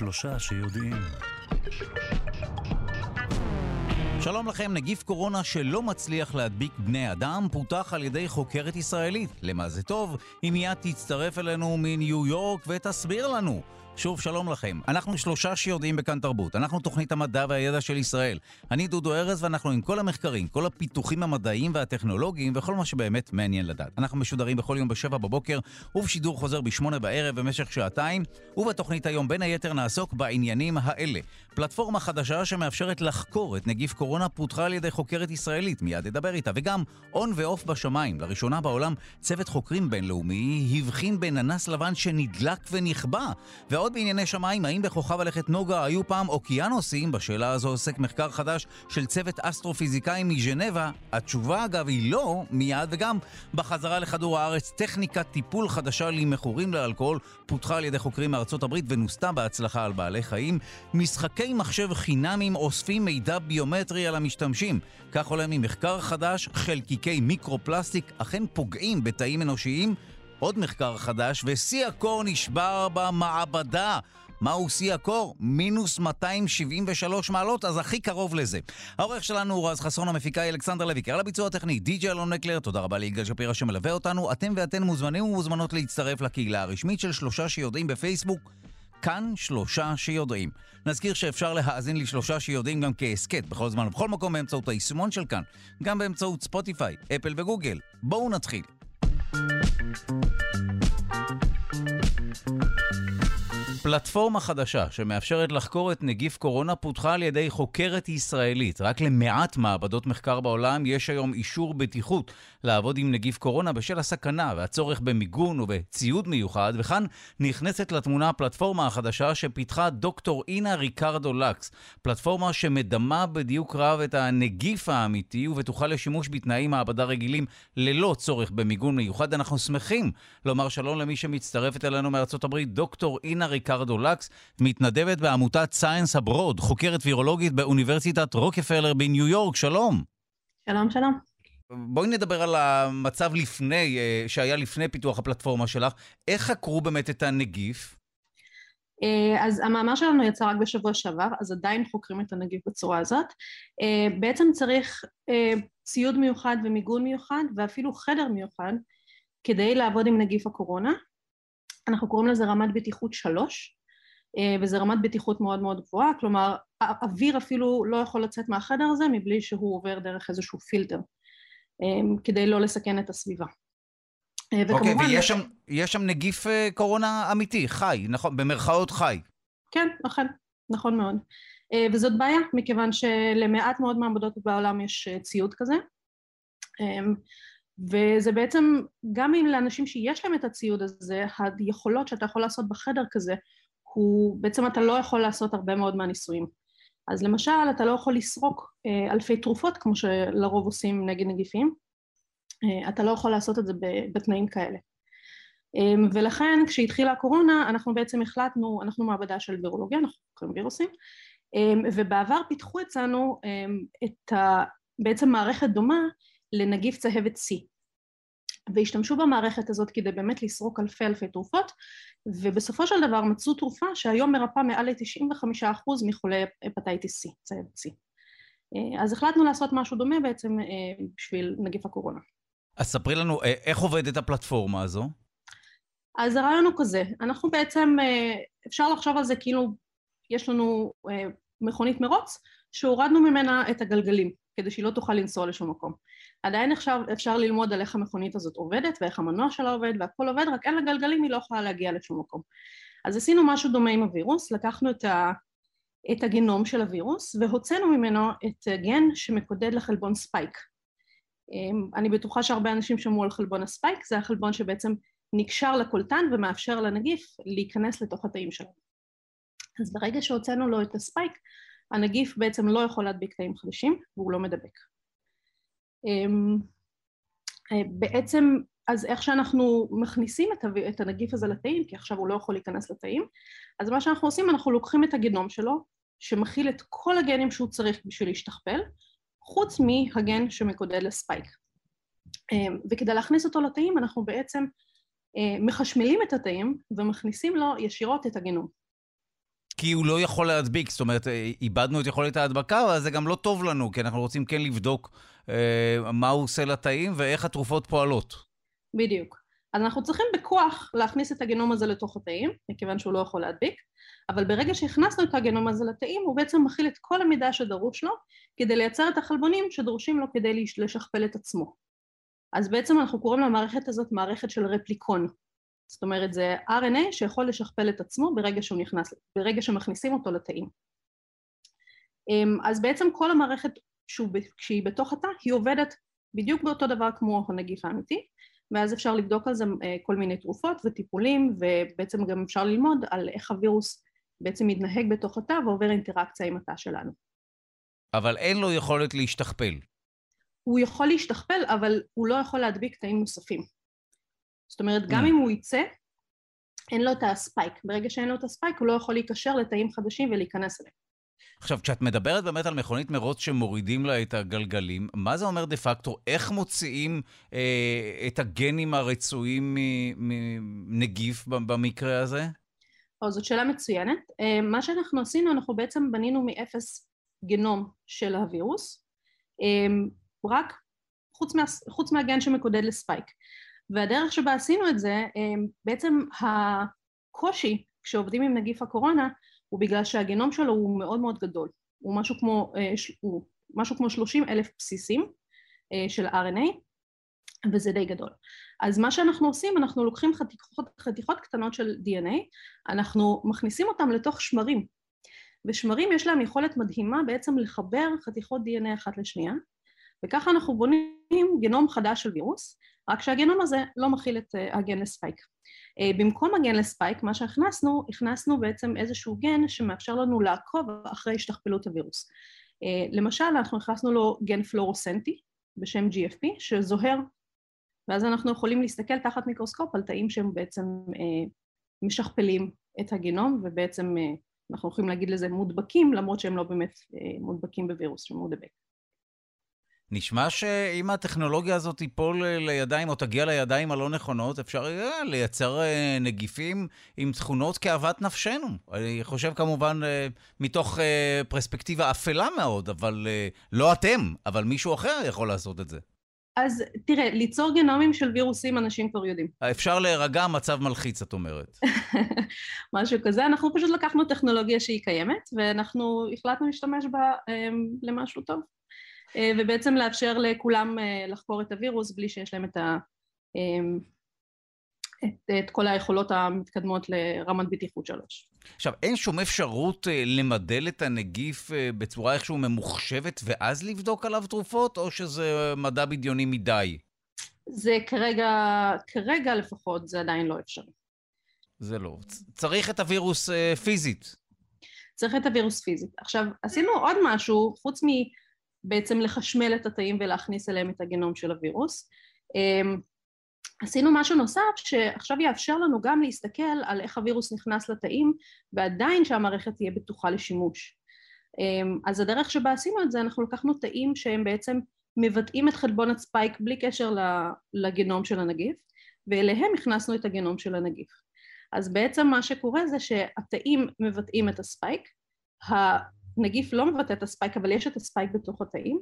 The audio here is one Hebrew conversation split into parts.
שלושה שיודעים. שלום לכם, נגיף קורונה שלא מצליח להדביק בני אדם פותח על ידי חוקרת ישראלית. למה זה טוב? היא מיד תצטרף אלינו מניו יורק ותסביר לנו. שוב, שלום לכם. אנחנו שלושה שיודעים בכאן תרבות. אנחנו תוכנית המדע והידע של ישראל. אני דודו ארז ואנחנו עם כל המחקרים, כל הפיתוחים המדעיים והטכנולוגיים וכל מה שבאמת מעניין לדעת. אנחנו משודרים בכל יום בשבע בבוקר ובשידור חוזר בשמונה בערב במשך שעתיים, ובתוכנית היום בין היתר נעסוק בעניינים האלה. פלטפורמה חדשה שמאפשרת לחקור את נגיף קורונה פותחה על ידי חוקרת ישראלית, מיד אדבר איתה, וגם און ועוף בשמיים. לראשונה בעולם צוות חוקרים בינלאומי הבחין בננס לבן שנדלק ונכבה. ועוד בענייני שמיים, האם בכוכב הלכת נוגה היו פעם אוקיינוסים? בשאלה הזו עוסק מחקר חדש של צוות אסטרופיזיקאים מז'נבה. התשובה אגב היא לא, מיד, וגם בחזרה לכדור הארץ, טכניקת טיפול חדשה למכורים לאלכוהול פותחה על ידי חוקרים מארצות הברית ונוסתה בהצלחה על בעלי חיים. משחקי מחשב חינמים אוספים מידע ביומטרי על המשתמשים. כך עולה ממחקר חדש, חלקיקי מיקרופלסטיק אכן פוגעים בתאים אנושיים. עוד מחקר חדש, ושיא הקור נשבר במעבדה. מהו שיא הקור? מינוס 273 מעלות, אז הכי קרוב לזה. העורך שלנו הוא רז חסון, המפיקה היא אלכסנדר לויקר, על הביצוע הטכני, די.ג'י אלון מקלר, תודה רבה ליגאל שפירא שמלווה אותנו. אתם ואתן מוזמנים ומוזמנות להצטרף לקהילה הרשמית של שלושה שיודעים בפייסבוק. כאן שלושה שיודעים. נזכיר שאפשר להאזין לשלושה שיודעים גם כהסכת בכל זמן ובכל מקום באמצעות היישומון של כאן, גם באמצעות ספוטיפיי, אפל וגוגל. בואו נתחיל. Thank you. פלטפורמה חדשה שמאפשרת לחקור את נגיף קורונה פותחה על ידי חוקרת ישראלית. רק למעט מעבדות מחקר בעולם יש היום אישור בטיחות לעבוד עם נגיף קורונה בשל הסכנה והצורך במיגון ובציוד מיוחד, וכאן נכנסת לתמונה הפלטפורמה החדשה שפיתחה דוקטור אינה ריקרדו לקס. פלטפורמה שמדמה בדיוק רב את הנגיף האמיתי ובטוחה לשימוש בתנאים מעבדה רגילים ללא צורך במיגון מיוחד. אנחנו שמחים לומר שלום למי שמצטרפת אלינו מארצות הברית, דוקטור אינה ריקרדו לקס, מתנדבת בעמותת סייאנס הברוד, חוקרת וירולוגית באוניברסיטת רוקפלר בניו יורק. שלום. שלום, שלום. בואי נדבר על המצב לפני, אה, שהיה לפני פיתוח הפלטפורמה שלך. איך חקרו באמת את הנגיף? אה, אז המאמר שלנו יצא רק בשבוע שעבר, אז עדיין חוקרים את הנגיף בצורה הזאת. אה, בעצם צריך ציוד מיוחד ומיגון מיוחד ואפילו חדר מיוחד כדי לעבוד עם נגיף הקורונה. אנחנו קוראים לזה רמת בטיחות שלוש, וזה רמת בטיחות מאוד מאוד גבוהה, כלומר האוויר אפילו לא יכול לצאת מהחדר הזה מבלי שהוא עובר דרך איזשהו פילטר. אמ, כדי לא לסכן את הסביבה. אה, אוקיי, okay, ויש שם, שם נגיף אה, קורונה אמיתי, חי, נכון, במרכאות חי. כן, נכון, נכון מאוד. אה, וזאת בעיה, מכיוון שלמעט מאוד מעבדות בעולם יש ציוד כזה. וזה בעצם, גם אם לאנשים שיש להם את הציוד הזה, היכולות שאתה יכול לעשות בחדר כזה, הוא, בעצם אתה לא יכול לעשות הרבה מאוד מהניסויים. אז למשל אתה לא יכול לסרוק אה, אלפי תרופות כמו שלרוב עושים נגד נגיפים, אה, אתה לא יכול לעשות את זה בתנאים כאלה. אה, ולכן כשהתחילה הקורונה אנחנו בעצם החלטנו, אנחנו מעבדה של וירולוגיה, אנחנו קוראים וירוסים, ובעבר פיתחו אצלנו את ה, בעצם מערכת דומה לנגיף צהבת C. והשתמשו במערכת הזאת כדי באמת לסרוק אלפי אלפי תרופות ובסופו של דבר מצאו תרופה שהיום מרפאה מעל ל-95% מחולי הפטייטיס C, צייד C. אה, אז החלטנו לעשות משהו דומה בעצם אה, בשביל נגיף הקורונה. אז ספרי לנו, אה, איך עובדת הפלטפורמה הזו? אז הרעיון הוא כזה, אנחנו בעצם, אפשר לחשוב על זה כאילו יש לנו מכונית מרוץ שהורדנו ממנה את הגלגלים כדי שהיא לא תוכל לנסוע לשום מקום. עדיין אפשר, אפשר ללמוד על איך המכונית הזאת עובדת ואיך המנוע שלה עובד והכל עובד, רק אין לה גלגלים, היא לא יכולה להגיע לשום מקום. אז עשינו משהו דומה עם הווירוס, לקחנו את, ה, את הגנום של הווירוס והוצאנו ממנו את גן שמקודד לחלבון ספייק. אמ, אני בטוחה שהרבה אנשים שמעו על חלבון הספייק, זה החלבון שבעצם נקשר לקולטן ומאפשר לנגיף להיכנס לתוך התאים שלנו. אז ברגע שהוצאנו לו את הספייק, הנגיף בעצם לא יכול להדביק תאים חדשים והוא לא מדבק. אמ, אה, בעצם אז איך שאנחנו מכניסים את הנגיף הזה לתאים, כי עכשיו הוא לא יכול להיכנס לתאים, אז מה שאנחנו עושים, אנחנו לוקחים את הגנום שלו, שמכיל את כל הגנים שהוא צריך בשביל להשתכפל, חוץ מהגן שמקודד לספייק. אמ, וכדי להכניס אותו לתאים, אנחנו בעצם אה, מחשמלים את התאים ומכניסים לו ישירות את הגנום. כי הוא לא יכול להדביק, זאת אומרת, איבדנו את יכולת ההדבקה, אבל זה גם לא טוב לנו, כי אנחנו רוצים כן לבדוק אה, מה הוא עושה לתאים ואיך התרופות פועלות. בדיוק. אז אנחנו צריכים בכוח להכניס את הגנום הזה לתוך התאים, מכיוון שהוא לא יכול להדביק, אבל ברגע שהכנסנו את הגנום הזה לתאים, הוא בעצם מכיל את כל המידע שדרוש לו כדי לייצר את החלבונים שדרושים לו כדי לשכפל את עצמו. אז בעצם אנחנו קוראים למערכת הזאת מערכת של רפליקון. זאת אומרת, זה RNA שיכול לשכפל את עצמו ברגע שהוא נכנס, ברגע שמכניסים אותו לתאים. אמ, אז בעצם כל המערכת כשהיא בתוך התא, היא עובדת בדיוק באותו דבר כמו הנגיף האמיתי, ואז אפשר לבדוק על זה אה, כל מיני תרופות וטיפולים, ובעצם גם אפשר ללמוד על איך הווירוס בעצם מתנהג בתוך התא ועובר אינטראקציה עם התא שלנו. אבל אין לו יכולת להשתכפל. הוא יכול להשתכפל, אבל הוא לא יכול להדביק תאים נוספים. זאת אומרת, גם mm. אם הוא יצא, אין לו את הספייק. ברגע שאין לו את הספייק, הוא לא יכול להיקשר לתאים חדשים ולהיכנס אליהם. עכשיו, כשאת מדברת באמת על מכונית מרוץ שמורידים לה את הגלגלים, מה זה אומר דה פקטו? איך מוציאים אה, את הגנים הרצויים מנגיף במקרה הזה? או, זאת שאלה מצוינת. אה, מה שאנחנו עשינו, אנחנו בעצם בנינו מאפס גנום של הווירוס, אה, רק חוץ, מה, חוץ מהגן שמקודד לספייק. והדרך שבה עשינו את זה, אה, בעצם הקושי כשעובדים עם נגיף הקורונה הוא בגלל שהגנום שלו הוא מאוד מאוד גדול, הוא משהו כמו, אה, הוא משהו כמו 30 אלף בסיסים אה, של RNA וזה די גדול. אז מה שאנחנו עושים, אנחנו לוקחים חתיכות, חתיכות קטנות של DNA, אנחנו מכניסים אותם לתוך שמרים, ושמרים יש להם יכולת מדהימה בעצם לחבר חתיכות DNA אחת לשנייה, וככה אנחנו בונים גנום חדש של וירוס, רק שהגנום הזה לא מכיל את אה, הגן לספייק. אה, במקום הגן לספייק, מה שהכנסנו, הכנסנו בעצם איזשהו גן שמאפשר לנו לעקוב אחרי השתכפלות הווירוס. אה, למשל, אנחנו הכנסנו לו גן פלורוסנטי בשם GFP, שזוהר, ואז אנחנו יכולים להסתכל תחת מיקרוסקופ על תאים שהם בעצם משכפלים את הגנום, ובעצם אנחנו יכולים להגיד לזה מודבקים, למרות שהם לא באמת מודבקים בווירוס שמודבק. נשמע שאם הטכנולוגיה הזאת תיפול לידיים או תגיע לידיים הלא נכונות, אפשר יהיה לייצר אה, נגיפים עם תכונות כאוות נפשנו. אני חושב כמובן אה, מתוך אה, פרספקטיבה אפלה מאוד, אבל לא אתם, אבל מישהו אחר יכול לעשות את זה. אז תראה, ליצור גנומים של וירוסים אנשים כבר יודעים. אפשר להירגע, מצב מלחיץ, את אומרת. משהו כזה. אנחנו פשוט לקחנו טכנולוגיה שהיא קיימת, ואנחנו החלטנו להשתמש בה למשהו טוב. אה, ובעצם לאפשר לכולם אה, לחקור את הווירוס בלי שיש להם את, ה, אמ, את, את כל היכולות המתקדמות לרמת בטיחות שלוש. עכשיו, אין שום אפשרות אה, למדל את הנגיף בצורה איכשהו ממוחשבת ואז לבדוק עליו תרופות, או שזה מדע בדיוני מדי? זה כרגע, כרגע לפחות, זה עדיין לא אפשרי. זה לא. צריך את הווירוס פיזית. צריך את הווירוס פיזית. עכשיו, עשינו עוד משהו, חוץ מ... בעצם לחשמל את התאים ולהכניס אליהם את הגנום של הווירוס. אמ, עשינו משהו נוסף שעכשיו יאפשר לנו גם להסתכל על איך הווירוס נכנס לתאים ועדיין שהמערכת תהיה בטוחה לשימוש. אמ, אז הדרך שבה עשינו את זה, אנחנו לקחנו תאים שהם בעצם מבטאים את חלבון הספייק בלי קשר לגנום של הנגיף ואליהם הכנסנו את הגנום של הנגיף. אז בעצם מה שקורה זה שהתאים מבטאים את הספייק, נגיף לא מבטא את הספייק אבל יש את הספייק בתוך התאים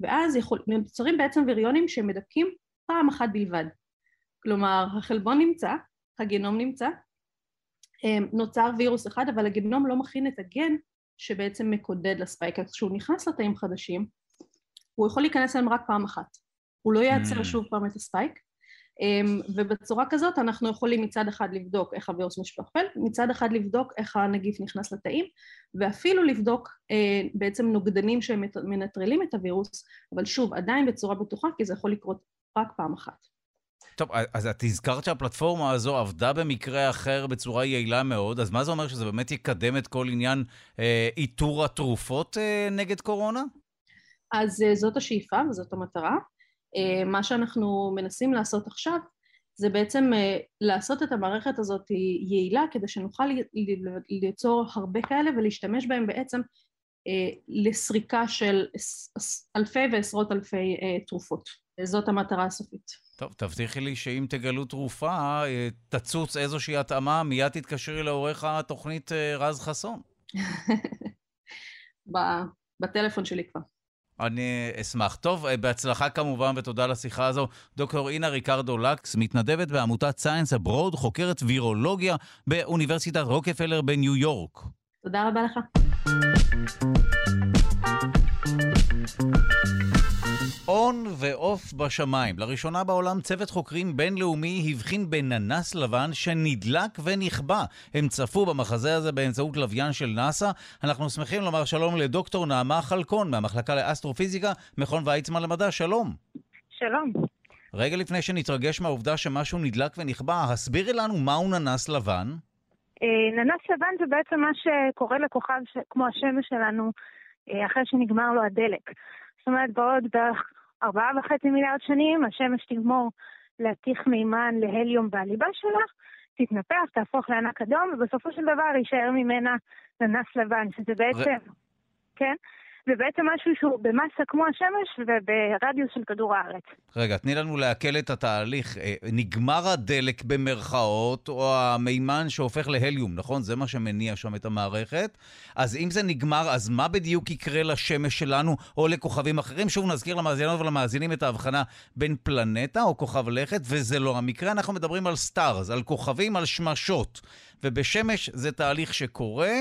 ואז יכול, נוצרים בעצם וריונים שמדבקים פעם אחת בלבד. כלומר החלבון נמצא, הגנום נמצא, אמ, נוצר וירוס אחד אבל הגנום לא מכין את הגן שבעצם מקודד לספייק. אז כשהוא נכנס לתאים חדשים הוא יכול להיכנס אליהם רק פעם אחת. הוא לא ייצר mm. שוב פעם את הספייק ובצורה כזאת אנחנו יכולים מצד אחד לבדוק איך הווירוס משפחפל, מצד אחד לבדוק איך הנגיף נכנס לתאים, ואפילו לבדוק אה, בעצם נוגדנים שמנטרלים את הווירוס, אבל שוב, עדיין בצורה בטוחה, כי זה יכול לקרות רק פעם אחת. טוב, אז את הזכרת שהפלטפורמה הזו עבדה במקרה אחר בצורה יעילה מאוד, אז מה זה אומר שזה באמת יקדם את כל עניין אה, איתור התרופות אה, נגד קורונה? אז אה, זאת השאיפה וזאת המטרה. אה, מה שאנחנו מנסים לעשות עכשיו זה בעצם אה, לעשות את המערכת הזאת יעילה כדי שנוכל ליצור הרבה כאלה ולהשתמש בהם בעצם לסריקה של אלפי ועשרות אלפי תרופות. זאת המטרה הסופית. טוב, תבטיחי לי שאם תגלו תרופה, תצוץ איזושהי התאמה, מיד תתקשרי לעורך התוכנית רז חסון. בטלפון שלי כבר. אני אשמח. טוב, בהצלחה כמובן, ותודה על השיחה הזו. דוקטור אינה ריקרדו לקס, מתנדבת בעמותת סייאנס אברוד, חוקרת וירולוגיה באוניברסיטת רוקפלר בניו יורק. תודה רבה לך. און ועוף בשמיים. לראשונה בעולם צוות חוקרים בינלאומי הבחין בננס לבן שנדלק ונכבה. הם צפו במחזה הזה באמצעות לוויין של נאסא. אנחנו שמחים לומר שלום לדוקטור נעמה חלקון מהמחלקה לאסטרופיזיקה, מכון ויצמן למדע. שלום. שלום. רגע לפני שנתרגש מהעובדה שמשהו נדלק ונכבה, הסבירי לנו מהו ננס לבן. אה, ננס לבן זה בעצם מה שקורה לכוכב כמו השמש שלנו אחרי שנגמר לו הדלק. זאת אומרת, בעוד בערך ארבעה וחצי מיליארד שנים, השמש תגמור להתיך מימן להליום בליבה שלה, תתנפח, תהפוך לענק אדום, ובסופו של דבר יישאר ממנה לננס לבן, שזה בעצם, ו... כן? זה בעצם משהו שהוא במסה כמו השמש וברדיוס של כדור הארץ. רגע, תני לנו לעכל את התהליך. אה, נגמר הדלק במרכאות, או המימן שהופך להליום, נכון? זה מה שמניע שם את המערכת. אז אם זה נגמר, אז מה בדיוק יקרה לשמש שלנו, או לכוכבים אחרים? שוב נזכיר למאזינות ולמאזינים את ההבחנה בין פלנטה או כוכב לכת, וזה לא המקרה. אנחנו מדברים על stars, על כוכבים, על שמשות. ובשמש זה תהליך שקורה,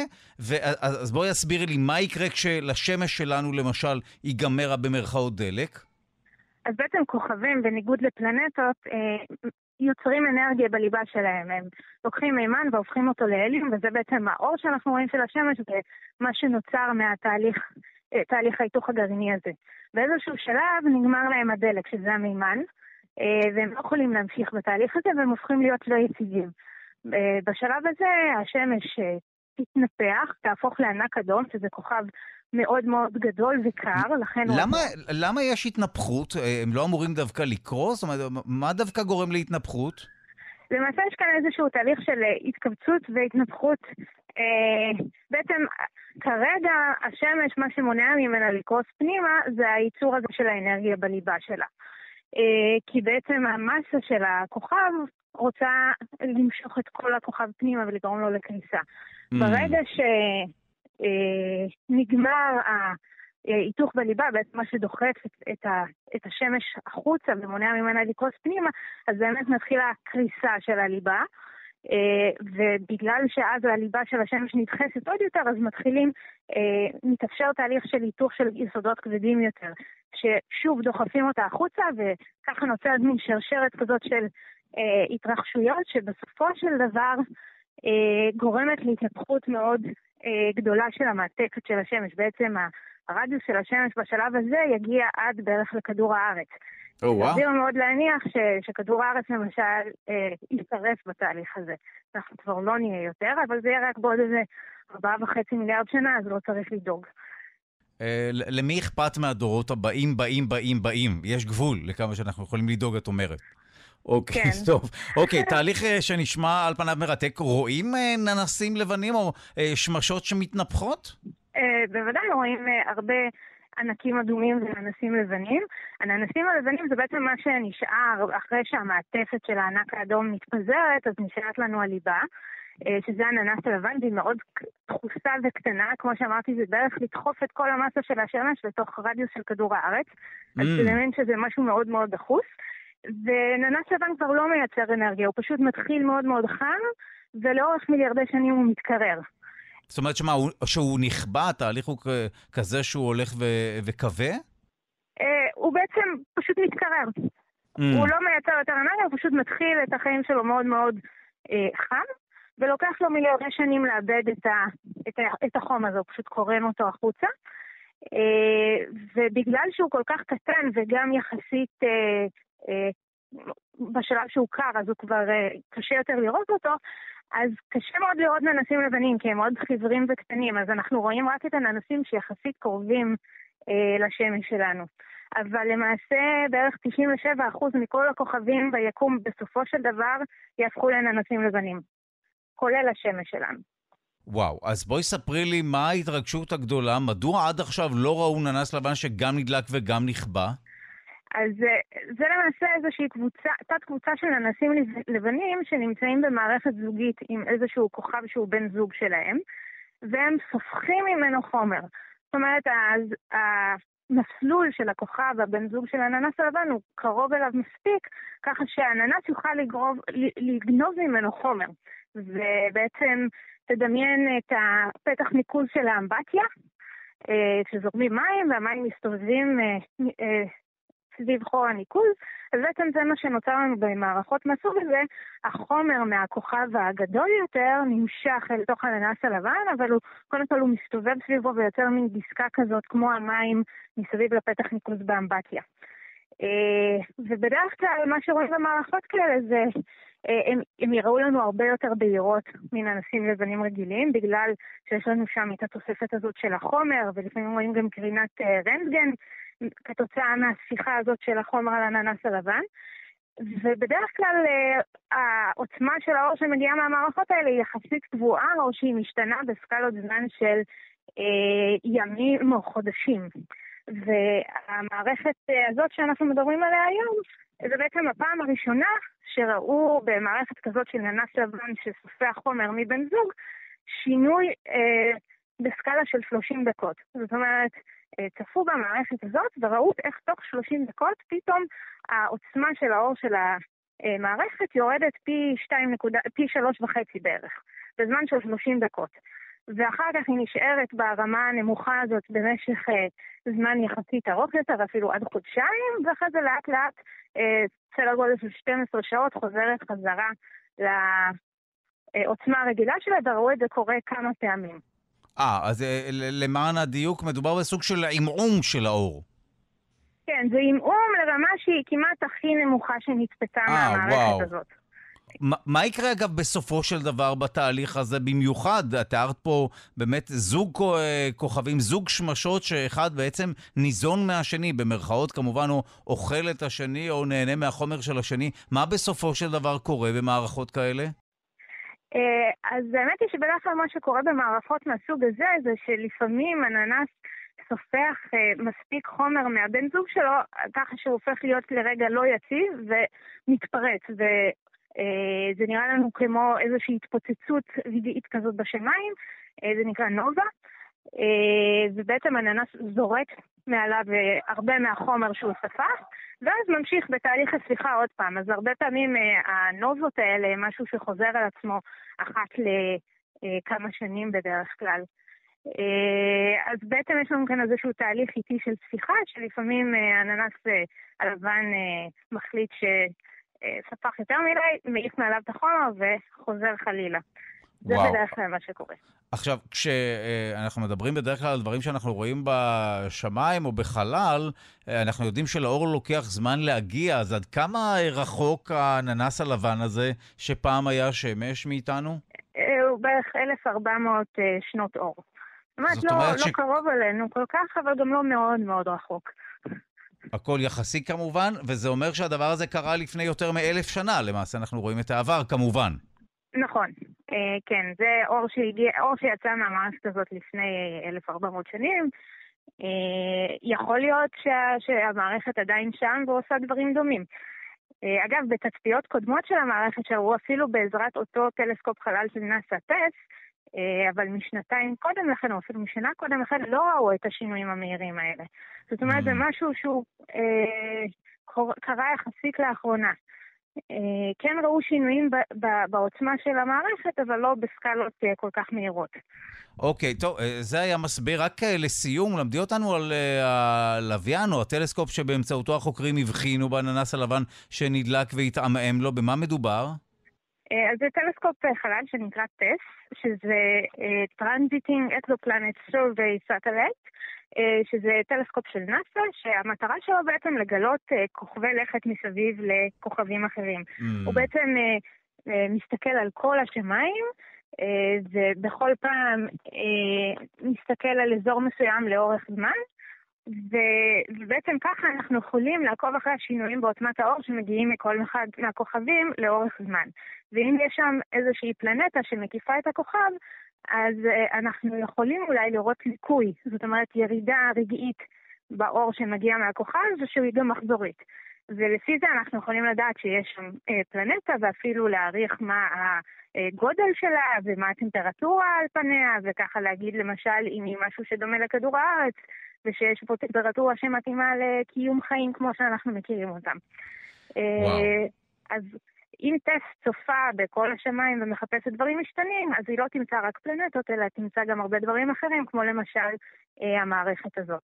אז בואי הסבירי לי מה יקרה כשלשמש שלנו, למשל, ייגמר במרכאות דלק. אז בעצם כוכבים, בניגוד לפלנטות, אה, יוצרים אנרגיה בליבה שלהם. הם לוקחים מימן והופכים אותו להליום, וזה בעצם האור שאנחנו רואים של השמש, ומה שנוצר מהתהליך, אה, ההיתוך הגרעיני הזה. באיזשהו שלב נגמר להם הדלק, שזה המימן, אה, והם לא יכולים להמשיך בתהליך הזה, והם הופכים להיות לא יציבים. אה, בשלב הזה השמש אה, תתנפח, תהפוך לענק אדום, שזה כוכב מאוד מאוד גדול וקר, לכן... למה, הוא... למה יש התנפחות? אה, הם לא אמורים דווקא לקרוס? זאת אומרת, מה דווקא גורם להתנפחות? למעשה יש כאן איזשהו תהליך של התכווצות והתנפחות. אה, בעצם כרגע השמש, מה שמונע ממנה לקרוס פנימה, זה הייצור הזה של האנרגיה בליבה שלה. אה, כי בעצם המסה של הכוכב רוצה למשוך את כל הכוכב פנימה ולגרום לו לקריסה. Mm. ברגע שנגמר אה, ההיתוך בליבה, בעצם מה שדוחף את, את, ה, את השמש החוצה ומונע ממנה לקרוס פנימה, אז באמת מתחילה הקריסה של הליבה. Uh, ובגלל שאז הליבה של השמש נדחסת עוד יותר, אז מתחילים, uh, מתאפשר תהליך של היתוך של יסודות כבדים יותר, ששוב דוחפים אותה החוצה, וככה נוצרת מין שרשרת כזאת של אה, התרחשויות שבסופו של דבר אה, גורמת להתנפחות מאוד אה, גדולה של המעטפת של השמש. בעצם הרדיוס של השמש בשלב הזה יגיע עד בערך לכדור הארץ. Oh, wow. סביר מאוד להניח ש, שכדור הארץ למשל אה, יצטרף בתהליך הזה. אנחנו כבר לא נהיה יותר, אבל זה יהיה רק בעוד איזה ארבעה וחצי מיליארד שנה, אז לא צריך לדאוג. אה, למי אכפת מהדורות הבאים, באים, באים, באים? יש גבול לכמה שאנחנו יכולים לדאוג, את אומרת. אוקיי, כן. טוב. אוקיי, תהליך אה, שנשמע על פניו מרתק. רואים אה, ננסים לבנים או אה, שמשות שמתנפחות? בוודאי רואים הרבה ענקים אדומים וננסים לבנים. הננסים הלבנים זה בעצם מה שנשאר אחרי שהמעטפת של הענק האדום מתפזרת, אז נשארת לנו הליבה. שזה הננס הלבן, והיא מאוד דחוסה וקטנה, כמו שאמרתי, זה בערך לדחוף את כל המסה של השמש לתוך רדיוס של כדור הארץ. Mm. אז זה מבין שזה משהו מאוד מאוד דחוס. וננס לבן כבר לא מייצר אנרגיה, הוא פשוט מתחיל מאוד מאוד חם, ולאורך מיליארדי שנים הוא מתקרר. זאת אומרת שמה, הוא, שהוא נכבה, התהליך הוא כזה שהוא הולך ו- וכבה? אה, הוא בעצם פשוט מתקרר. Mm. הוא לא מייצר יותר אנרגיה, הוא פשוט מתחיל את החיים שלו מאוד מאוד אה, חם, ולוקח לו מיליארדי שנים לאבד את, ה, את, ה, את החום הזה, הוא פשוט קורן אותו החוצה. אה, ובגלל שהוא כל כך קטן וגם יחסית בשלב שהוא קר, אז הוא כבר אה, קשה יותר לראות אותו, אז קשה מאוד לראות ננסים לבנים, כי הם מאוד חיוורים וקטנים, אז אנחנו רואים רק את הננסים שיחסית קרובים אה, לשמש שלנו. אבל למעשה בערך 97% מכל הכוכבים ביקום בסופו של דבר יהפכו לננסים לבנים, כולל השמש שלנו. וואו, אז בואי ספרי לי מה ההתרגשות הגדולה, מדוע עד עכשיו לא ראו ננס לבן שגם נדלק וגם נכבה? אז זה למעשה איזושהי קבוצה, תת-קבוצה של ננסים לבנים שנמצאים במערכת זוגית עם איזשהו כוכב שהוא בן זוג שלהם, והם סופחים ממנו חומר. זאת אומרת, אז המסלול של הכוכב, הבן זוג של הננס הלבן, הוא קרוב אליו מספיק, ככה שהננס יוכל לגרוב, לגנוב ממנו חומר. ובעצם תדמיין את הפתח ניקוז של האמבטיה, אה, שזורמים מים והמים מסתובבים אה, אה, סביב חור הניקוז, אז בעצם זה מה שנוצר לנו במערכות מהסוג הזה, החומר מהכוכב הגדול יותר נמשך אל תוך הננס הלבן, אבל הוא, קודם כל הוא מסתובב סביבו ויוצר מין דיסקה כזאת, כמו המים מסביב לפתח ניקוז באמבטיה. ובדרך כלל מה שרואים במערכות כאלה זה אה, הם, הם יראו לנו הרבה יותר בהירות מננסים לבנים רגילים, בגלל שיש לנו שם את התוספת הזאת של החומר, ולפעמים רואים גם קרינת אה, רנטגן כתוצאה מהשיחה הזאת של החומר על הננס הלבן. ובדרך כלל אה, העוצמה של האור שמגיעה מהמערכות האלה היא יחסית קבועה, או שהיא משתנה בסקלות זמן של אה, ימים או חודשים. והמערכת הזאת שאנחנו מדברים עליה היום, זה בעצם הפעם הראשונה שראו במערכת כזאת של ננס לבן שסופח חומר מבן זוג, שינוי אה, בסקאלה של 30 דקות. זאת אומרת, אה, צפו במערכת הזאת וראו איך תוך 30 דקות פתאום העוצמה של האור של המערכת יורדת פי, 2, פי 3.5 בערך, בזמן של 30 דקות. ואחר כך היא נשארת ברמה הנמוכה הזאת במשך אה, זמן יחסית ארוך יותר, אפילו עד חודשיים, ואחרי זה לאט לאט, אה, גודל של 12 שעות, חוזרת חזרה לעוצמה הרגילה שלה, וראו את זה קורה כמה פעמים. אה, אז אה, למען הדיוק, מדובר בסוג של עמעום של האור. כן, זה עמעום לרמה שהיא כמעט הכי נמוכה שנצפתה מהמערכת וואו. הזאת. מה יקרה אגב בסופו של דבר בתהליך הזה במיוחד? את תיארת פה באמת זוג אה, כוכבים, זוג שמשות שאחד בעצם ניזון מהשני, במרכאות כמובן הוא אוכל את השני או נהנה מהחומר של השני. מה בסופו של דבר קורה במערכות כאלה? אה, אז האמת היא שבדרך כלל מה שקורה במערכות מהסוג הזה זה שלפעמים אננס סופח אה, מספיק חומר מהבן זוג שלו, ככה שהוא הופך להיות לרגע לא יציב ומתפרץ. אה, זה נראה לנו כמו איזושהי התפוצצות רגעית כזאת בשמיים, אה, זה נקרא נובה, אה, ובעצם הננס זורק מעליו הרבה מהחומר שהוא ספח, ואז ממשיך בתהליך הספיחה עוד פעם. אז הרבה פעמים הנובות האלה הם משהו שחוזר על עצמו אחת לכמה שנים בדרך כלל. אז בעצם יש לנו כאן איזשהו תהליך איטי של ספיחה, שלפעמים הננס הלבן מחליט ש... ספח יותר מדי, מעיף מעליו את החומר וחוזר חלילה. זה וואו. בדרך כלל מה שקורה. עכשיו, כשאנחנו מדברים בדרך כלל על דברים שאנחנו רואים בשמיים או בחלל, אנחנו יודעים שלאור לוקח זמן להגיע, אז עד כמה רחוק הננס הלבן הזה שפעם היה שמש מאיתנו? אה, הוא בערך 1,400 אה, שנות אור. זאת אומרת, לא, לא ש... קרוב אלינו כל כך, אבל גם לא מאוד מאוד רחוק. הכל יחסי כמובן, וזה אומר שהדבר הזה קרה לפני יותר מאלף שנה, למעשה אנחנו רואים את העבר כמובן. נכון, אה, כן, זה אור, שהגיע, אור שיצא מהמערכת הזאת לפני 1400 שנים. אה, יכול להיות שה, שהמערכת עדיין שם ועושה דברים דומים. אה, אגב, בתצפיות קודמות של המערכת שראו אפילו בעזרת אותו טלסקופ חלל של נאסא טס, אה, אבל משנתיים קודם לכן, או אפילו משנה קודם לכן, לא ראו את השינויים המהירים האלה. זאת אומרת, זה mm. משהו שהוא אה, קרה יחסית לאחרונה. אה, כן ראו שינויים בעוצמה של המערכת, אבל לא בסקלות אה, כל כך מהירות. אוקיי, okay, טוב, אה, זה היה מסביר. רק לסיום, למדי אותנו על הלוויין או הטלסקופ שבאמצעותו החוקרים הבחינו בננס הלבן שנדלק והתעמעם לו. במה מדובר? אז זה טלסקופ חלל שנקרא TESS, שזה Transiting Exoplanet Survey Satellite, שזה טלסקופ של נאס"א, שהמטרה שלו בעצם לגלות כוכבי לכת מסביב לכוכבים אחרים. Mm. הוא בעצם מסתכל על כל השמיים, ובכל פעם מסתכל על אזור מסוים לאורך זמן, ובעצם ככה אנחנו יכולים לעקוב אחרי השינויים בעוצמת האור שמגיעים מכל אחד מהכוכבים לאורך זמן. ואם יש שם איזושהי פלנטה שמקיפה את הכוכב, אז אנחנו יכולים אולי לראות ליקוי, זאת אומרת ירידה רגעית באור שמגיע מהכוכב, ושהיא גם מחזורית. ולפי זה אנחנו יכולים לדעת שיש שם אה, פלנטה ואפילו להעריך מה הגודל שלה ומה הטמפרטורה על פניה, וככה להגיד למשל אם היא משהו שדומה לכדור הארץ, ושיש פה טמפרטורה שמתאימה לקיום חיים כמו שאנחנו מכירים אותם. וואו. אז אם טס צופה בכל השמיים ומחפשת דברים משתנים, אז היא לא תמצא רק פלנטות, אלא תמצא גם הרבה דברים אחרים, כמו למשל אה, המערכת הזאת.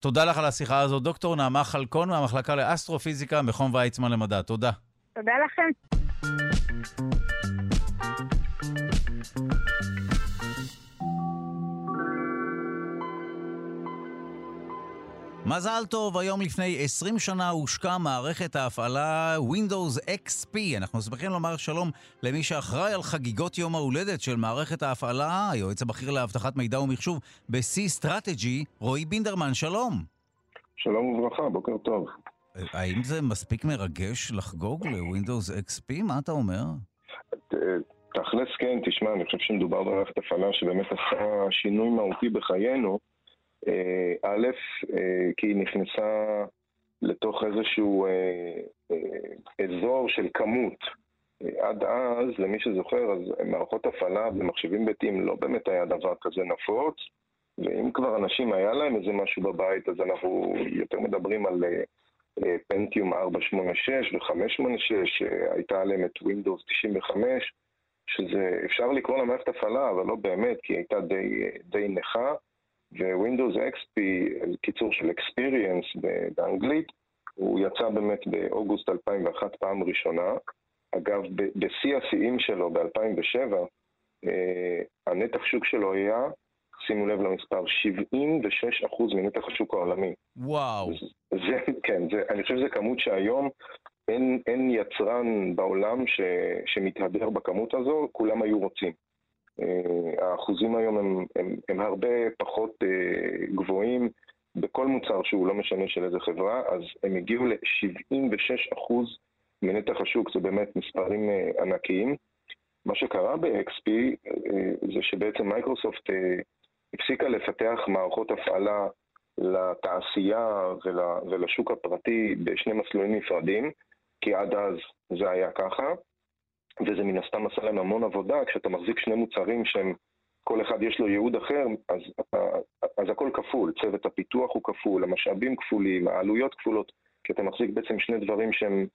תודה לך על השיחה הזאת, דוקטור נעמה חלקון מהמחלקה לאסטרופיזיקה, מכון ויצמן למדע. תודה. תודה לכם. מזל טוב, היום לפני 20 שנה הושקה מערכת ההפעלה Windows XP. אנחנו שמחים לומר שלום למי שאחראי על חגיגות יום ההולדת של מערכת ההפעלה, היועץ הבכיר לאבטחת מידע ומחשוב ב-C Strategy, רועי בינדרמן, שלום. שלום וברכה, בוקר טוב. האם זה מספיק מרגש לחגוג ל-Windows XP? מה אתה אומר? תכלס כן, תשמע, אני חושב שמדובר במערכת הפעלה שבאמת עשה שינוי מהותי בחיינו. אה, א', אה, כי היא נכנסה לתוך איזשהו אה, אזור של כמות. עד אז, למי שזוכר, אז מערכות הפעלה במחשבים ביתיים לא באמת היה דבר כזה נפוץ, ואם כבר אנשים היה להם איזה משהו בבית, אז אנחנו יותר מדברים על פנטיום 486 ו-586, שהייתה עליהם את Windows 95, שזה, אפשר לקרוא לה מערכת הפעלה, אבל לא באמת, כי היא הייתה די, די נכה. ו-Windows XP, קיצור של Experience באנגלית, הוא יצא באמת באוגוסט 2001 פעם ראשונה. אגב, בשיא השיאים שלו ב-2007, אה, הנתח שוק שלו היה, שימו לב למספר, 76% מנתח השוק העולמי. וואו. זה, כן, זה, אני חושב שזו כמות שהיום אין, אין יצרן בעולם ש, שמתהדר בכמות הזו, כולם היו רוצים. אה, האחוזים היום הם, הם, הם הרבה פחות אה, גבוהים בכל מוצר שהוא לא משנה של איזה חברה, אז הם הגיעו ל-76% מנתח השוק, זה באמת מספרים אה, ענקיים. מה שקרה ב-XP זה שבעצם מייקרוסופט הפסיקה לפתח מערכות הפעלה לתעשייה ול, ולשוק הפרטי בשני מסלולים נפרדים, כי עד אז זה היה ככה. וזה מן הסתם עשה להם המון עבודה, כשאתה מחזיק שני מוצרים שהם, כל אחד יש לו ייעוד אחר, אז, אז הכל כפול, צוות הפיתוח הוא כפול, המשאבים כפולים, העלויות כפולות, כי אתה מחזיק בעצם שני דברים שהם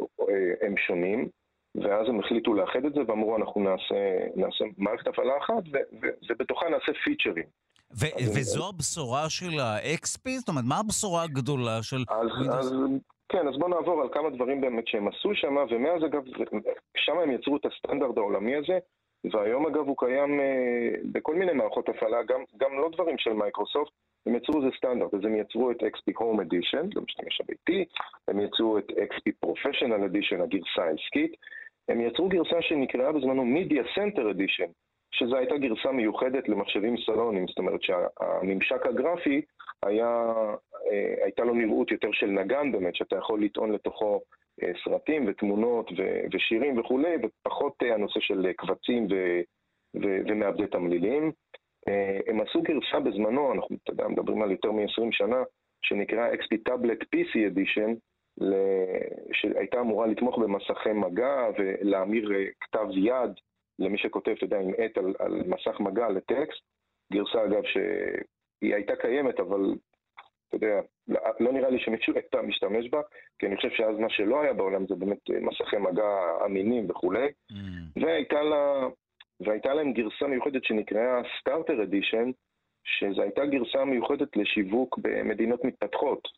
אה, שונים, ואז הם החליטו לאחד את זה ואמרו אנחנו נעשה, נעשה מערכת הפעלה אחת ובתוכה נעשה פיצ'רים. וזו הבשורה של ה-XP? זאת אומרת, מה הבשורה הגדולה של אז, Windows? אז כן, אז בואו נעבור על כמה דברים באמת שהם עשו שם, ומאז אגב, שם הם יצרו את הסטנדרט העולמי הזה, והיום אגב הוא קיים אה, בכל מיני מערכות הפעלה, גם, גם לא דברים של מייקרוסופט, הם יצרו איזה סטנדרט, אז הם יצרו את XP Home Edition, למשתמש הביתי, הם יצרו את XP Professional Edition, הגרסה העסקית, הם יצרו גרסה שנקראה בזמנו Media Center Edition, שזו הייתה גרסה מיוחדת למחשבים סלונים, זאת אומרת שהממשק הגרפי היה, הייתה לו נראות יותר של נגן באמת, שאתה יכול לטעון לתוכו אה, סרטים ותמונות ושירים וכולי, ופחות אה, הנושא של קבצים ומעבדי תמלילים. הם עשו גרסה בזמנו, אנחנו אתה יודע, מדברים על יותר מ-20 שנה, שנקרא XP Tablet PC Edition, שהייתה אמורה לתמוך במסכי מגע ולהמיר כתב יד למי שכותב, אתה יודע, עם עט על, על מסך מגע לטקסט. גרסה, אגב, שהיא הייתה קיימת, אבל אתה יודע, לא נראה לי שמישהו הייתה משתמש בה, כי אני חושב שאז מה שלא היה בעולם זה באמת מסכי מגע אמינים וכולי. Mm. והייתה, לה, והייתה להם גרסה מיוחדת שנקראה Starter Edition, שזו הייתה גרסה מיוחדת לשיווק במדינות מתפתחות.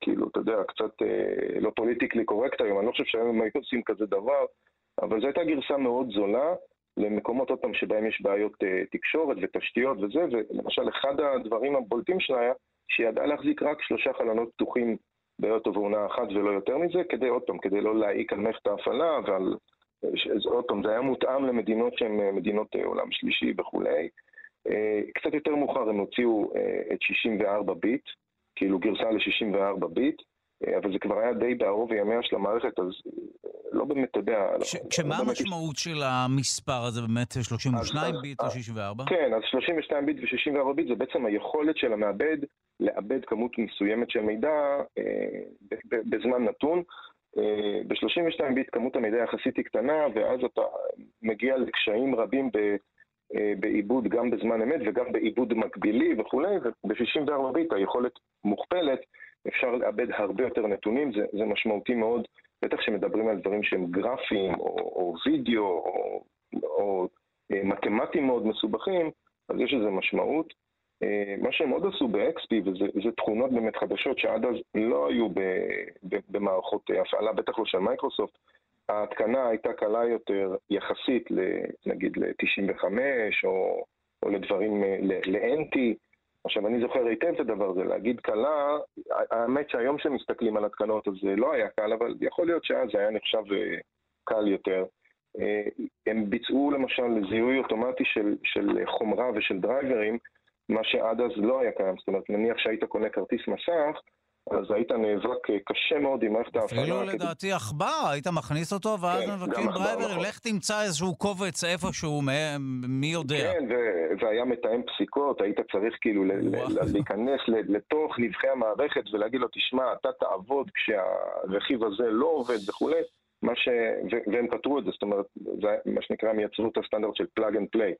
כאילו, אתה יודע, קצת אה, לא politically correct היום, אני לא חושב שהיום היו עושים כזה דבר, אבל זו הייתה גרסה מאוד זולה, למקומות, עוד פעם, שבהם יש בעיות uh, תקשורת ותשתיות וזה, ולמשל אחד הדברים הבולטים שלה היה שהיא ידעה להחזיק רק שלושה חלונות פתוחים בעת ובעונה אחת ולא יותר מזה, כדי, עוד פעם, כדי לא להעיק על מערכת ההפעלה ועל... אז עוד פעם, זה היה מותאם למדינות שהן אה, מדינות uh, עולם שלישי וכולי. Uh, קצת יותר מאוחר הם הוציאו את 64 ביט, כאילו גרסה ל-64 ביט, אבל זה כבר היה די בערוב ימיה של המערכת, אז לא באמת, אתה יודע... כשמה לא המשמעות של המספר הזה באמת, 32 ביט או 64? כן, אז 32 ביט ו-64 ביט זה בעצם היכולת של המעבד לעבד כמות מסוימת של מידע אה, בזמן נתון. אה, ב-32 ביט כמות המידע יחסית היא קטנה, ואז אתה מגיע לקשיים רבים ב... אה, בעיבוד גם בזמן אמת וגם בעיבוד מקבילי וכולי, וב-64 ביט היכולת מוכפלת, אפשר לאבד הרבה יותר נתונים, זה, זה משמעותי מאוד, בטח כשמדברים על דברים שהם גרפיים או, או וידאו או, או אה, מתמטיים מאוד מסובכים, אז יש לזה משמעות. אה, מה שהם עוד עשו ב-XP, וזה תכונות באמת חדשות שעד אז לא היו ב, ב, במערכות הפעלה, בטח לא של מייקרוסופט, ההתקנה הייתה קלה יותר יחסית, נגיד ל-95 או, או לדברים, ל-NT. עכשיו, אני זוכר היטב את הדבר הזה, להגיד קלה, האמת שהיום כשמסתכלים על התקנות אז זה לא היה קל, אבל יכול להיות שאז זה היה נחשב אה, קל יותר. אה, הם ביצעו למשל זיהוי אוטומטי של, של חומרה ושל דרייברים, מה שעד אז לא היה קיים. זאת אומרת, נניח שהיית קונה כרטיס מסך, אז היית נאבק אה, קשה מאוד עם מערכת ההפעלה. אפילו לדעתי עכבר, היית מכניס אותו ואז כן, מבקשים driver, נכון. לך תמצא איזשהו קובץ איפשהו, מי יודע. כן, והיה מתאם פסיקות, היית צריך כאילו להיכנס לתוך נבכי המערכת ולהגיד לו, תשמע, אתה תעבוד כשהרכיב הזה לא עובד וכולי. מה ש... והם פתרו את זה, זאת אומרת, זה מה שנקרא, הם יצרו את הסטנדרט של Plug and Play.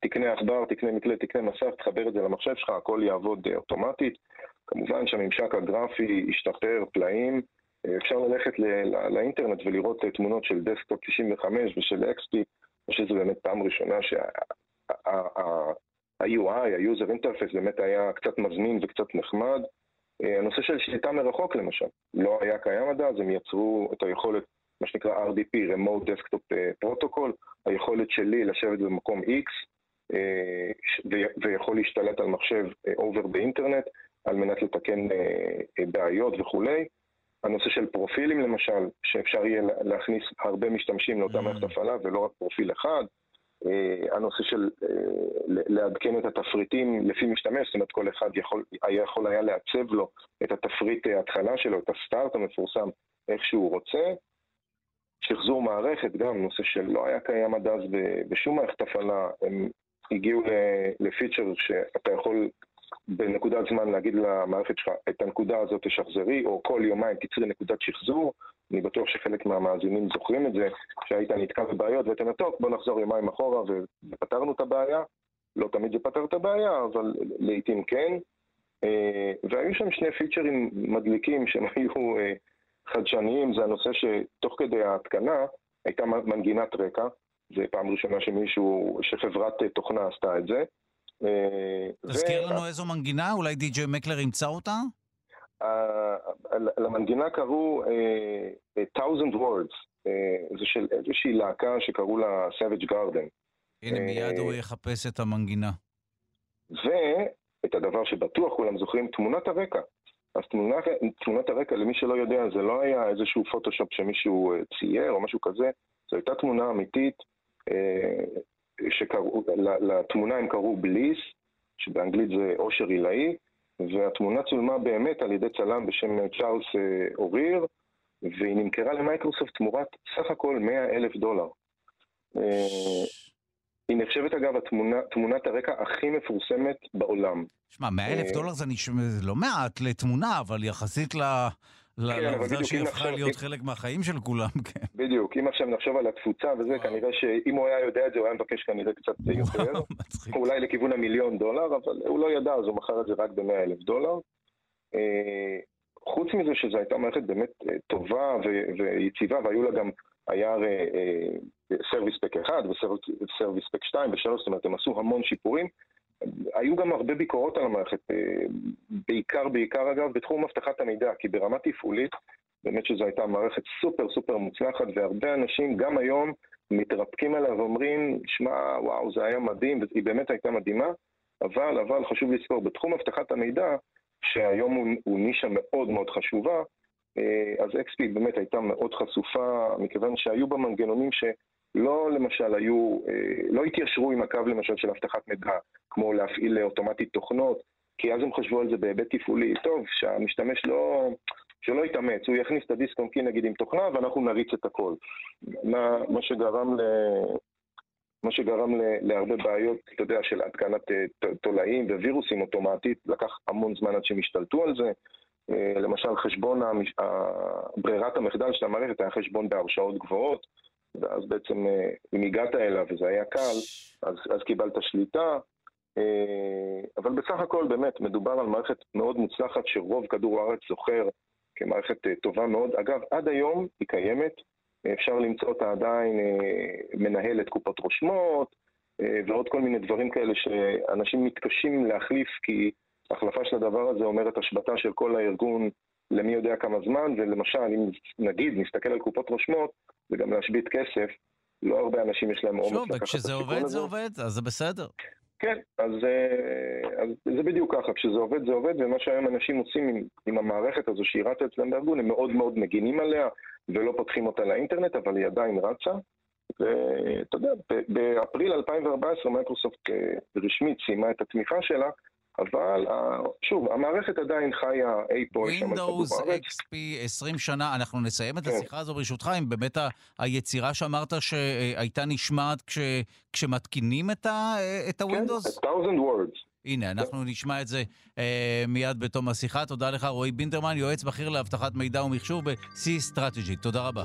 תקנה עכבר, תקנה מקלדת, תקנה מסך, תחבר את זה למחשב שלך, הכל יעבוד אה, אוטומטית. כמובן שהממשק הגרפי השתפר פלאים. אה, אפשר ללכת לא, לאינטרנט ולראות אה, תמונות של desktop 95 ושל XP, חושב שזו באמת פעם ראשונה שה-UI, ה-user interface באמת היה קצת מזמין וקצת נחמד. הנושא של שליטה מרחוק למשל, לא היה קיים עד אז, הם יצרו את היכולת, מה שנקרא RDP, Remote Desktop Protocol, היכולת שלי לשבת במקום X ויכול להשתלט על מחשב over באינטרנט. על מנת לתקן אה, אה, בעיות וכולי. הנושא של פרופילים למשל, שאפשר יהיה להכניס הרבה משתמשים לאותה mm. מערכת הפעלה ולא רק פרופיל אחד. הנושא של לעדכן את התפריטים לפי משתמש, זאת אומרת כל אחד יכול, היה יכול היה לעצב לו את התפריט ההתחלה שלו, את הסטארט המפורסם, איך שהוא רוצה. שחזור מערכת, גם נושא שלא היה קיים עד אז בשום מערכת הפעלה, הם הגיעו לפיצ'ר שאתה יכול בנקודת זמן להגיד למערכת שלך, את הנקודה הזאת תשחזרי, או כל יומיים תצרי נקודת שחזור. אני בטוח שחלק מהמאזינים זוכרים את זה, שהיית נתקע בבעיות ואתה אומר, טוב, בוא נחזור יומיים אחורה ופתרנו את הבעיה. לא תמיד זה פתר את הבעיה, אבל לעיתים כן. אה, והיו שם שני פיצ'רים מדליקים שהם היו אה, חדשניים, זה הנושא שתוך כדי ההתקנה הייתה מנגינת רקע, זה פעם ראשונה שמישהו, שחברת תוכנה עשתה את זה. אה, תזכיר לנו איזו מנגינה, אולי די.ג'יי מקלר ימצא אותה? למנגינה קראו uh, Thousand Words, uh, זה של איזושהי להקה שקראו לה Savage Garden. הנה, מיד הוא יחפש את המנגינה. ואת הדבר שבטוח כולם זוכרים, תמונת הרקע. אז תמונת, תמונת הרקע, למי שלא יודע, זה לא היה איזשהו פוטושופ שמישהו צייר או משהו כזה, זו הייתה תמונה אמיתית שקראו, לתמונה הם קראו בליס, שבאנגלית זה עושר עילאי, והתמונה צולמה באמת על ידי צלם בשם צ'ארלס אה, אוריר, והיא נמכרה למייקרוסופט תמורת סך הכל 100 אלף דולר. אה, היא נחשבת אגב התמונה, תמונת הרקע הכי מפורסמת בעולם. שמע, 100 אלף אה, דולר זה נשמע, לא מעט לתמונה, אבל יחסית ל... כן, לעובדה שהיא הפכה להיות חלק מהחיים של כולם, כן. בדיוק, אם עכשיו נחשוב על התפוצה וזה, כנראה שאם הוא היה יודע את זה, הוא היה מבקש כנראה קצת יותר. אולי לכיוון המיליון דולר, אבל הוא לא ידע, אז הוא מכר את זה רק ב-100 אלף דולר. אה, חוץ מזה שזו הייתה מערכת באמת אה, טובה ויציבה, והיו לה גם, היה הרי Service Pack 1 ו Service Pack 2 ו-3, זאת אומרת, הם עשו המון שיפורים. היו גם הרבה ביקורות על המערכת, אה, בעיקר, בעיקר אגב, בתחום אבטחת המידע, כי ברמה תפעולית, באמת שזו הייתה מערכת סופר סופר מוצלחת, והרבה אנשים גם היום מתרפקים עליה ואומרים, שמע, וואו, זה היה מדהים, והיא באמת הייתה מדהימה, אבל, אבל חשוב לזכור, בתחום אבטחת המידע, שהיום הוא, הוא נישה מאוד מאוד חשובה, אה, אז XP באמת הייתה מאוד חשופה, מכיוון שהיו בה מנגנונים ש... לא למשל היו, אה, לא התיישרו עם הקו למשל של אבטחת מידע, כמו להפעיל אוטומטית תוכנות, כי אז הם חשבו על זה בהיבט תפעולי. טוב, שהמשתמש לא, שלא יתאמץ, הוא יכניס את הדיסק און נגיד עם תוכנה ואנחנו נריץ את הכל. מה, מה שגרם ל... מה שגרם להרבה בעיות, אתה יודע, של התקנת תולעים ווירוסים אוטומטית, לקח המון זמן עד שהם השתלטו על זה. למשל, חשבון, ברירת המחדל של המערכת היה חשבון בהרשאות גבוהות, ואז בעצם אם הגעת אליו וזה היה קל, אז, אז קיבלת שליטה. אבל בסך הכל באמת מדובר על מערכת מאוד מוצלחת שרוב כדור הארץ זוכר כמערכת טובה מאוד. אגב, עד היום היא קיימת, אפשר למצוא אותה עדיין מנהלת קופות רושמות ועוד כל מיני דברים כאלה שאנשים מתקשים להחליף כי החלפה של הדבר הזה אומרת השבתה של כל הארגון למי יודע כמה זמן, ולמשל, אם נגיד נסתכל על קופות רושמות, זה גם להשבית כסף, לא הרבה אנשים יש להם אומץ לקחת את הסיכון הזה. שוב, וכשזה עובד זה עובד, אז זה בסדר. כן, אז, אז זה בדיוק ככה, כשזה עובד זה עובד, ומה שהיום אנשים עושים עם, עם המערכת הזו שהיא רצה אצלם בארגון, הם מאוד מאוד מגינים עליה ולא פותחים אותה לאינטרנט, אבל היא עדיין רצה. ואתה יודע, באפריל 2014 מייקרוסופט רשמית סיימה את התמיכה שלה, אבל שוב, המערכת עדיין חיה אי פה שם כדור הארץ. Windows XP 20 שנה, אנחנו נסיים את כן. השיחה הזו ברשותך, אם באמת ה- היצירה שאמרת שהייתה נשמעת כש, כשמתקינים את, ה-Windows? כן, a thousand words. הנה, אנחנו נשמע את זה אה, מיד בתום השיחה. תודה לך, רועי בינדרמן, יועץ בכיר לאבטחת מידע ומחשוב ב-C Strategy. תודה רבה.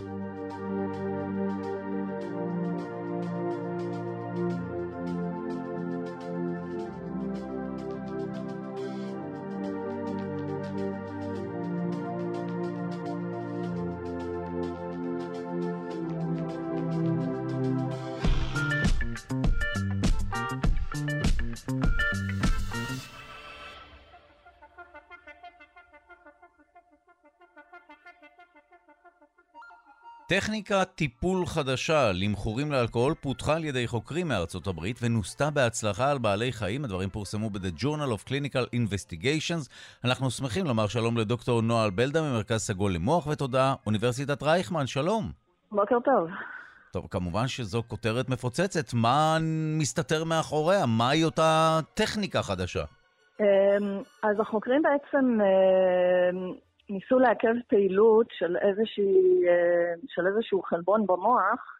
טכניקת טיפול חדשה למכורים לאלכוהול פותחה על ידי חוקרים מארצות הברית ונוסתה בהצלחה על בעלי חיים. הדברים פורסמו ב-The Journal of Clinical Investigations. אנחנו שמחים לומר שלום לדוקטור נועה בלדה ממרכז סגול למוח ותודה, אוניברסיטת רייכמן, שלום. בוקר טוב. טוב, כמובן שזו כותרת מפוצצת. מה מסתתר מאחוריה? מהי אותה טכניקה חדשה? אמ, אז החוקרים בעצם אמ, ניסו לעכב פעילות של, איזושהי, אה, של איזשהו חלבון במוח,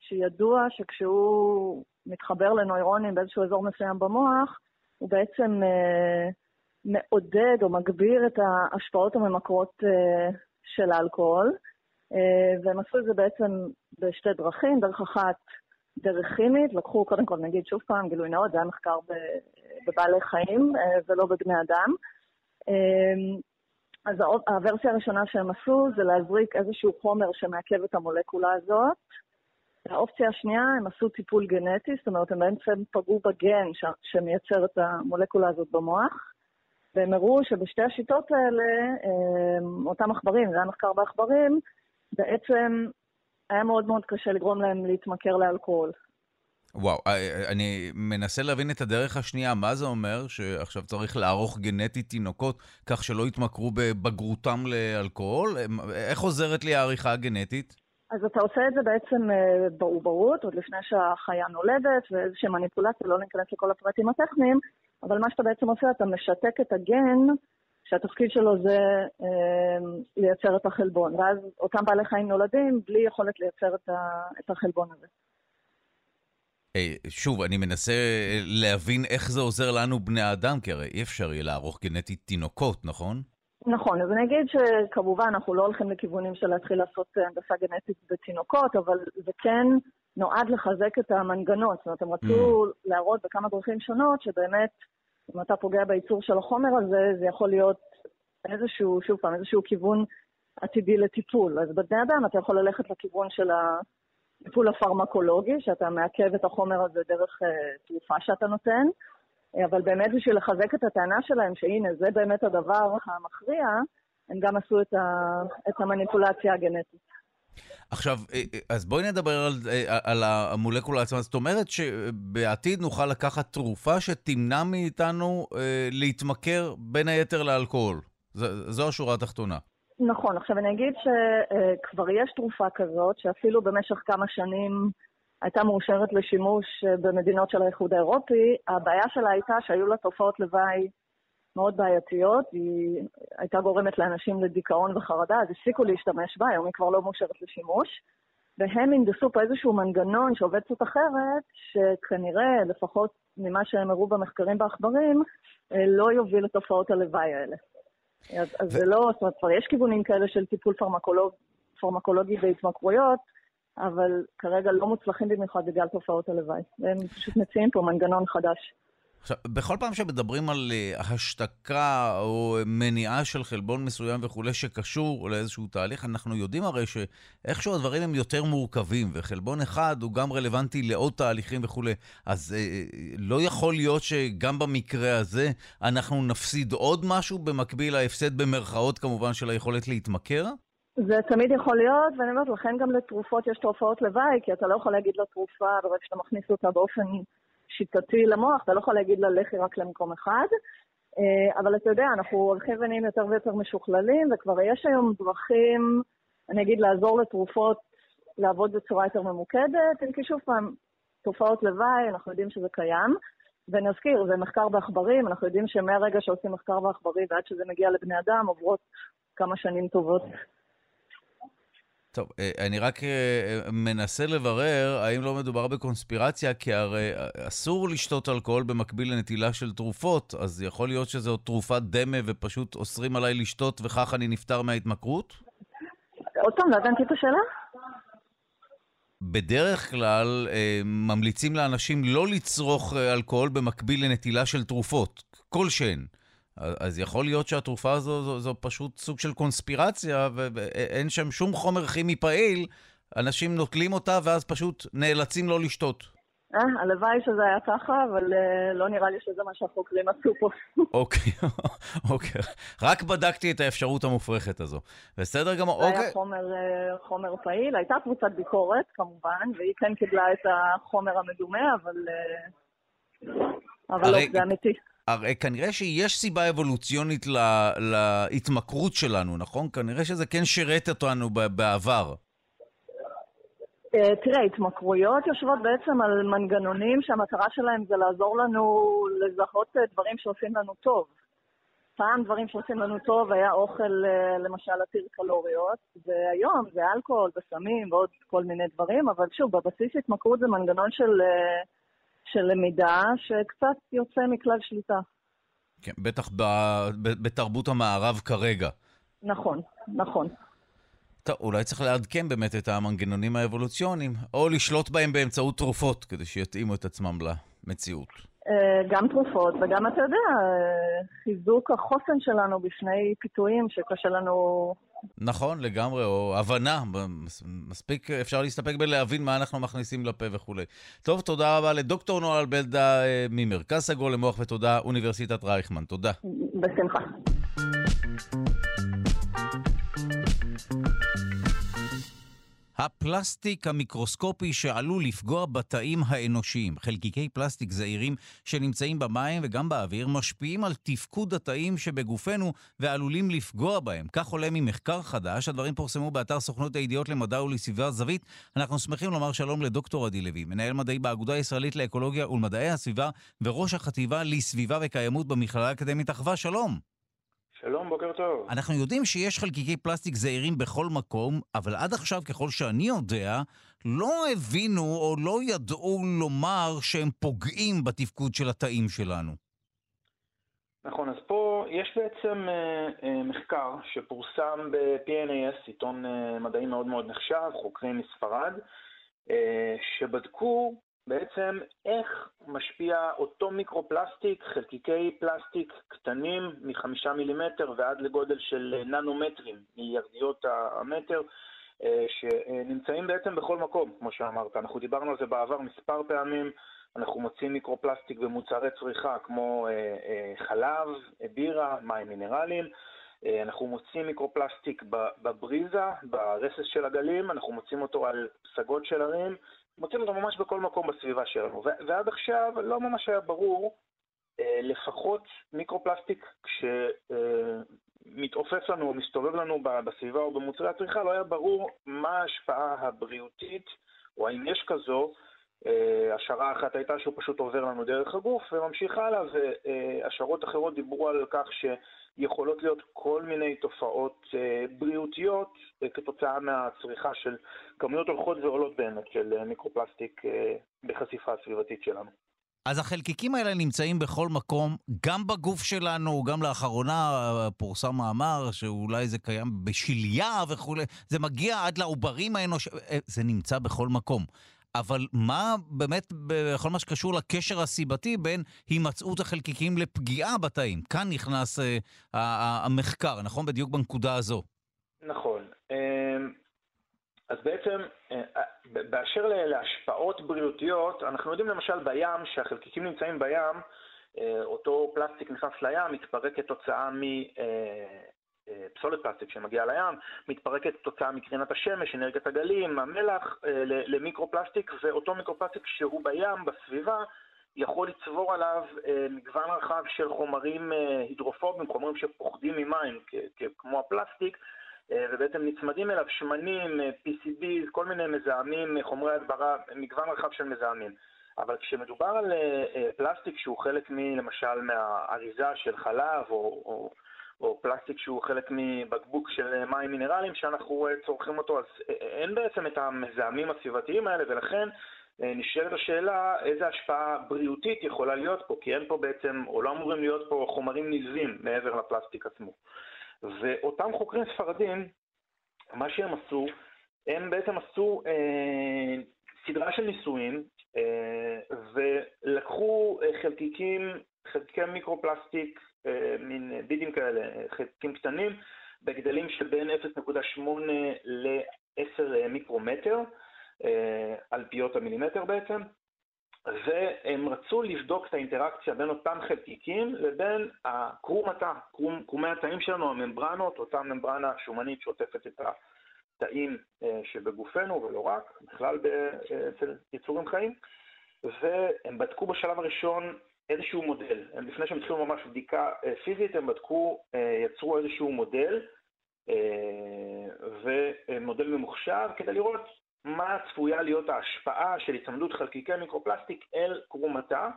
שידוע שכשהוא מתחבר לנוירונים באיזשהו אזור מסוים במוח, הוא בעצם אה, מעודד או מגביר את ההשפעות הממכרות אה, של האלכוהול. והם עשו את זה בעצם בשתי דרכים. דרך אחת, דרך כימית, לקחו, קודם כל נגיד שוב פעם, גילוי נאות, זה היה מחקר בבעלי חיים ולא בבני אדם. אז הוורסיה הראשונה שהם עשו זה להזריק איזשהו חומר שמעכב את המולקולה הזאת. האופציה השנייה, הם עשו טיפול גנטי, זאת אומרת, הם בעצם פגעו בגן ש... שמייצר את המולקולה הזאת במוח, והם הראו שבשתי השיטות האלה, אותם עכברים, זה היה מחקר בעכברים, בעצם היה מאוד מאוד קשה לגרום להם להתמכר לאלכוהול. וואו, אה, אה, אני מנסה להבין את הדרך השנייה. מה זה אומר שעכשיו צריך לערוך גנטית תינוקות כך שלא יתמכרו בבגרותם לאלכוהול? איך עוזרת לי העריכה הגנטית? אז אתה עושה את זה בעצם אה, בעוברות, עוד לפני שהחיה נולדת, ואיזושהי מניפולציה, לא ניכנס לכל הפרטים הטכניים, אבל מה שאתה בעצם עושה, אתה משתק את הגן, שהתפקיד שלו זה אה, לייצר את החלבון. ואז אותם בעלי חיים נולדים בלי יכולת לייצר את, ה, את החלבון הזה. אה, שוב, אני מנסה להבין איך זה עוזר לנו בני האדם, כי הרי אי אפשר יהיה לערוך גנטית תינוקות, נכון? נכון, אז אני אגיד שכמובן אנחנו לא הולכים לכיוונים של להתחיל לעשות הנדסה גנטית בתינוקות, אבל זה כן נועד לחזק את המנגנון. זאת אומרת, הם רצו mm. להראות בכמה דרכים שונות שבאמת, אם אתה פוגע בייצור של החומר הזה, זה יכול להיות איזשהו, שוב פעם, איזשהו כיוון עתידי לטיפול. אז בבני אדם אתה יכול ללכת לכיוון של ה... הטיפול הפרמקולוגי, שאתה מעכב את החומר הזה דרך uh, תרופה שאתה נותן, אבל באמת בשביל לחזק את הטענה שלהם, שהנה, זה באמת הדבר המכריע, הם גם עשו את, ה, את המניפולציה הגנטית. עכשיו, אה, אה, אז בואי נדבר על, על המולקולה עצמה. זאת אומרת שבעתיד נוכל לקחת תרופה שתמנע מאיתנו אה, להתמכר בין היתר לאלכוהול. זו, זו השורה התחתונה. נכון, עכשיו אני אגיד שכבר יש תרופה כזאת, שאפילו במשך כמה שנים הייתה מאושרת לשימוש במדינות של האיחוד האירופי. הבעיה שלה הייתה שהיו לה תופעות לוואי מאוד בעייתיות, היא הייתה גורמת לאנשים לדיכאון וחרדה, אז הפסיקו להשתמש בה, היום היא כבר לא מאושרת לשימוש. והם הנדסו פה איזשהו מנגנון שעובד קצת אחרת, שכנראה, לפחות ממה שהם הראו במחקרים בעכברים, לא יוביל לתופעות הלוואי האלה. אז, אז ו... זה לא, זאת אומרת, כבר יש כיוונים כאלה של טיפול פרמקולוג, פרמקולוגי בהתמכרויות, אבל כרגע לא מוצלחים במיוחד בגלל תופעות הלוואי. והם פשוט מציעים פה מנגנון חדש. עכשיו, בכל פעם שמדברים על uh, השתקה או מניעה של חלבון מסוים וכולי שקשור לאיזשהו תהליך, אנחנו יודעים הרי שאיכשהו הדברים הם יותר מורכבים, וחלבון אחד הוא גם רלוונטי לעוד תהליכים וכולי. אז uh, לא יכול להיות שגם במקרה הזה אנחנו נפסיד עוד משהו במקביל להפסד במרכאות כמובן של היכולת להתמכר? זה תמיד יכול להיות, ואני אומרת, לכן גם לתרופות יש תופעות לוואי, כי אתה לא יכול להגיד לתרופה, ברגע שאתה מכניס אותה באופן שיטתי למוח, אתה לא יכול להגיד לה לכי רק למקום אחד. אה, אבל אתה יודע, אנחנו הולכים ונהיים יותר ויותר משוכללים, וכבר יש היום דרכים, אני אגיד, לעזור לתרופות לעבוד בצורה יותר ממוקדת, אם כי שוב פעם, תופעות לוואי, אנחנו יודעים שזה קיים. ונזכיר, זה מחקר בעכברים, אנחנו יודעים שמהרגע שעושים מחקר בעכברים ועד שזה מגיע לבני אדם עוברות כמה שנים טובות. טוב, אה, אני רק אה, מנסה לברר האם לא מדובר בקונספירציה, כי הרי אה, אסור לשתות אלכוהול במקביל לנטילה של תרופות, אז יכול להיות שזו תרופת דמה ופשוט אוסרים עליי לשתות וכך אני נפטר מההתמכרות? עוד פעם, לא הבנתי את השאלה. בדרך כלל ממליצים לאנשים לא לצרוך אלכוהול במקביל לנטילה של תרופות, כלשהן. אז יכול להיות שהתרופה הזו זו, זו פשוט סוג של קונספירציה, ואין שם שום חומר כימי פעיל, אנשים נוטלים אותה ואז פשוט נאלצים לא לשתות. אה, הלוואי שזה היה ככה, אבל uh, לא נראה לי שזה מה שהחוקרים עשו פה. אוקיי, אוקיי. רק בדקתי את האפשרות המופרכת הזו. בסדר גמור, אוקיי. זה היה חומר, uh, חומר פעיל. הייתה קבוצת ביקורת, כמובן, והיא כן קיבלה את החומר המדומה, אבל, uh, אבל הרי... לא, זה אמיתי. הרי כנראה שיש סיבה אבולוציונית לה, להתמכרות שלנו, נכון? כנראה שזה כן שירת אותנו בעבר. אה, תראה, התמכרויות יושבות בעצם על מנגנונים שהמטרה שלהם זה לעזור לנו לזהות אה, דברים שעושים לנו טוב. פעם דברים שעושים לנו טוב היה אוכל, אה, למשל, עתיר קלוריות, והיום זה אלכוהול וסמים ועוד כל מיני דברים, אבל שוב, בבסיס התמכרות זה מנגנון של של למידה שקצת יוצא מכלל שליטה. כן, בטח ב, ב, בתרבות המערב כרגע. נכון, נכון. טוב, אולי צריך לעדכן באמת את המנגנונים האבולוציוניים, או לשלוט בהם באמצעות תרופות, כדי שיתאימו את עצמם למציאות. אה, גם תרופות, וגם, אתה יודע, אה, חיזוק החוסן שלנו בפני פיתויים שקשה לנו נכון, לגמרי, או הבנה, מספיק אפשר להסתפק בלהבין מה אנחנו מכניסים לפה וכולי. טוב, תודה רבה לדוקטור נועה אלבלדה אה, ממרכז סגול למוח ותודה, אוניברסיטת רייכמן. תודה. בשמחה. הפלסטיק המיקרוסקופי שעלול לפגוע בתאים האנושיים. חלקיקי פלסטיק זעירים שנמצאים במים וגם באוויר משפיעים על תפקוד התאים שבגופנו ועלולים לפגוע בהם. כך עולה ממחקר חדש, הדברים פורסמו באתר סוכנות הידיעות למדע ולסביבה זווית. אנחנו שמחים לומר שלום לדוקטור עדי לוי, מנהל מדעי באגודה הישראלית לאקולוגיה ולמדעי הסביבה וראש החטיבה לסביבה וקיימות במכללה האקדמית אחווה. שלום. שלום, בוקר טוב. אנחנו יודעים שיש חלקיקי פלסטיק זעירים בכל מקום, אבל עד עכשיו, ככל שאני יודע, לא הבינו או לא ידעו לומר שהם פוגעים בתפקוד של התאים שלנו. נכון, אז פה יש בעצם אה, אה, מחקר שפורסם ב-PNAS, עיתון אה, מדעי מאוד מאוד נחשב, חוקרים מספרד, אה, שבדקו בעצם איך משפיע אותו מיקרופלסטיק, חלקיקי פלסטיק קטנים מחמישה מילימטר ועד לגודל של ננומטרים, מיליארדיות המטר, אה, שנמצאים בעצם בכל מקום, כמו שאמרת. אנחנו דיברנו על זה בעבר מספר פעמים, אנחנו מוצאים מיקרופלסטיק במוצרי צריכה כמו אה, אה, חלב, בירה, מים מינרליים. אנחנו מוצאים מיקרופלסטיק בבריזה, ברסס של הגלים, אנחנו מוצאים אותו על פסגות של הרים, מוצאים אותו ממש בכל מקום בסביבה שלנו. ועד עכשיו לא ממש היה ברור, אה, לפחות מיקרופלסטיק, כשמתעופף לנו או מסתובב לנו בסביבה או במוצרי הצריכה, לא היה ברור מה ההשפעה הבריאותית, או האם יש כזו, השערה אחת הייתה שהוא פשוט עובר לנו דרך הגוף וממשיך הלאה, והשערות אחרות דיברו על כך שיכולות להיות כל מיני תופעות בריאותיות כתוצאה מהצריכה של כמויות הולכות ועולות באמת של מיקרופלסטיק בחשיפה הסביבתית שלנו. אז החלקיקים האלה נמצאים בכל מקום, גם בגוף שלנו, גם לאחרונה פורסם מאמר שאולי זה קיים בשליה וכולי, זה מגיע עד לעוברים האנוש... זה נמצא בכל מקום. אבל מה באמת בכל מה שקשור לקשר הסיבתי בין הימצאות החלקיקים לפגיעה בתאים? כאן נכנס אה, המחקר, נכון? בדיוק בנקודה הזו. נכון. אה, אז בעצם, אה, באשר להשפעות בריאותיות, אנחנו יודעים למשל בים, שהחלקיקים נמצאים בים, אה, אותו פלסטיק נכנס לים, מתפרק כתוצאה אה, פלסטיק שמגיעה לים, מתפרקת כתוצאה מקרינת השמש, אנרגיית הגלים, המלח, למיקרופלסטיק, ואותו מיקרופלסטיק שהוא בים, בסביבה, יכול לצבור עליו מגוון רחב של חומרים הידרופובים, חומרים שפוחדים ממים, כמו הפלסטיק, אה, ובעצם נצמדים אליו שמנים, אה, PCB, כל מיני מזהמים, אה, חומרי הדברה, מגוון רחב של מזהמים. אבל כשמדובר על פלסטיק שהוא חלק, מ, למשל, מהאריזה של חלב, או, או, או פלסטיק שהוא חלק מבקבוק של מים מינרליים שאנחנו צורכים אותו, אז אין בעצם את המזהמים הסביבתיים האלה, ולכן נשאלת השאלה איזה השפעה בריאותית יכולה להיות פה, כי אין פה בעצם, או לא אמורים להיות פה חומרים נלווים מעבר לפלסטיק עצמו. ואותם חוקרים ספרדים, מה שהם עשו, הם בעצם עשו אה, סדרה של ניסויים אה, ולקחו אה, חלקיקים, חלקיקי מיקרופלסטיק, אה, מין בידים כאלה, חלקיקים קטנים, בגדלים של בין 0.8 ל-10 מיקרומטר, אה, על פיות המילימטר בעצם, והם רצו לבדוק את האינטראקציה בין אותם חלקיקים לבין הקרום התא, קרומי התאים שלנו, הממברנות, אותה ממברנה שומנית שעוטפת את התאים אה, שבגופנו ולא רק, בכלל אצל יצורים חיים, והם בדקו בשלב הראשון איזשהו מודל. הם, לפני שהם התחילו ממש בדיקה אה, פיזית, הם בדקו, אה, יצרו איזשהו מודל, ומודל ממוחשב, כדי לראות מה צפויה להיות ההשפעה של הצמדות חלקיקי מיקרופלסטיק אל קרומתה,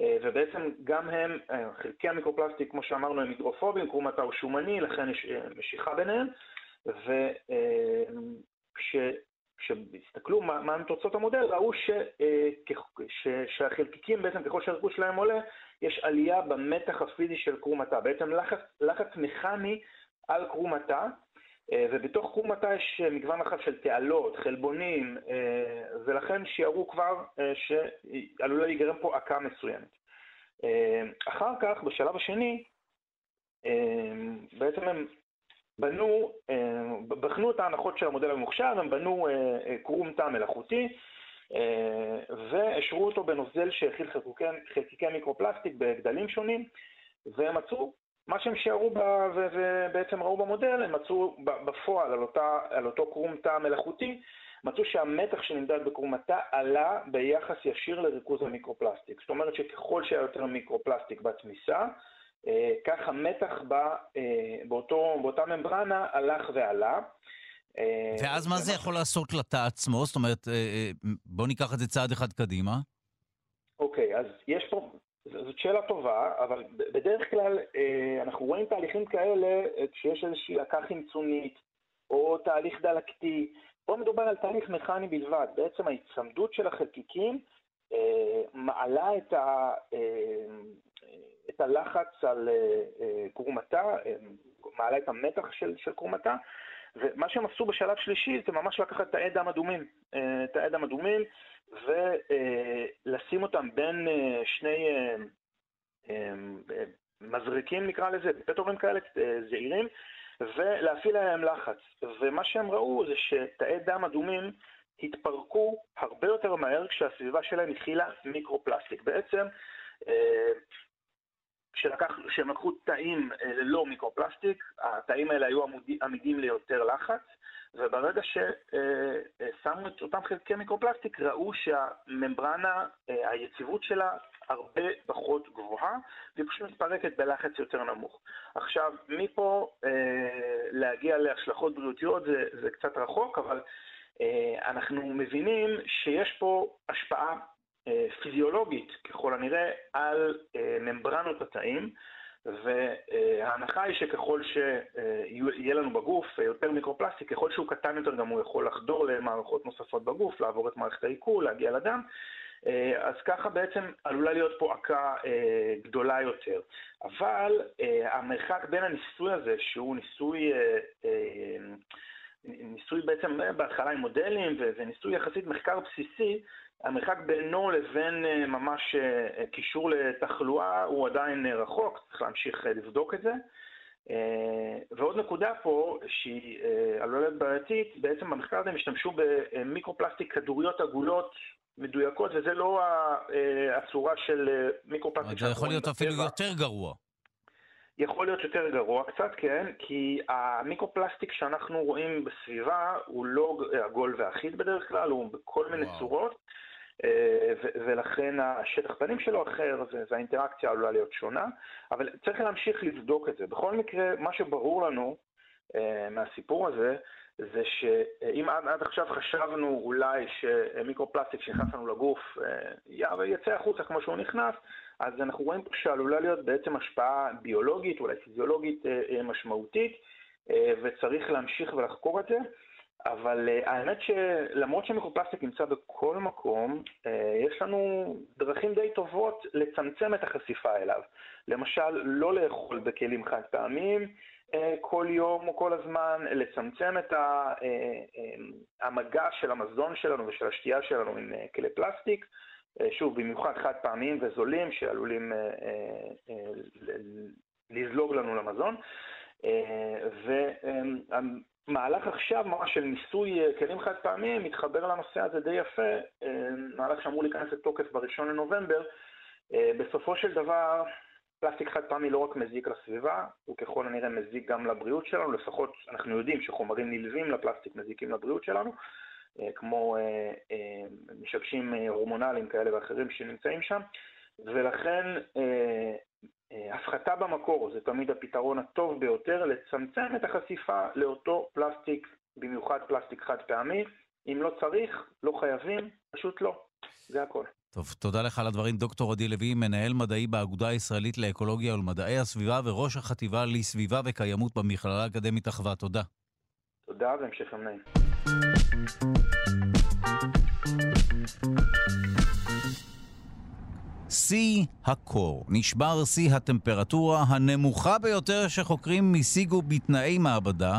אה, ובעצם גם הם, אה, חלקי המיקרופלסטיק, כמו שאמרנו, הם הידרופובים, קרומתה הוא שומני, לכן יש אה, משיכה ביניהם, וכשהסתכלו מה, מה הם תוצאות המודל, ראו ש, ש, שהחלקיקים בעצם, ככל שהריכוז שלהם עולה, יש עלייה במתח הפיזי של קרומתה, בעצם לחץ, לחץ מכני על קרומתה, אה, ובתוך קרום התא יש אה, מגוון רחב של תעלות, חלבונים, אה, ולכן שיערו כבר שעלולה להיגרם פה עקה מסוימת. אחר כך, בשלב השני, בעצם הם בנו, בחנו את ההנחות של המודל הממוחשב, הם בנו קרום תא מלאכותי, והשרו אותו בנוזל שהכיל חלקיקי מיקרופלסטיק בגדלים שונים, והם מצאו מה שהם שיערו ובעצם ראו במודל, הם מצאו בפועל על, אותה, על אותו קרום תא מלאכותי, מצאו שהמתח שנמדד בקרום התא עלה ביחס ישיר לריכוז המיקרופלסטיק. זאת אומרת שככל שהיה יותר מיקרופלסטיק בתמיסה, אה, כך המתח בא, אה, באותו, באותה ממברנה הלך ועלה. אה, ואז מה זה יכול לעשות לתא עצמו? זאת אומרת, בואו ניקח את זה צעד אחד קדימה. אוקיי, אז יש פה זאת שאלה טובה, אבל בדרך כלל אה, אנחנו רואים תהליכים כאלה אה, כשיש איזושהי עקה חמצונית או תהליך דלקתי. פה מדובר על תהליך מכני בלבד. בעצם ההצמדות של החלקיקים אה, מעלה את, ה, את הלחץ על קרומתה, מעלה את המתח של, של קרומתה, ומה שהם עשו בשלב שלישי זה ממש לקחת תאי דם אדומים. תאי דם אדומים ולשים אותם בין אה, שני אה, אה, מזריקים נקרא לזה, פטורים כאלה זעירים, ולהפעיל עליהם לחץ. ומה שהם ראו זה שתאי דם אדומים התפרקו הרבה יותר מהר כשהסביבה שלהם הכילה מיקרופלסטיק. בעצם, כשהם לקחו תאים ללא מיקרופלסטיק, התאים האלה היו עמידים ליותר לחץ, וברגע ששמו את אותם חלקי מיקרופלסטיק, ראו שהממברנה, אה, היציבות שלה הרבה פחות גבוהה, והיא פשוט מתפרקת בלחץ יותר נמוך. עכשיו, מפה אה, להגיע להשלכות בריאותיות זה, זה קצת רחוק, אבל אנחנו מבינים שיש פה השפעה פיזיולוגית ככל הנראה על ממברנות התאים. וההנחה היא שככל שיהיה לנו בגוף יותר מיקרופלסטיק, ככל שהוא קטן יותר גם הוא יכול לחדור למערכות נוספות בגוף, לעבור את מערכת העיכול, להגיע לדם. אז ככה בעצם עלולה להיות פה עקה גדולה יותר. אבל המרחק בין הניסוי הזה, שהוא ניסוי, ניסוי בעצם בהתחלה עם מודלים וניסוי יחסית מחקר בסיסי, המרחק בינו לבין אה, ממש אה, קישור לתחלואה הוא עדיין אה, רחוק, צריך להמשיך לבדוק את זה. ועוד נקודה פה, שהיא עלולה להיות בעייתית, בעצם במחקר הזה הם השתמשו במיקרופלסטיק כדוריות עגולות מדויקות, וזה לא הצורה של מיקרופלסטיק. זה יכול להיות אפילו יותר גרוע. יכול להיות יותר גרוע קצת, כן, כי המיקרופלסטיק שאנחנו רואים בסביבה הוא לא עגול ואחיד בדרך כלל, הוא בכל מיני וואו. צורות. אה, ולכן השטח פנים שלו אחר והאינטראקציה עלולה להיות שונה, אבל צריך להמשיך לבדוק את זה. בכל מקרה, מה שברור לנו אה, מהסיפור הזה, זה שאם עד, עד עכשיו חשבנו אולי שמיקרופלסטיק שנכנס לנו לגוף אה, יצא החוצה כמו שהוא נכנס, אז אנחנו רואים פה שעלולה להיות בעצם השפעה ביולוגית, אולי פיזיולוגית משמעותית, וצריך להמשיך ולחקור את זה. אבל uh, האמת שלמרות שמיקרופלסטיק נמצא בכל מקום, uh, יש לנו דרכים די טובות לצמצם את החשיפה אליו. למשל, לא לאכול בכלים חד פעמיים uh, כל יום או כל הזמן, לצמצם את המגע של המזון שלנו ושל השתייה שלנו עם כלי פלסטיק. שוב, במיוחד חד פעמיים וזולים שעלולים לזלוג לנו למזון. מהלך עכשיו ממש של ניסוי אה, כלים חד פעמיים מתחבר לנושא הזה די יפה, אה, מהלך שאמור להיכנס לתוקף בראשון לנובמבר. אה, בסופו של דבר, פלסטיק חד פעמי לא רק מזיק לסביבה, הוא ככל הנראה מזיק גם לבריאות שלנו, לפחות אנחנו יודעים שחומרים נלווים לפלסטיק מזיקים לבריאות שלנו, כמו משבשים הורמונליים כאלה ואחרים שנמצאים שם, ולכן אה, הפחתה במקור זה תמיד הפתרון הטוב ביותר לצמצם את החשיפה לאותו פלסטיק, במיוחד פלסטיק חד פעמי. אם לא צריך, לא חייבים, פשוט לא. זה הכל. טוב, תודה לך על הדברים. דוקטור עדי לוי, מנהל מדעי באגודה הישראלית לאקולוגיה ולמדעי הסביבה וראש החטיבה לסביבה וקיימות במכללה האקדמית אחווה. תודה. תודה והמשך יום נעים. שיא הקור. נשבר שיא הטמפרטורה הנמוכה ביותר שחוקרים השיגו בתנאי מעבדה.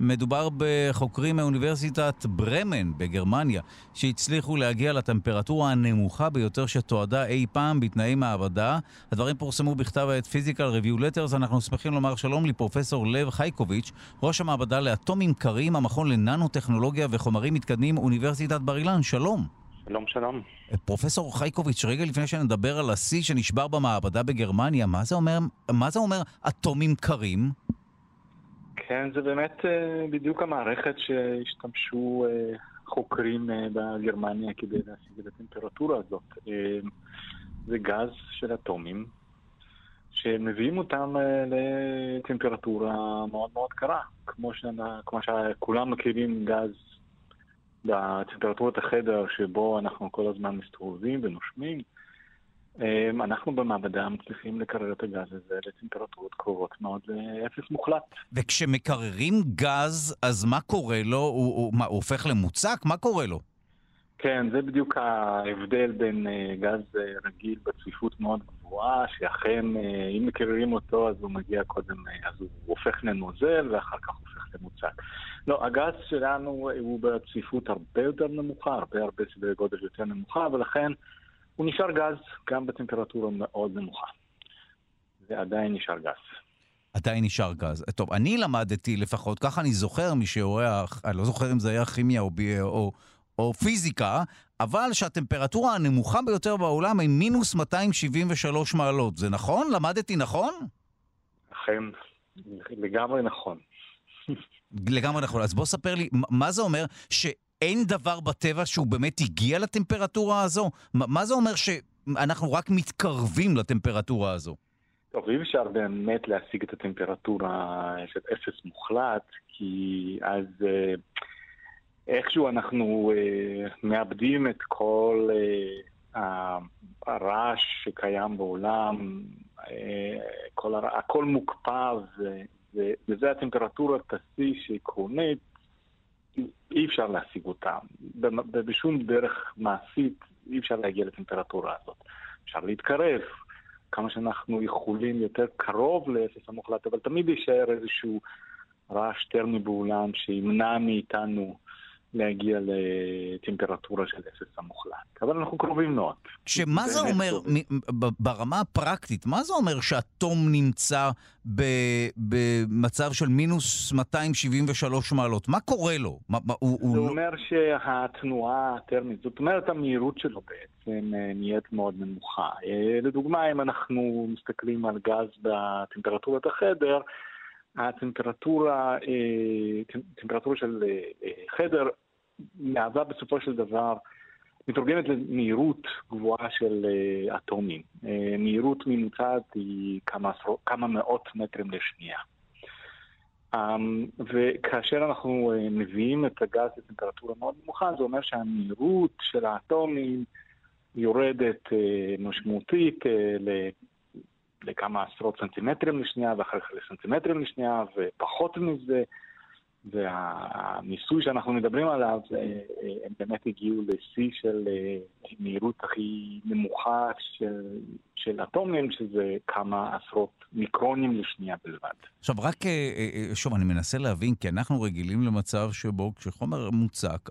מדובר בחוקרים מאוניברסיטת ברמן בגרמניה, שהצליחו להגיע לטמפרטורה הנמוכה ביותר שתועדה אי פעם בתנאי מעבדה. הדברים פורסמו בכתב העת פיזיקל ריוויו לטרס. אנחנו שמחים לומר שלום לפרופסור לב חייקוביץ', ראש המעבדה לאטומים קרים, המכון לננו-טכנולוגיה וחומרים מתקדמים, אוניברסיטת בר אילן. שלום. שלום, שלום. פרופסור חייקוביץ', רגע לפני שנדבר על השיא שנשבר במעבדה בגרמניה, מה זה אומר, מה זה אומר אטומים קרים? כן, זה באמת uh, בדיוק המערכת שהשתמשו uh, חוקרים uh, בגרמניה כדי להשיג את הטמפרטורה הזאת. זה גז של אטומים, שמביאים אותם לטמפרטורה מאוד מאוד קרה. כמו, שנה, כמו שכולם מכירים גז בטמפרטורת החדר שבו אנחנו כל הזמן מסתובבים ונושמים, אמ, אנחנו במעבדה מצליחים לקרר את הגז הזה לטמפרטורות קרובות מאוד לאפס מוחלט. וכשמקררים גז, אז מה קורה לו? הוא, הוא, מה, הוא הופך למוצק? מה קורה לו? כן, זה בדיוק ההבדל בין uh, גז uh, רגיל בצפיפות מאוד גבוהה, שאכן uh, אם מקררים אותו אז הוא מגיע קודם, אז הוא הופך לנוזל ואחר כך הופך למוצק. לא, הגז שלנו הוא בצפיפות הרבה יותר נמוכה, הרבה הרבה סדרי גודל יותר נמוכה, ולכן הוא נשאר גז גם בטמפרטורה מאוד נמוכה. זה עדיין נשאר גז. עדיין נשאר גז. טוב, אני למדתי לפחות, ככה אני זוכר משיעורי, אני לא זוכר אם זה היה כימיה או, בי, או, או פיזיקה, אבל שהטמפרטורה הנמוכה ביותר בעולם היא מינוס 273 מעלות. זה נכון? למדתי נכון? אכן, לגמרי נכון. לגמרי נכון. אז בוא ספר לי, מה זה אומר שאין דבר בטבע שהוא באמת הגיע לטמפרטורה הזו? מה זה אומר שאנחנו רק מתקרבים לטמפרטורה הזו? טוב, אי אפשר באמת להשיג את הטמפרטורה של אפס מוחלט, כי אז... Uh... איכשהו אנחנו אה, מאבדים את כל אה, הרעש שקיים בעולם, אה, כל הר... הכל מוקפא, ו... ו... וזה הטמפרטורת השיא שעקרונית אי אפשר להשיג אותה. בשום דרך מעשית אי אפשר להגיע לטמפרטורה הזאת. אפשר להתקרב, כמה שאנחנו יכולים יותר קרוב לאפס המוחלט, אבל תמיד יישאר איזשהו רעש טרמי באולם שימנע מאיתנו להגיע לטמפרטורה של אפס המוחלט. אבל אנחנו קרובים מאוד. שמה זה אומר, ברמה הפרקטית, מה זה אומר שאטום נמצא במצב של מינוס 273 מעלות? מה קורה לו? מה, הוא, זה הוא... אומר שהתנועה הטרמית, זאת אומרת המהירות שלו בעצם אה, נהיית מאוד נמוכה. אה, לדוגמה, אם אנחנו מסתכלים על גז בטמפרטורת החדר, הטמפרטורה, אה, טמפרטורה של חדר מהווה בסופו של דבר, מתורגמת למהירות גבוהה של uh, אטומים. Uh, מהירות ממוצעת היא כמה, כמה מאות מטרים לשנייה. Um, וכאשר אנחנו uh, מביאים את הגז לטמפרטורה מאוד נמוכה, זה אומר שהמהירות של האטומים יורדת משמעותית. לכמה עשרות סנטימטרים לשנייה, ואחר כך לסנטימטרים לשנייה, ופחות מזה. והניסוי שאנחנו מדברים עליו, הם באמת הגיעו לשיא של אה, מהירות הכי נמוכה של, של אטומים, שזה כמה עשרות מיקרונים לשנייה בלבד. עכשיו, רק, אה, אה, שוב, אני מנסה להבין, כי אנחנו רגילים למצב שבו כשחומר מוצק,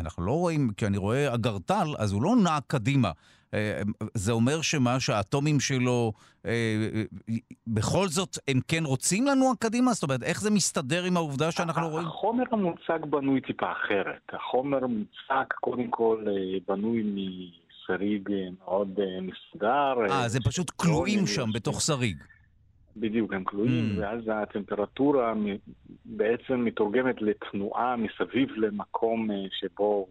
אנחנו לא רואים, כי אני רואה אגרטל, אז הוא לא נע קדימה. אה, זה אומר שמה, שהאטומים שלו, אה, אה, בכל זאת, הם כן רוצים לנוע קדימה? זאת אומרת, איך זה מסתדר עם העובדה שאנחנו רואים? החומר המוצק בנוי טיפה אחרת. החומר המוצק, קודם כל, בנוי מסריג מאוד מסודר. אה, זה פשוט כלואים שם בתוך שריג. בדיוק, הם כלואים, mm. ואז הטמפרטורה בעצם מתורגמת לתנועה מסביב למקום שבו הוא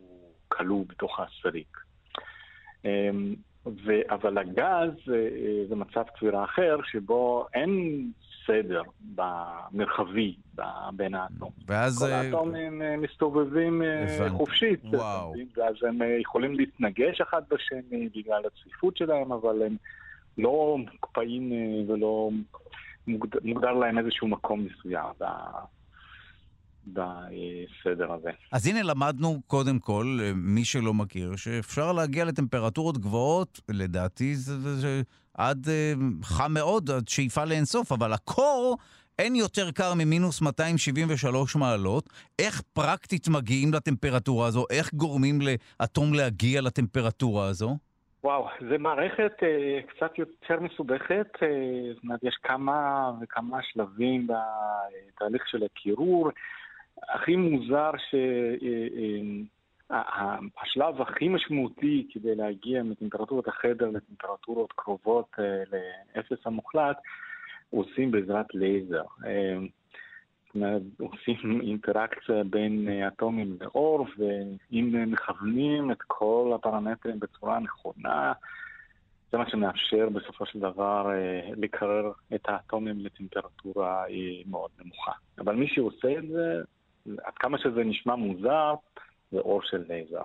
כלוא בתוך השריג. אמ, ו, אבל הגז אה, זה מצב צבירה אחר, שבו אין סדר במרחבי בין האטום. ואז... כל אה, האטומים אה, מסתובבים הבנ... חופשית. וואו. ואז הם יכולים להתנגש אחד בשני בגלל הצפיפות שלהם, אבל הם לא מוקפאים ולא מוגדר להם איזשהו מקום מסוים. בסדר הזה. אז הנה למדנו קודם כל, מי שלא מכיר, שאפשר להגיע לטמפרטורות גבוהות, לדעתי זה, זה עד אה, חם מאוד, עד שאיפה לאינסוף, אבל הקור... אין יותר קר ממינוס 273 מעלות. איך פרקטית מגיעים לטמפרטורה הזו? איך גורמים לאטום להגיע לטמפרטורה הזו? וואו, זו מערכת אה, קצת יותר מסובכת. אה, זאת אומרת, יש כמה וכמה שלבים בתהליך של הקירור. הכי מוזר שהשלב הכי משמעותי כדי להגיע מטמפרטורת החדר לטמפרטורות קרובות אה, לאפס המוחלט, עושים בעזרת לייזר. אה, עושים אינטראקציה בין אטומים לאור, ואם מכוונים את כל הפרמטרים בצורה נכונה, זה מה שמאפשר בסופו של דבר אה, לקרר את האטומים לטמפרטורה מאוד נמוכה. אבל מי שעושה את זה, עד כמה שזה נשמע מוזר, זה אור של לייזר.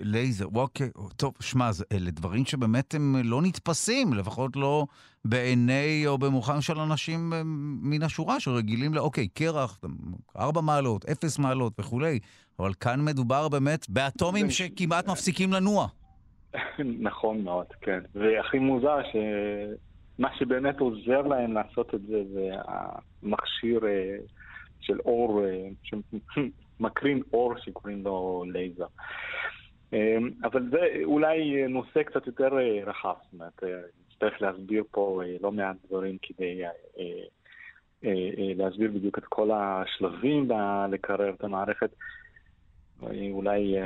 לייזר, אוקיי, טוב, שמע, אלה דברים שבאמת הם לא נתפסים, לפחות לא בעיני או במוחם של אנשים אה, מן השורה שרגילים לאוקיי, קרח, ארבע מעלות, אפס מעלות וכולי, אבל כאן מדובר באמת באטומים שכמעט מפסיקים לנוע. נכון מאוד, כן. והכי מוזר שמה שבאמת עוזר להם לעשות את זה זה המכשיר אה, של אור, אה, שמקרין אור שקוראים לו לייזר. אמ, אבל זה אולי נושא קצת יותר אה, רחב, זאת אומרת, אה, נצטרך להסביר פה לא מעט דברים כדי להסביר בדיוק את כל השלבים לקרר את המערכת. אולי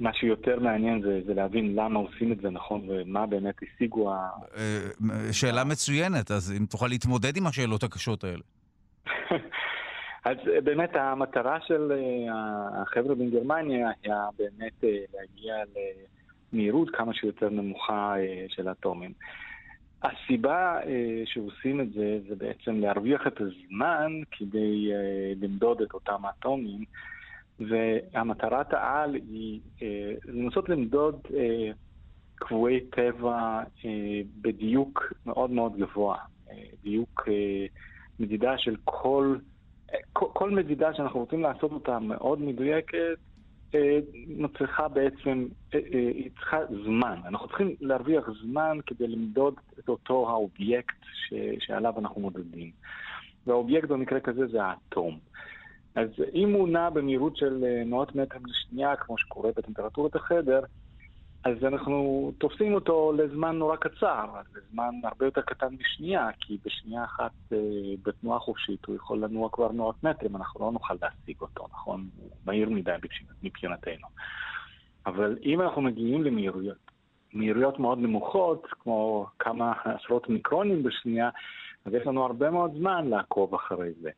מה שיותר מעניין זה, זה להבין למה עושים את זה נכון ומה באמת השיגו ה... שאלה מצוינת, אז אם תוכל להתמודד עם השאלות הקשות האלה. אז אה, באמת המטרה של אה, החבר'ה בגרמניה היה באמת אה, להגיע למהירות כמה שיותר נמוכה של אטומים. הסיבה שעושים את זה זה בעצם להרוויח את הזמן כדי למדוד את אותם אטומים והמטרת העל היא לנסות למדוד קבועי טבע בדיוק מאוד מאוד גבוה. דיוק מדידה של כל, כל, מדידה שאנחנו רוצים לעשות אותה מאוד מדויקת, אה, מצריכה בעצם, אה, אה, היא צריכה זמן. אנחנו צריכים להרוויח זמן כדי למדוד את אותו האובייקט ש, שעליו אנחנו מודדים. והאובייקט במקרה כזה זה האטום. אז אם הוא נע במהירות של מאות מטרים לשנייה, כמו שקורה בטמפרטורת החדר, אז אנחנו תופסים אותו לזמן נורא קצר, לזמן הרבה יותר קטן משנייה, כי בשנייה אחת אה, בתנועה חופשית הוא יכול לנוע כבר מאות מטרים, אנחנו לא נוכל להשיג אותו, נכון? הוא מהיר מדי מבחינתנו. אבל אם אנחנו מגיעים למהירויות, מהירויות מאוד נמוכות, כמו כמה עשרות מיקרונים בשנייה, אז יש לנו הרבה מאוד זמן לעקוב אחרי זה.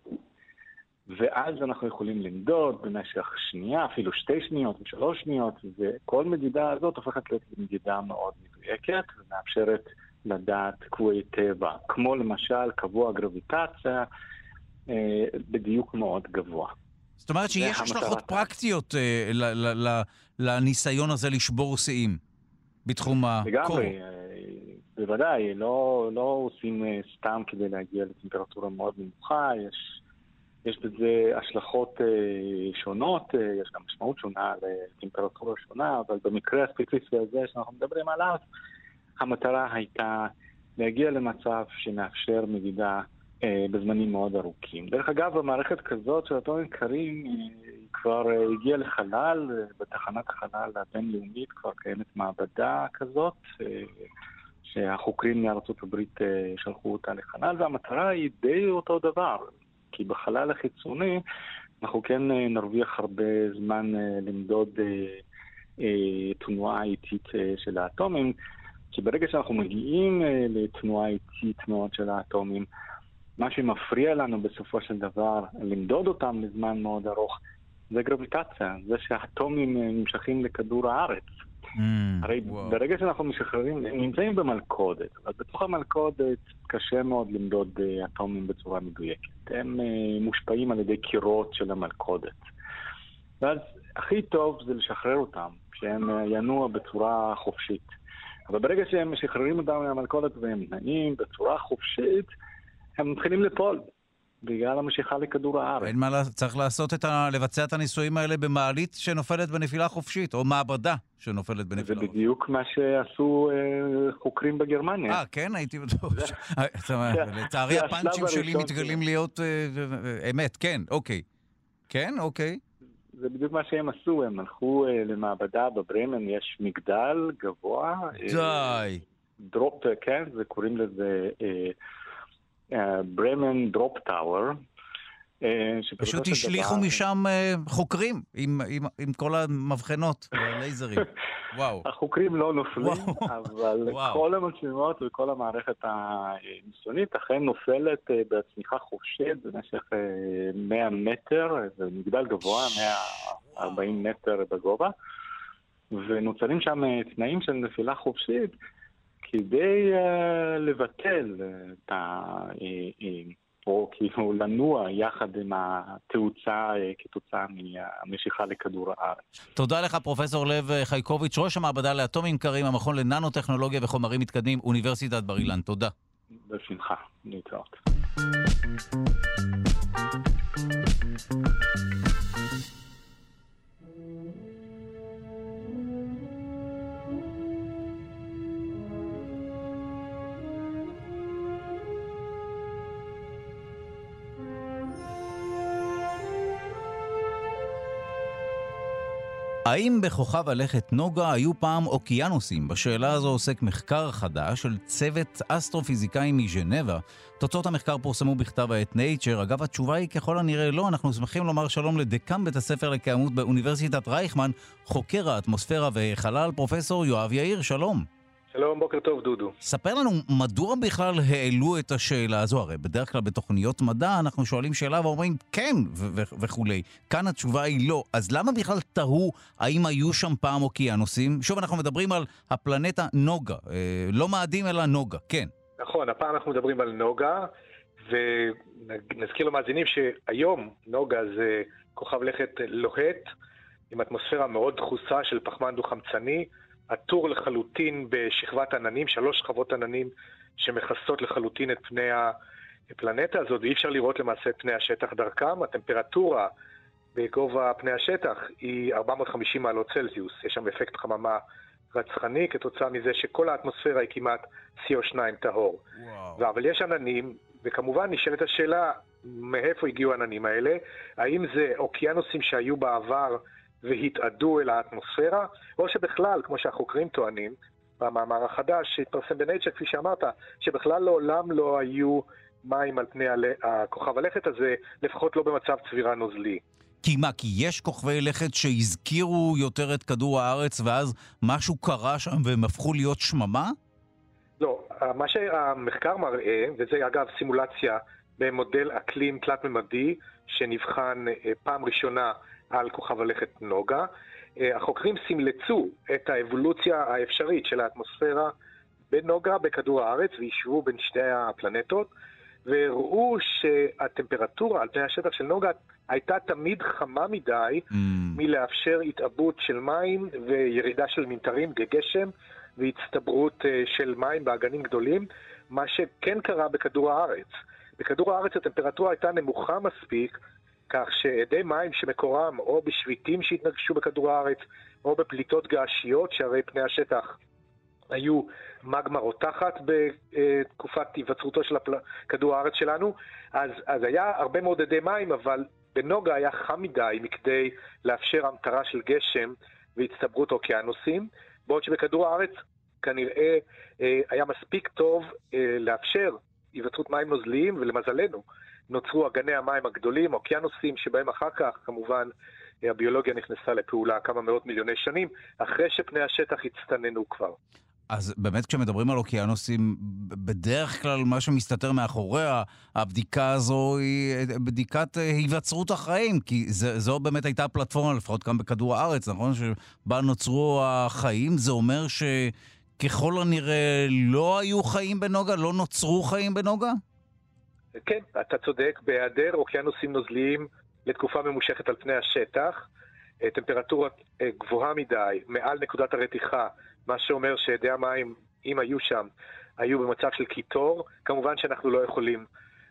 ואז אנחנו יכולים למדוד במשך שנייה, אפילו שתי שניות ושלוש שניות, וכל מדידה הזאת הופכת להיות מדידה מאוד מדויקת ומאפשרת לדעת קבועי טבע, כמו למשל קבוע גרביטציה אה, בדיוק מאוד גבוה. זאת אומרת שיש השלכות פרקטיות אה, לניסיון הזה לשבור שיאים בתחום הקור. לגמרי, אה, בוודאי, לא, לא עושים אה, סתם כדי להגיע לטמפרטורה מאוד נמוכה, יש... יש בזה השלכות אה, שונות, אה, יש גם משמעות שונה לטמפרטורה שונה, אבל במקרה הספציפי הזה שאנחנו מדברים עליו, המטרה הייתה להגיע למצב שמאפשר מדידה אה, בזמנים מאוד ארוכים. דרך אגב, במערכת כזאת של אטומים קרים, היא כבר הגיעה לחלל, בתחנת החלל הבינלאומית כבר קיימת מעבדה כזאת. שהחוקרים מארצות הברית שלחו אותה לחלל, והמטרה היא די אותו דבר, כי בחלל החיצוני אנחנו כן אה, נרוויח הרבה זמן אה, למדוד אה, תנועה איטית של האטומים, כי ברגע שאנחנו מגיעים לתנועה איטית מאוד של האטומים, מה שמפריע לנו בסופו של דבר למדוד אותם לזמן מאוד ארוך זה גרביטציה, זה שהאטומים נמשכים לכדור הארץ. Mm, הרי. ברגע שאנחנו משחררים, נמצאים במלכודת, אבל בתוך המלכודת קשה מאוד למדוד uh, אטומים בצורה מדויקת. הם uh, מושפעים על ידי קירות של המלכודת. ואז הכי טוב זה לשחרר אותם, שהם uh, ינוע בצורה חופשית. אבל ברגע שהם משחררים אותם מהמלכודת והם נעים בצורה חופשית, הם מתחילים ליפול. בגלל המשיכה לכדור הארץ. אין מה לעשות, צריך לעשות את ה... לבצע את הניסויים האלה במעלית שנופלת בנפילה חופשית, או מעבדה שנופלת בנפילה חופשית. זה בדיוק מה שעשו אה, חוקרים בגרמניה. אה, כן? הייתי בטוח. לצערי הפאנצ'ים שלי מתגלים להיות אה, אמת, כן, אוקיי. כן, אוקיי. זה בדיוק מה שהם עשו, הם הלכו אה, למעבדה בברמן, יש מגדל גבוה. די. drop, כן, זה קוראים לזה... ברמן Drop Tower. פשוט השליכו דבר... משם uh, חוקרים עם, עם, עם כל המבחנות והלייזרים. וואו. החוקרים לא נופלים, וואו. אבל וואו. כל המצלמות וכל המערכת הניסיונית אכן נופלת uh, בצניחה חופשית במשך uh, אה, 100 מטר, זה מגדל גבוה, 140 מטר בגובה, ונוצרים שם תנאים של נפילה חופשית. כדי uh, לבטל את ה... Uh, uh, או כאילו לנוע יחד עם התאוצה כתוצאה מהמשיכה לכדור הארץ. תודה לך, פרופסור לב חייקוביץ', ראש המעבדה לאטומים קרים, המכון לננו-טכנולוגיה וחומרים מתקדמים, אוניברסיטת בר אילן. תודה. בשמחה, להתראות. האם בכוכב הלכת נוגה היו פעם אוקיינוסים? בשאלה הזו עוסק מחקר חדש של צוות אסטרופיזיקאים מז'נבה. תוצאות המחקר פורסמו בכתב העת Nature. אגב, התשובה היא ככל הנראה לא. אנחנו שמחים לומר שלום לדקאם בית הספר לקיימות באוניברסיטת רייכמן, חוקר האטמוספירה וחלל, פרופסור יואב יאיר, שלום. שלום, בוקר טוב, דודו. ספר לנו, מדוע בכלל העלו את השאלה הזו? הרי בדרך כלל בתוכניות מדע אנחנו שואלים שאלה ואומרים כן וכולי. כאן התשובה היא לא. אז למה בכלל תהו האם היו שם פעם אוקיינוסים? שוב, אנחנו מדברים על הפלנטה נוגה. אה, לא מאדים אלא נוגה, כן. נכון, הפעם אנחנו מדברים על נוגה, ונזכיר למאזינים שהיום נוגה זה כוכב לכת לוהט, עם אטמוספירה מאוד דחוסה של פחמן דו-חמצני, עטור לחלוטין בשכבת עננים, שלוש שכבות עננים שמכסות לחלוטין את פני הפלנטה הזאת, ואי אפשר לראות למעשה את פני השטח דרכם. הטמפרטורה בגובה פני השטח היא 450 מעלות צלזיוס, יש שם אפקט חממה רצחני כתוצאה מזה שכל האטמוספירה היא כמעט CO2 טהור. וואו. אבל יש עננים, וכמובן נשאלת השאלה מאיפה הגיעו העננים האלה, האם זה אוקיינוסים שהיו בעבר והתאדו אל האטמוספירה, או שבכלל, כמו שהחוקרים טוענים, במאמר החדש שהתפרסם בנייצ'ר, כפי שאמרת, שבכלל לעולם לא היו מים על פני הכוכב הלכת הזה, לפחות לא במצב צבירה נוזלי. כי מה, כי יש כוכבי לכת שהזכירו יותר את כדור הארץ ואז משהו קרה שם והם הפכו להיות שממה? לא, מה שהמחקר מראה, וזה אגב סימולציה במודל אקלים תלת-ממדי שנבחן אה, פעם ראשונה על כוכב הלכת נוגה, אה, החוקרים סימלצו את האבולוציה האפשרית של האטמוספירה בנוגה בכדור הארץ והשוו בין שתי הפלנטות והראו שהטמפרטורה על פני השטח של נוגה הייתה תמיד חמה מדי mm. מלאפשר התעבות של מים וירידה של מנטרים גגשם והצטברות אה, של מים באגנים גדולים, מה שכן קרה בכדור הארץ. בכדור הארץ הטמפרטורה הייתה נמוכה מספיק, כך שאדי מים שמקורם או בשביטים שהתנגשו בכדור הארץ, או בפליטות געשיות, שהרי פני השטח היו מגמה רותחת בתקופת היווצרותו של הפל... כדור הארץ שלנו, אז, אז היה הרבה מאוד אדי מים, אבל בנוגה היה חם מדי מכדי לאפשר המטרה של גשם והצטברות אוקיינוסים, בעוד שבכדור הארץ כנראה אה, היה מספיק טוב אה, לאפשר היווצרות מים נוזליים, ולמזלנו נוצרו אגני המים הגדולים, אוקיינוסים, שבהם אחר כך כמובן הביולוגיה נכנסה לפעולה כמה מאות מיליוני שנים, אחרי שפני השטח הצטננו כבר. אז באמת כשמדברים על אוקיינוסים, בדרך כלל מה שמסתתר מאחורי הבדיקה הזו היא בדיקת היווצרות החיים, כי זה, זו באמת הייתה הפלטפורמה, לפחות כאן בכדור הארץ, נכון? שבה נוצרו החיים, זה אומר שככל הנראה לא היו חיים בנוגה? לא נוצרו חיים בנוגה? כן, אתה צודק, בהיעדר אוקיינוסים נוזליים לתקופה ממושכת על פני השטח, אה, טמפרטורה אה, גבוהה מדי, מעל נקודת הרתיחה, מה שאומר שאדי המים, אם היו שם, היו במצב של קיטור. כמובן שאנחנו לא יכולים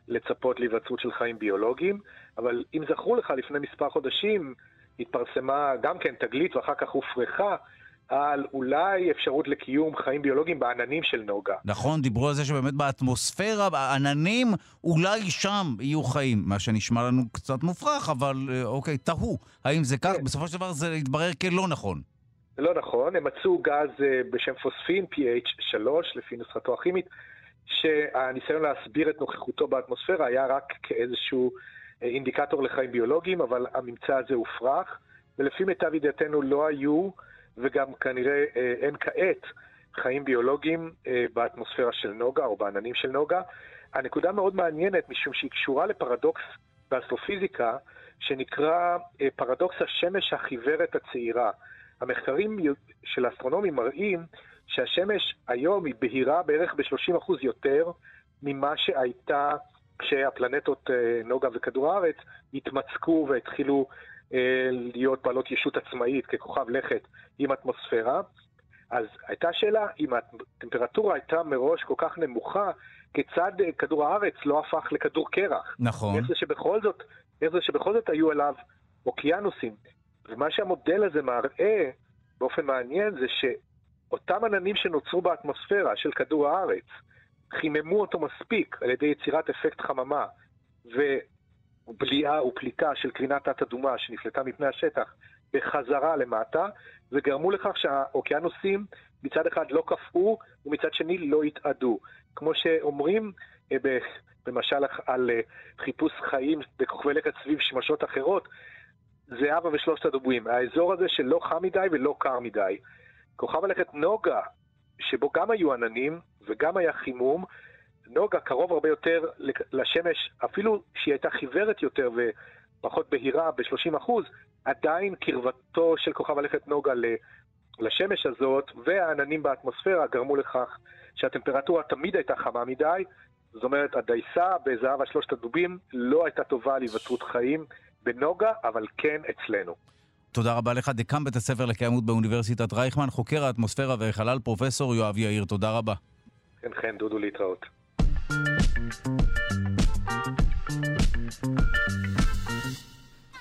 לצפות להיווצרות של חיים ביולוגיים, אבל אם זכרו לך, לפני מספר חודשים התפרסמה גם כן תגלית ואחר כך הופרכה על אולי אפשרות לקיום חיים ביולוגיים בעננים של נוגה. נכון, דיברו על זה שבאמת באטמוספירה, בעננים, אולי שם יהיו חיים, מה שנשמע לנו קצת מופרך, אבל אה, אוקיי, תהו. האם זה כך? כן. בסופו של דבר זה התברר כלא נכון. זה לא נכון, הם מצאו גז אה, בשם פוספין, pH 3, לפי נוסחתו הכימית, שהניסיון להסביר את נוכחותו באטמוספירה היה רק כאיזשהו אה, אינדיקטור לחיים ביולוגיים, אבל הממצא הזה הופרך, ולפי מיטב ידיעתנו לא היו, וגם כנראה אה, אין כעת, חיים ביולוגיים באטמוספירה של נוגה או בעננים של נוגה. הנקודה מאוד מעניינת, משום שהיא קשורה לפרדוקס באסטרופיזיקה, שנקרא פרדוקס השמש החיוורת הצעירה. המחקרים של האסטרונומים מראים שהשמש היום היא בהירה בערך ב-30% יותר ממה שהייתה כשהפלנטות אה, נוגה וכדור הארץ התמצקו והתחילו אה, להיות בעלות ישות עצמאית ככוכב לכת עם אטמוספירה. אז הייתה שאלה, אם הטמפרטורה הייתה מראש כל כך נמוכה, כיצד אה, כדור הארץ לא הפך לכדור קרח? נכון. איך זה שבכל זאת, איך זה שבכל זאת היו עליו אוקיינוסים? ומה שהמודל הזה מראה באופן מעניין זה שאותם עננים שנוצרו באטמוספירה של כדור הארץ חיממו אותו מספיק על ידי יצירת אפקט חממה ובליעה ופליטה של קרינת תת-אדומה שנפלטה מפני השטח בחזרה למטה, וגרמו לכך שהאוקיינוסים מצד אחד לא קפאו ומצד שני לא התאדו. כמו שאומרים אה, למשל על אה, חיפוש חיים בכוכבי לכת סביב שמשות אחרות, זה אבא ושלושת הדוברים. האזור הזה שלא חם מדי ולא קר מדי. כוכב הלכת נוגה, שבו גם היו עננים וגם היה חימום, נוגה קרוב הרבה יותר לשמש, אפילו שהיא הייתה חיוורת יותר ופחות בהירה ב-30%, עדיין קרבתו של כוכב הלכת נוגה לשמש הזאת והעננים באטמוספירה גרמו לכך שהטמפרטורה תמיד הייתה חמה מדי. זאת אומרת, הדייסה בזהב השלושת הדובים לא הייתה טובה להיווצרות חיים בנוגה, אבל כן אצלנו. תודה רבה לך, דקאם בית הספר לקיימות באוניברסיטת רייכמן, חוקר האטמוספירה והחלל, פרופסור יואב יאיר, תודה רבה. כן, כן, דודו, להתראות. Thank you.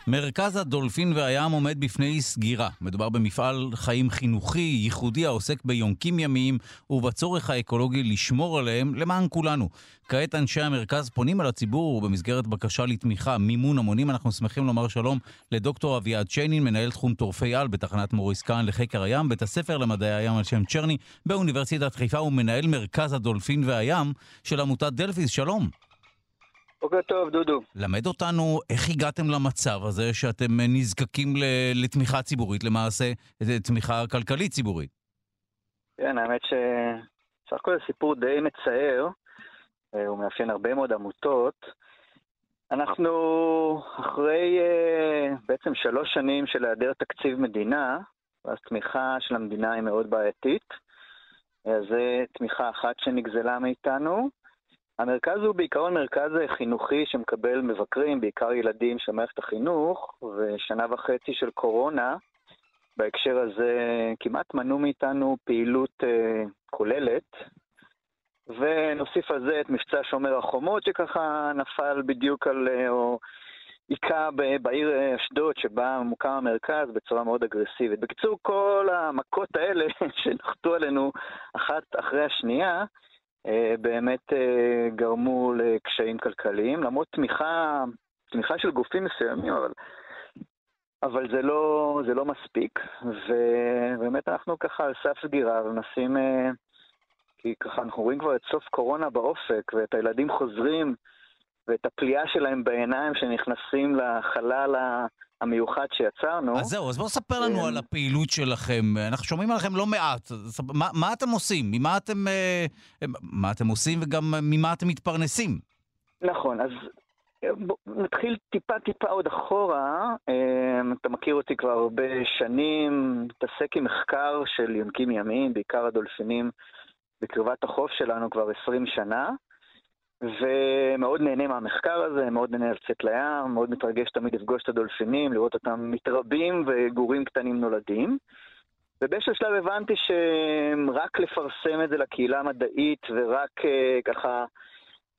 מרכז הדולפין והים עומד בפני סגירה. מדובר במפעל חיים חינוכי ייחודי העוסק ביונקים ימיים ובצורך האקולוגי לשמור עליהם למען כולנו. כעת אנשי המרכז פונים אל הציבור ובמסגרת בקשה לתמיכה, מימון המונים, אנחנו שמחים לומר שלום לדוקטור אביעד שיינין, מנהל תחום טורפי על בתחנת מוריס קאן לחקר הים, בית הספר למדעי הים על שם צ'רני באוניברסיטת חיפה ומנהל מרכז הדולפין והים של עמותת דלפיס. שלום. בוקר טוב, דודו. למד אותנו איך הגעתם למצב הזה שאתם נזקקים לתמיכה ציבורית, למעשה תמיכה כלכלית ציבורית. כן, האמת שסך הכל זה סיפור די מצער, אה, הוא מאפיין הרבה מאוד עמותות. אנחנו אחרי אה, בעצם שלוש שנים של היעדר תקציב מדינה, אז תמיכה של המדינה היא מאוד בעייתית. אז זו תמיכה אחת שנגזלה מאיתנו. המרכז הוא בעיקרון מרכז חינוכי שמקבל מבקרים, בעיקר ילדים של מערכת החינוך, ושנה וחצי של קורונה, בהקשר הזה כמעט מנעו מאיתנו פעילות uh, כוללת. ונוסיף על זה את מבצע שומר החומות, שככה נפל בדיוק על, uh, או היכה בעיר אשדוד, שבה מוקם המרכז בצורה מאוד אגרסיבית. בקיצור, כל המכות האלה שנחתו עלינו אחת אחרי השנייה, אה, באמת אה, גרמו לקשיים כלכליים, למרות תמיכה, תמיכה של גופים מסוימים, אבל, אבל זה, לא, זה לא מספיק, ובאמת אנחנו ככה על סף סגירה ומנסים, אה, כי ככה אנחנו רואים כבר את סוף קורונה באופק, ואת הילדים חוזרים, ואת הפליאה שלהם בעיניים שנכנסים לחלל המיוחד שיצרנו. אז זהו, אז בואו ספר לנו כן. על הפעילות שלכם. אנחנו שומעים עליכם לא מעט. מה, מה אתם עושים? ממה אתם, אה, מה אתם עושים וגם ממה אתם מתפרנסים? נכון, אז נתחיל טיפה טיפה עוד אחורה. אה, אתה מכיר אותי כבר הרבה שנים, מתעסק עם מחקר של יונקים ימיים, בעיקר הדולפינים בקרבת החוף שלנו כבר 20 שנה. ומאוד נהנה מהמחקר הזה, מאוד נהנה לצאת לים, מאוד מתרגש תמיד לפגוש את הדולפינים, לראות אותם מתרבים וגורים קטנים נולדים. ובאיזשהו שלב הבנתי שרק לפרסם את זה לקהילה המדעית ורק uh, ככה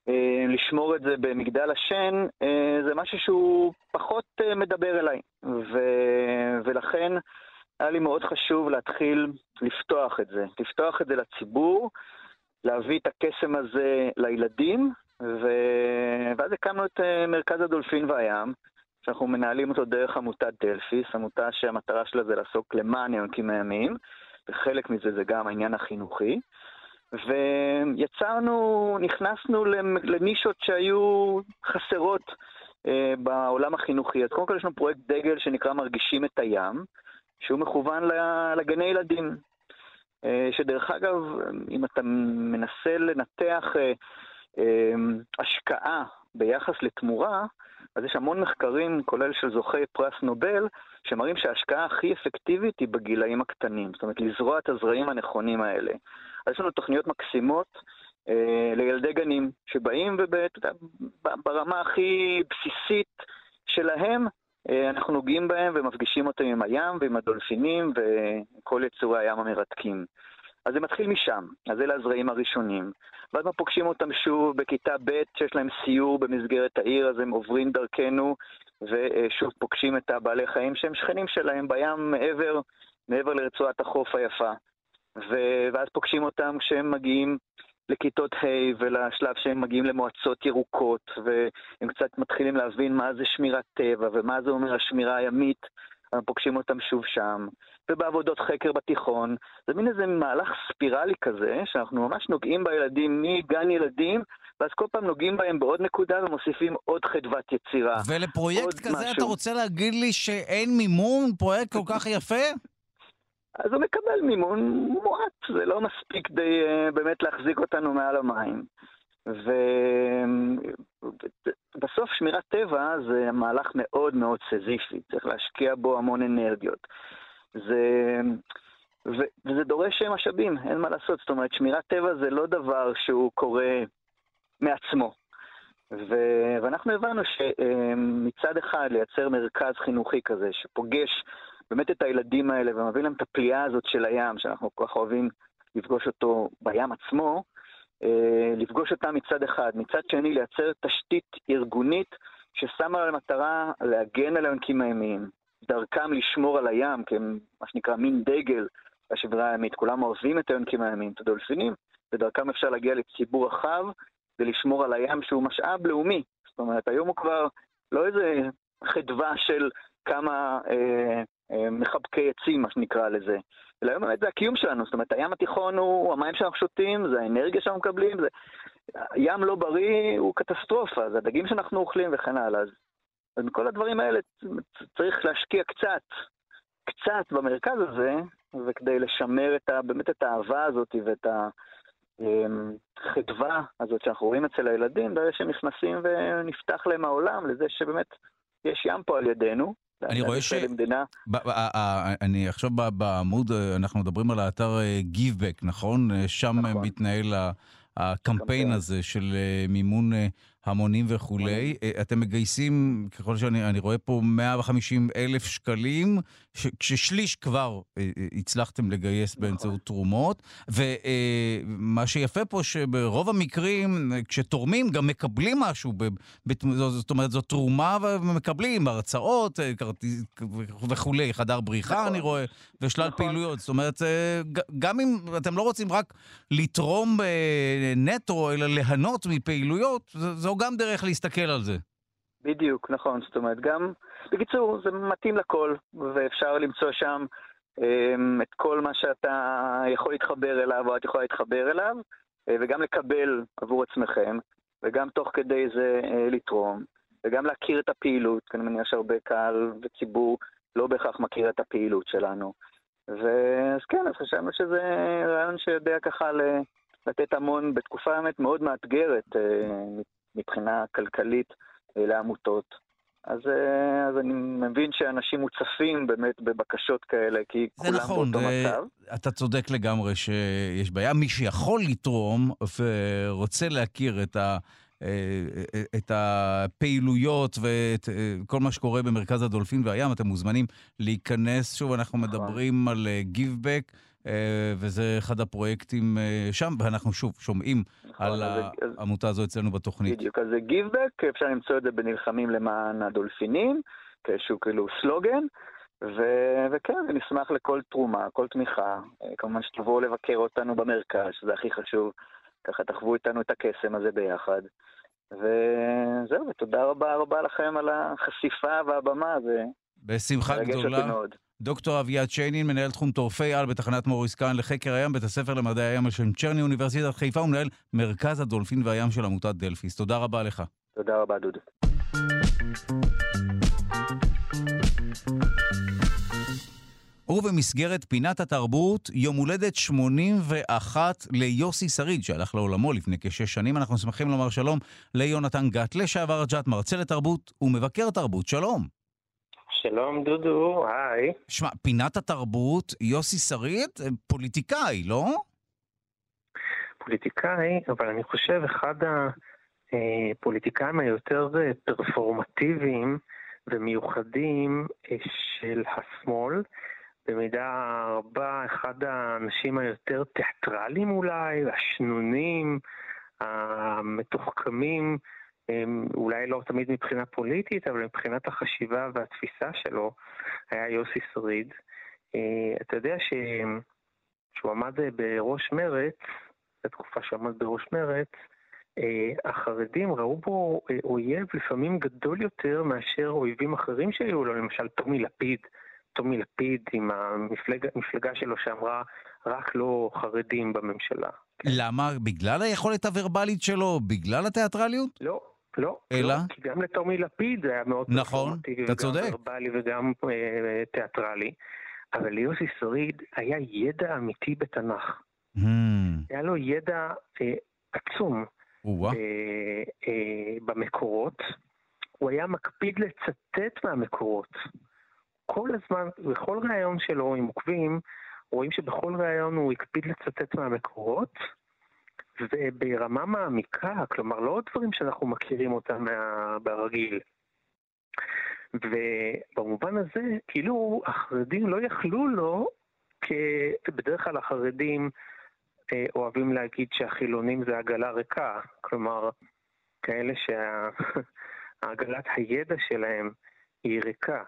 uh, לשמור את זה במגדל השן, uh, זה משהו שהוא פחות מדבר אליי. ו- ולכן היה לי מאוד חשוב להתחיל לפתוח את זה, לפתוח את זה לציבור. להביא את הקסם הזה לילדים, ו... ואז הקמנו את אה, מרכז הדולפין והים, שאנחנו מנהלים אותו דרך עמותת דלפיס, עמותה שהמטרה שלה זה לעסוק למען יונקים הימיים, וחלק מזה זה גם העניין החינוכי. ויצרנו, נכנסנו לנישות שהיו חסרות אה, בעולם החינוכי. אז קודם כל יש לנו פרויקט דגל שנקרא מרגישים את הים, שהוא מכוון לגני ילדים. אה, שדרך אגב, אם אתה מנסה לנתח אה, אה, השקעה ביחס לתמורה, אז יש המון מחקרים, כולל של זוכי פרס נובל, שמראים שההשקעה הכי אפקטיבית היא בגילאים הקטנים. זאת אומרת, לזרוע את הזרעים הנכונים האלה. אז יש לנו תוכניות מקסימות אה, לילדי גנים, שבאים וברמה הכי בסיסית שלהם, אנחנו נוגעים בהם ומפגישים אותם עם הים ועם הדולפינים וכל יצורי הים המרתקים. אז זה מתחיל משם, אז אלה הזרעים הראשונים. ואז אנחנו פוגשים אותם שוב בכיתה ב', שיש להם סיור במסגרת העיר, אז הם עוברים דרכנו, ושוב פוגשים את הבעלי חיים שהם שכנים שלהם בים מעבר, מעבר לרצועת החוף היפה. ואז פוגשים אותם כשהם מגיעים לכיתות ה' ולשלב שהם מגיעים למועצות ירוקות, והם קצת מתחילים להבין מה זה שמירת טבע ומה זה אומר השמירה הימית, אנחנו פוגשים אותם שוב שם, ובעבודות חקר בתיכון. זה מין איזה מהלך ספירלי כזה, שאנחנו ממש נוגעים בילדים מגן ילדים, ואז כל פעם נוגעים בהם בעוד נקודה ומוסיפים עוד חדוות יצירה. ולפרויקט כזה משהו. אתה רוצה להגיד לי שאין מימון? פרויקט כל כך יפה? אז הוא מקבל מימון מועט, זה לא מספיק די uh, באמת להחזיק אותנו מעל המים. ובסוף שמירת טבע זה מהלך מאוד מאוד סזיפי, צריך להשקיע בו המון אנרגיות. זה... ו... וזה דורש משאבים, אין מה לעשות. זאת אומרת, שמירת טבע זה לא דבר שהוא קורה מעצמו. ו- ואנחנו הבנו שמצד אחד לייצר מרכז חינוכי כזה, שפוגש באמת את הילדים האלה ומביא להם את הפליאה הזאת של הים, שאנחנו כל כך אוהבים לפגוש אותו בים עצמו, אה, לפגוש אותם מצד אחד. מצד שני, לייצר תשתית ארגונית ששמה למטרה להגן על היונקים הימיים, דרכם לשמור על הים, כמה שנקרא מין דגל לשברה הימית. כולם אוהבים את היונקים הימיים, את הדולפינים, ודרכם אפשר להגיע לציבור רחב ולשמור על הים שהוא משאב לאומי. זאת אומרת, היום הוא כבר לא איזה חדווה של כמה אה, מחבקי עצים, מה שנקרא לזה, אלא היום באמת זה הקיום שלנו. זאת אומרת, הים התיכון הוא המים שאנחנו שותים, זה האנרגיה שאנחנו מקבלים, זה... ים לא בריא הוא קטסטרופה, זה הדגים שאנחנו אוכלים וכן הלאה. אז, אז מכל הדברים האלה צריך להשקיע קצת, קצת במרכז הזה, וכדי לשמר את ה, באמת את האהבה הזאת ואת החדווה הזאת שאנחנו רואים אצל הילדים, ברגע שהם נכנסים ונפתח להם העולם לזה שבאמת יש ים פה על ידינו. אני רואה ש... אני עכשיו בעמוד, אנחנו מדברים על האתר אה, GiveBack, נכון? אה, שם נכון. מתנהל הקמפיין הזה של אה, מימון המונים וכולי. אה, אתם מגייסים, ככל שאני רואה פה, 150 אלף שקלים, ש, כששליש כבר אה, אה, הצלחתם לגייס נכון. באמצעות תרומות. ומה שיפה פה, שברוב המקרים, כשתורמים, גם מקבלים משהו. זאת אומרת, זו תרומה ומקבלים הרצאות וכולי, חדר בריחה, נכון. אני רואה, ושלל נכון. פעילויות. זאת אומרת, גם אם אתם לא רוצים רק לתרום נטו, אלא ליהנות מפעילויות, זו גם דרך להסתכל על זה. בדיוק, נכון. זאת אומרת, גם... בקיצור, זה מתאים לכל, ואפשר למצוא שם um, את כל מה שאתה יכול להתחבר אליו או את יכולה להתחבר אליו, uh, וגם לקבל עבור עצמכם, וגם תוך כדי זה uh, לתרום, וגם להכיר את הפעילות, כי אני מניח שהרבה קהל וציבור לא בהכרח מכיר את הפעילות שלנו. ואז כן, אז חשבנו שזה רעיון שיודע ככה לתת המון בתקופה באמת מאוד מאתגרת uh, מבחינה כלכלית אה, לעמותות. אז, אה, אז אני מבין שאנשים מוצפים באמת בבקשות כאלה, כי כולם נכון, באותו מצב. אתה צודק לגמרי שיש בעיה. מי שיכול לתרום ורוצה להכיר את ה... אה, את הפעילויות ואת כל מה שקורה במרכז הדולפין והים, אתם מוזמנים להיכנס. שוב, אנחנו נכון. מדברים על גיבבק. אה, וזה אחד הפרויקטים אה, שם, ואנחנו שוב שומעים נכון, על העמותה הזו אצלנו בתוכנית. בדיוק, אז זה גיבבק, אפשר למצוא את זה בנלחמים למען הדולפינים, כאיזשהו כאילו סלוגן. ו- וכן, נשמח לכל תרומה, כל תמיכה. אה, כמובן שתבואו לבקר אותנו במרכז, שזה הכי חשוב. ככה תחוו איתנו את הקסם הזה ביחד. וזהו, ותודה רבה רבה לכם על החשיפה והבמה, זה בשמחה גדולה. דוקטור אביעד שיינין, מנהל תחום טורפי על בתחנת מוריס קאן לחקר הים, בית הספר למדעי הים על שם צ'רני, אוניברסיטת חיפה, ומנהל מרכז הדולפין והים של עמותת דלפיס. תודה רבה לך. תודה רבה, דודו. ובמסגרת פינת התרבות, יום הולדת 81 ליוסי שריד, שהלך לעולמו לפני כשש שנים. אנחנו שמחים לומר שלום ליונתן גת, לשעבר ג'ת, מרצה לתרבות ומבקר תרבות. שלום. שלום דודו, היי. שמע, פינת התרבות, יוסי שריד, פוליטיקאי, לא? פוליטיקאי, אבל אני חושב אחד הפוליטיקאים היותר פרפורמטיביים ומיוחדים אה, של השמאל, במידה רבה אחד האנשים היותר תיאטרליים אולי, השנונים, המתוחכמים, אולי לא תמיד מבחינה פוליטית, אבל מבחינת החשיבה והתפיסה שלו, היה יוסי שריד. אה, אתה יודע ש... שהוא עמד בראש מרץ, בתקופה שהוא עמד בראש מרץ, אה, החרדים ראו בו אה, אויב לפעמים גדול יותר מאשר אויבים אחרים שהיו לו, למשל טומי לפיד. טומי לפיד עם המפלגה שלו שאמרה רק לא חרדים בממשלה. למה? בגלל היכולת הוורבלית שלו? בגלל התיאטרליות? לא, לא. אלא? לא, כי גם לטומי לפיד זה היה מאוד נכון, אתה צודק. וגם ורבלי וגם אה, תיאטרלי. אבל ליוסי שריד היה ידע אמיתי בתנ"ך. Mm. היה לו ידע אה, עצום אה, אה, במקורות. הוא היה מקפיד לצטט מהמקורות. כל הזמן, בכל ראיון שלו, אם עוקבים, רואים שבכל ראיון הוא הקפיד לצטט מהמקורות, וברמה מעמיקה, כלומר לא דברים שאנחנו מכירים אותם מה... ברגיל. ובמובן הזה, כאילו החרדים לא יכלו לו, כי בדרך כלל החרדים אה, אוהבים להגיד שהחילונים זה עגלה ריקה, כלומר, כאלה שעגלת הידע שלהם היא ריקה.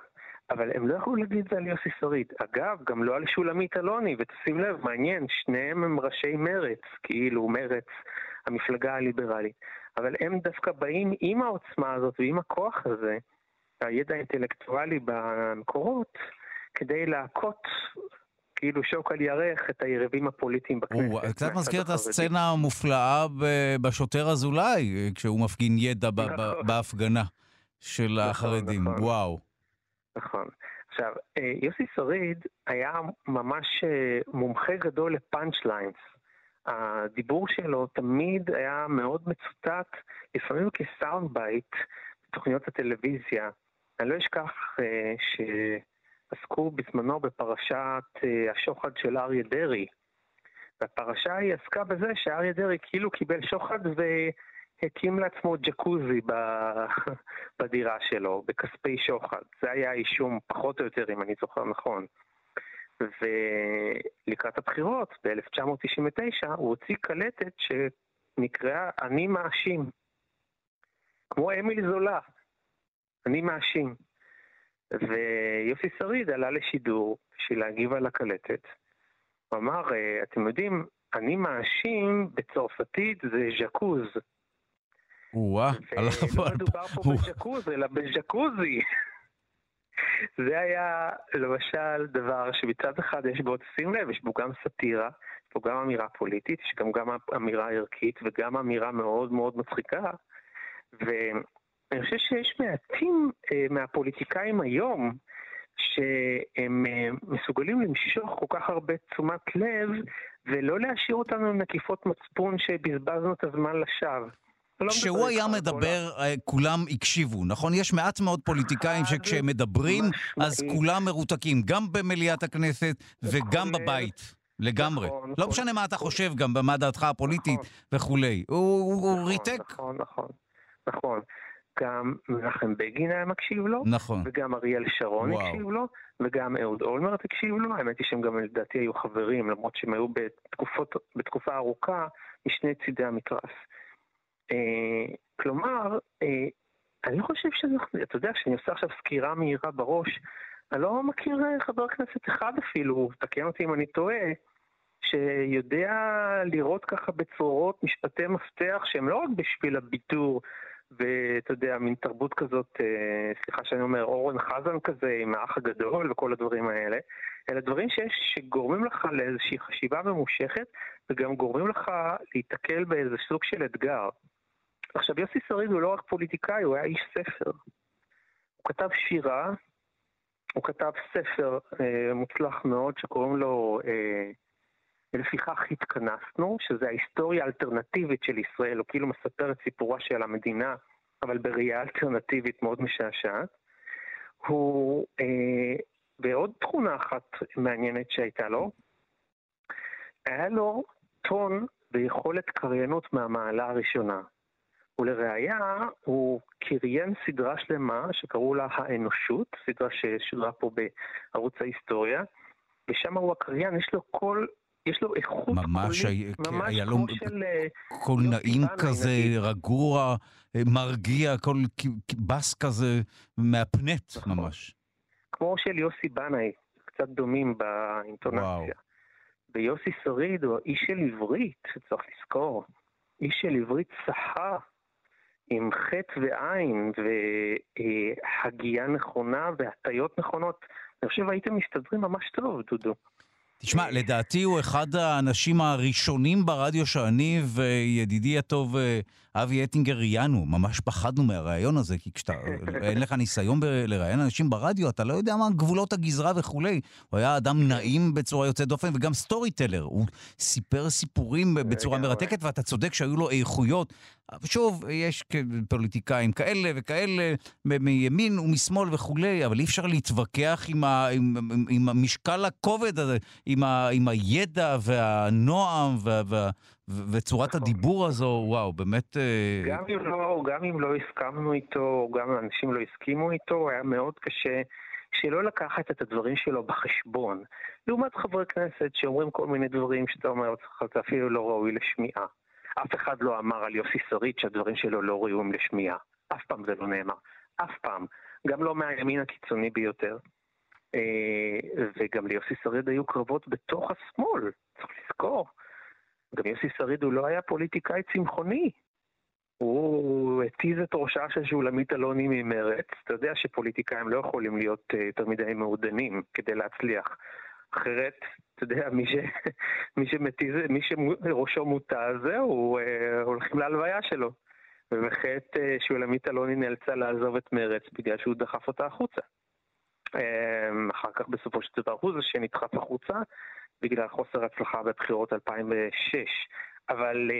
אבל הם לא יכלו להגיד את זה על יוסי שריד. אגב, גם לא על שולמית אלוני, ותשים לב, מעניין, שניהם הם ראשי מרץ, כאילו מרץ, המפלגה הליברלית. אבל הם דווקא באים עם העוצמה הזאת ועם הכוח הזה, הידע האינטלקטואלי במקורות, כדי להכות כאילו שוק על ירך את היריבים הפוליטיים בכנסת. הוא קצת מזכיר את הסצנה המופלאה בשוטר אזולאי, כשהוא מפגין ידע נכון. בהפגנה של נכון, החרדים. נכון. וואו. נכון. עכשיו, אה, יוסי שריד היה ממש אה, מומחה גדול ל punch lines. הדיבור שלו תמיד היה מאוד מצוטט, לפעמים כ sound bite בתוכניות הטלוויזיה. אני לא אשכח אה, שעסקו בזמנו בפרשת השוחד של אריה דרעי. והפרשה היא עסקה בזה שאריה דרעי כאילו קיבל שוחד ו... הקים לעצמו ג'קוזי בדירה שלו, בכספי שוחד. זה היה האישום, פחות או יותר, אם אני זוכר נכון. ולקראת הבחירות, ב-1999, הוא הוציא קלטת שנקראה "אני מאשים". כמו אמיל זולה, אני מאשים. ויוסי שריד עלה לשידור בשביל להגיב על הקלטת. הוא אמר, אה, אתם יודעים, אני מאשים בצרפתית זה ז'קוז. או-אה, ולא מדובר פה בג'קוז, אלא בג'קוזי. זה היה למשל דבר שמצד אחד יש בו, שים לב, יש בו גם סאטירה, יש בו גם אמירה פוליטית, יש גם, גם אמירה ערכית וגם אמירה מאוד מאוד מצחיקה. ואני חושב שיש מעטים אה, מהפוליטיקאים היום שהם אה, מסוגלים למשוך כל כך הרבה תשומת לב ולא להשאיר אותנו עם נקיפות מצפון שבזבזנו את הזמן לשווא. לא כשהוא היה מדבר, אה, כולם הקשיבו, נכון? יש מעט מאוד פוליטיקאים שכשהם מדברים, אז כולם מרותקים, גם במליאת הכנסת וגם בבית. לגמרי. נכון, לא נכון. משנה מה אתה חושב גם, מה דעתך הפוליטית נכון. וכולי. הוא ריתק. נכון, נכון, נכון. גם מנחם בגין היה מקשיב לו, נכון. וגם אריאל שרון וואו. הקשיב לו, וגם אהוד אולמרט הקשיב לו. האמת היא שהם גם לדעתי היו חברים, למרות שהם היו בתקופות, בתקופה ארוכה משני צידי המתרס. אה, כלומר, אה, אני חושב שאנחנו, אתה יודע, כשאני עושה עכשיו סקירה מהירה בראש, אני לא מכיר אה, חבר כנסת אחד אפילו, תקן אותי אם אני טועה, שיודע לראות ככה בצרורות משפטי מפתח שהם לא רק בשביל הביטור ואתה יודע, מין תרבות כזאת, סליחה שאני אומר, אורן חזן כזה עם האח הגדול וכל הדברים האלה, אלא דברים שיש, שגורמים לך לאיזושהי חשיבה ממושכת וגם גורמים לך להיתקל באיזה סוג של אתגר. עכשיו, יוסי שריד הוא לא רק פוליטיקאי, הוא היה איש ספר. הוא כתב שירה, הוא כתב ספר אה, מוצלח מאוד שקוראים לו אה, לפיכך התכנסנו, שזה ההיסטוריה האלטרנטיבית של ישראל, הוא כאילו מספר את סיפורה של המדינה, אבל בראייה אלטרנטיבית מאוד משעשעת. הוא, אה, בעוד תכונה אחת מעניינת שהייתה לו, היה לו טון ויכולת קריינות מהמעלה הראשונה. ולראיה, הוא קריין סדרה שלמה שקראו לה האנושות, סדרה ששודרה פה בערוץ ההיסטוריה, ושם הוא הקריין, יש לו קול, יש לו איכות ממש קולית, היה, ממש היה לו של... אה, קול נעים כזה, נגיד. רגוע, אה, מרגיע, קול בס כזה, מהפנט נכון. ממש. כמו של יוסי בנאי, קצת דומים באינטונציה. וואו. ויוסי שריד הוא איש של עברית, צריך לזכור. איש של עברית צחה, עם חי"ת ועי"ן והגייה נכונה והטיות נכונות, אני חושב הייתם מסתדרים ממש טוב, דודו. תשמע, לדעתי הוא אחד האנשים הראשונים ברדיו שאני וידידי הטוב אה, אבי אטינגר ראיינו. ממש פחדנו מהרעיון הזה, כי כשאתה, אין לך ניסיון ב- לראיין אנשים ברדיו, אתה לא יודע מה גבולות הגזרה וכולי. הוא היה אדם נעים בצורה יוצאת דופן וגם סטורי טלר. הוא סיפר סיפורים בצורה מרתקת, ואתה צודק שהיו לו איכויות. שוב, יש פוליטיקאים כאלה וכאלה, מימין ומשמאל וכולי, אבל אי אפשר להתווכח עם, ה, עם, עם, עם המשקל הכובד הזה, עם, ה, עם הידע והנועם וה, וה, וצורת נכון. הדיבור הזו, וואו, באמת... אה, גם אם לא, גם אם לא הסכמנו איתו, גם אם אנשים לא הסכימו איתו, היה מאוד קשה שלא לקחת את הדברים שלו בחשבון. לעומת חברי כנסת שאומרים כל מיני דברים שאתה אומר, זה אפילו לא ראוי לשמיעה. אף אחד לא אמר על יוסי שריד שהדברים שלו לא ראויים לשמיעה. אף פעם זה לא נאמר. אף פעם. גם לא מהימין הקיצוני ביותר. אה, וגם ליוסי שריד היו קרבות בתוך השמאל, צריך לזכור. גם יוסי שריד הוא לא היה פוליטיקאי צמחוני. הוא התיז את ראשה של שולמית אלוני ממרץ. אתה יודע שפוליטיקאים לא יכולים להיות אה, יותר מדי מעודנים כדי להצליח. אחרת, אתה יודע, מי, ש... מי שמתיז, מי שראשו מוטה, זהו, אה, הולכים להלוויה שלו. ובחטא אה, שולמית אלוני נאלצה לעזוב את מרץ בגלל שהוא דחף אותה החוצה. אחר כך בסופו של דבר הוא זה שנדחף החוצה בגלל חוסר הצלחה בבחירות 2006. אבל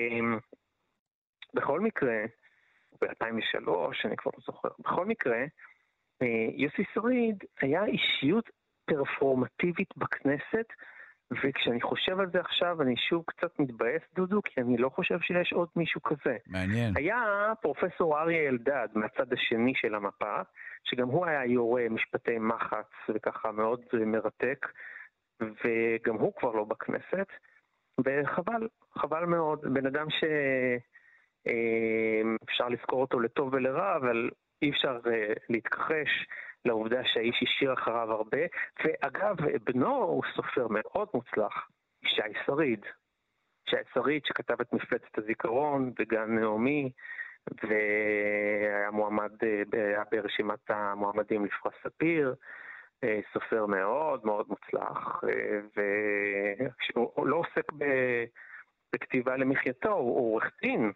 בכל מקרה, ב-2003, אני כבר לא זוכר, בכל מקרה, אה, יוסי שריד היה אישיות פרפורמטיבית בכנסת, וכשאני חושב על זה עכשיו, אני שוב קצת מתבאס, דודו, כי אני לא חושב שיש עוד מישהו כזה. מעניין. היה פרופסור אריה אלדד מהצד השני של המפה, שגם הוא היה יורה משפטי מחץ וככה מאוד מרתק, וגם הוא כבר לא בכנסת, וחבל, חבל מאוד. בן אדם ש... אמ, אפשר לזכור אותו לטוב ולרע, אבל אי אפשר אה, להתכחש לעובדה שהאיש השאיר אחריו הרבה. ואגב, בנו הוא סופר מאוד מוצלח, ישי שריד. ישי שריד שכתב את מפלצת הזיכרון בגן נעמי, והיה מועמד, אה, היה ברשימת המועמדים לפרס ספיר. אה, סופר מאוד מאוד מוצלח, והוא לא עוסק בכתיבה למחייתו, הוא עורך דין,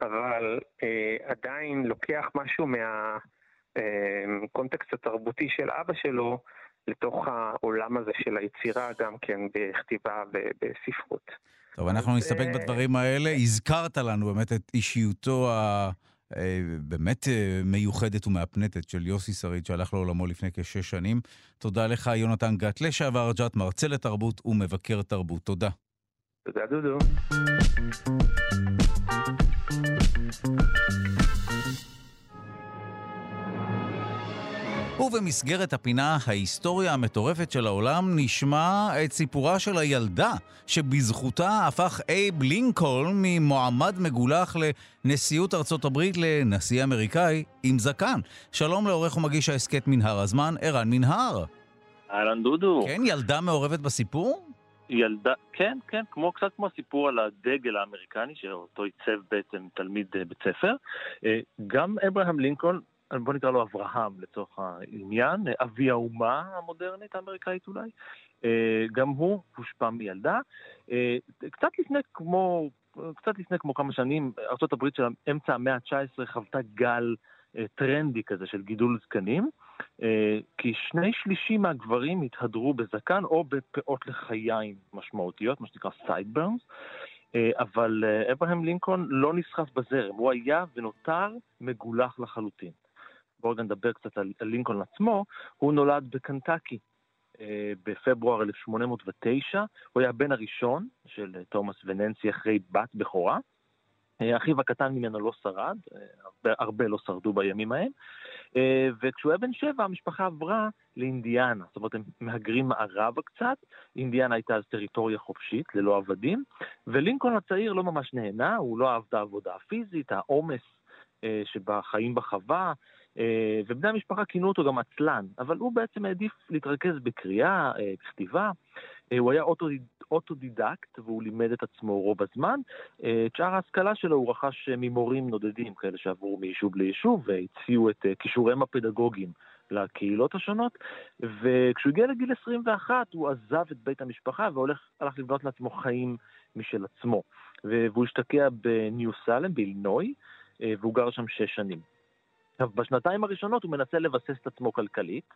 אבל אה, עדיין לוקח משהו מהקונטקסט אה, התרבותי של אבא שלו לתוך העולם הזה של היצירה גם כן בכתיבה ובספרות. טוב, אנחנו נסתפק אה... בדברים האלה. הזכרת לנו באמת את אישיותו ה... אה, באמת אה, מיוחדת ומהפנטת של יוסי שריד, שהלך לעולמו לפני כשש שנים. תודה לך, יונתן גת, לשעבר ג'ת, מרצה לתרבות ומבקר תרבות. תודה. תודה, דודו. ובמסגרת הפינה ההיסטוריה המטורפת של העולם נשמע את סיפורה של הילדה שבזכותה הפך אייב לינקולן ממועמד מגולח לנשיאות ארצות הברית לנשיא אמריקאי עם זקן. שלום לעורך ומגיש ההסכת מנהר הזמן, ערן מנהר. אהלן דודו. כן, ילדה מעורבת בסיפור? ילדה, כן, כן, כמו, קצת כמו הסיפור על הדגל האמריקני, שאותו עיצב בעצם תלמיד אה, בית ספר. אה, גם אברהם לינקולן, בוא נקרא לו אברהם לצורך העניין, אבי האומה המודרנית האמריקאית אולי, אה, גם הוא הושפע מילדה. קצת לפני כמו, קצת לפני כמו כמה שנים, ארה"ב של אמצע המאה ה-19 חוותה גל טרנדי כזה של גידול זקנים. אה, כי שני שלישים מהגברים התהדרו בזקן או בפאות לחיים משמעותיות, מה שנקרא sideburns, אה, אבל אה, אברהם לינקולן לא נסחף בזרם, הוא היה ונותר מגולח לחלוטין. בואו נדבר קצת על, על לינקולן עצמו, הוא נולד בקנטקי בפברואר 1809, הוא היה הבן הראשון של תומאס וננסי אחרי בת בכורה. אחיו הקטן ממנו לא שרד, הרבה, הרבה לא שרדו בימים ההם, אה, וכשהוא היה בן שבע המשפחה עברה לאינדיאנה, זאת אומרת הם מהגרים מערבה קצת, אינדיאנה הייתה אז טריטוריה חופשית, ללא עבדים, ולינקולן הצעיר לא ממש נהנה, הוא לא אהב את העבודה הפיזית, העומס אה, שבחיים בחווה, אה, ובני המשפחה כינו אותו גם עצלן, אבל הוא בעצם העדיף להתרכז בקריאה, בכתיבה. הוא היה אוטודידקט והוא לימד את עצמו רוב הזמן. את שאר ההשכלה שלו הוא רכש ממורים נודדים, כאלה שעברו מיישוב ליישוב והציעו את כישוריהם הפדגוגיים לקהילות השונות, וכשהוא הגיע לגיל 21 הוא עזב את בית המשפחה והלך לבנות לעצמו חיים משל עצמו. והוא השתקע בניו סיילם, באילנוי, והוא גר שם שש שנים. עכשיו, בשנתיים הראשונות הוא מנסה לבסס את עצמו כלכלית.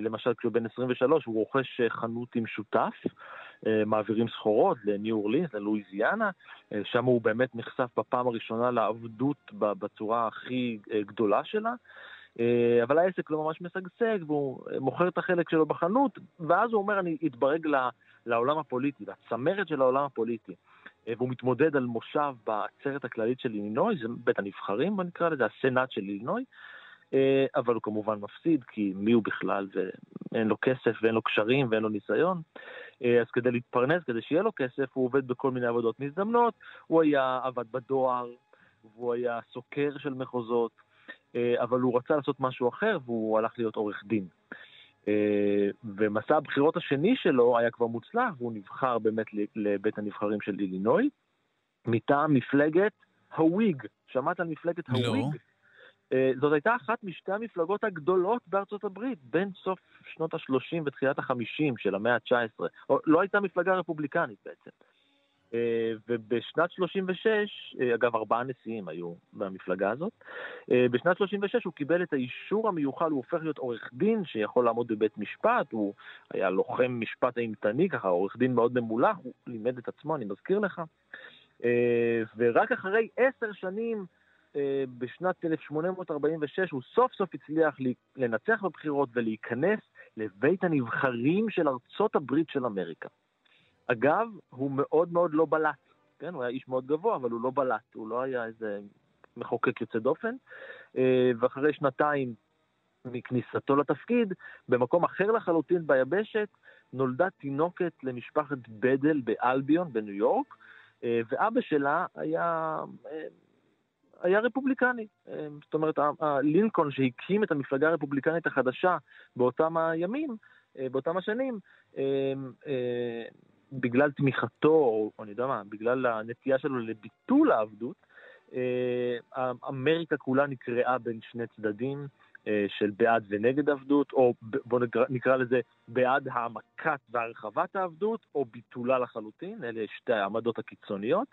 למשל, כשהוא בן 23 הוא רוכש חנות עם שותף, מעבירים סחורות לניו אורלינס, ללואיזיאנה, שם הוא באמת נחשף בפעם הראשונה לעבדות בצורה הכי גדולה שלה. אבל העסק לא ממש משגשג, והוא מוכר את החלק שלו בחנות, ואז הוא אומר, אני אתברג לעולם הפוליטי, לצמרת של העולם הפוליטי. והוא מתמודד על מושב בעצרת הכללית של אילינוי, זה בית הנבחרים, בוא נקרא לזה, הסנאט של אילינוי, אה, אבל הוא כמובן מפסיד, כי מי הוא בכלל, ואין לו כסף ואין לו קשרים ואין לו ניסיון. אה, אז כדי להתפרנס, כדי שיהיה לו כסף, הוא עובד בכל מיני עבודות מזדמנות, הוא היה עבד בדואר, והוא היה סוקר של מחוזות, אה, אבל הוא רצה לעשות משהו אחר והוא הלך להיות עורך דין. ומסע הבחירות השני שלו היה כבר מוצלח, והוא נבחר באמת לבית הנבחרים של אילינוי, מטעם מפלגת הוויג. שמעת על מפלגת הוויג? לא. אה, זאת הייתה אחת משתי המפלגות הגדולות בארצות הברית, בין סוף שנות ה-30 ותחילת ה-50 של המאה ה-19. לא הייתה מפלגה רפובליקנית בעצם. אה, ובשנת 36, אה, אגב, ארבעה נשיאים היו במפלגה הזאת, בשנת 36 הוא קיבל את האישור המיוחל, הוא הופך להיות עורך דין שיכול לעמוד בבית משפט, הוא היה לוחם משפט אימתני, ככה עורך דין מאוד ממולח, הוא לימד את עצמו, אני מזכיר לך. ורק אחרי עשר שנים אה, בשנת 1846 הוא סוף סוף הצליח לנצח בבחירות ולהיכנס לבית הנבחרים של ארצות הברית של אמריקה. אגב, הוא מאוד מאוד לא בלט, כן? הוא היה איש מאוד גבוה, אבל הוא לא בלט, הוא לא היה איזה מחוקק יוצא דופן. אה, ואחרי שנתיים מכניסתו לתפקיד, במקום אחר לחלוטין ביבשת, נולדה תינוקת למשפחת בדל באלביון בניו יורק, אה, ואבא שלה היה היה רפובליקני. אה, זאת אומרת, לינקולן שהקים את המפלגה הרפובליקנית החדשה באותם הימים, אה, באותם השנים, אה, בגלל תמיכתו, או אני יודע מה, בגלל הנטייה שלו לביטול העבדות, אמריקה כולה נקרעה בין שני צדדים. של בעד ונגד עבדות, או בואו נקרא, נקרא לזה בעד העמקת והרחבת העבדות, או ביטולה לחלוטין, אלה שתי העמדות הקיצוניות.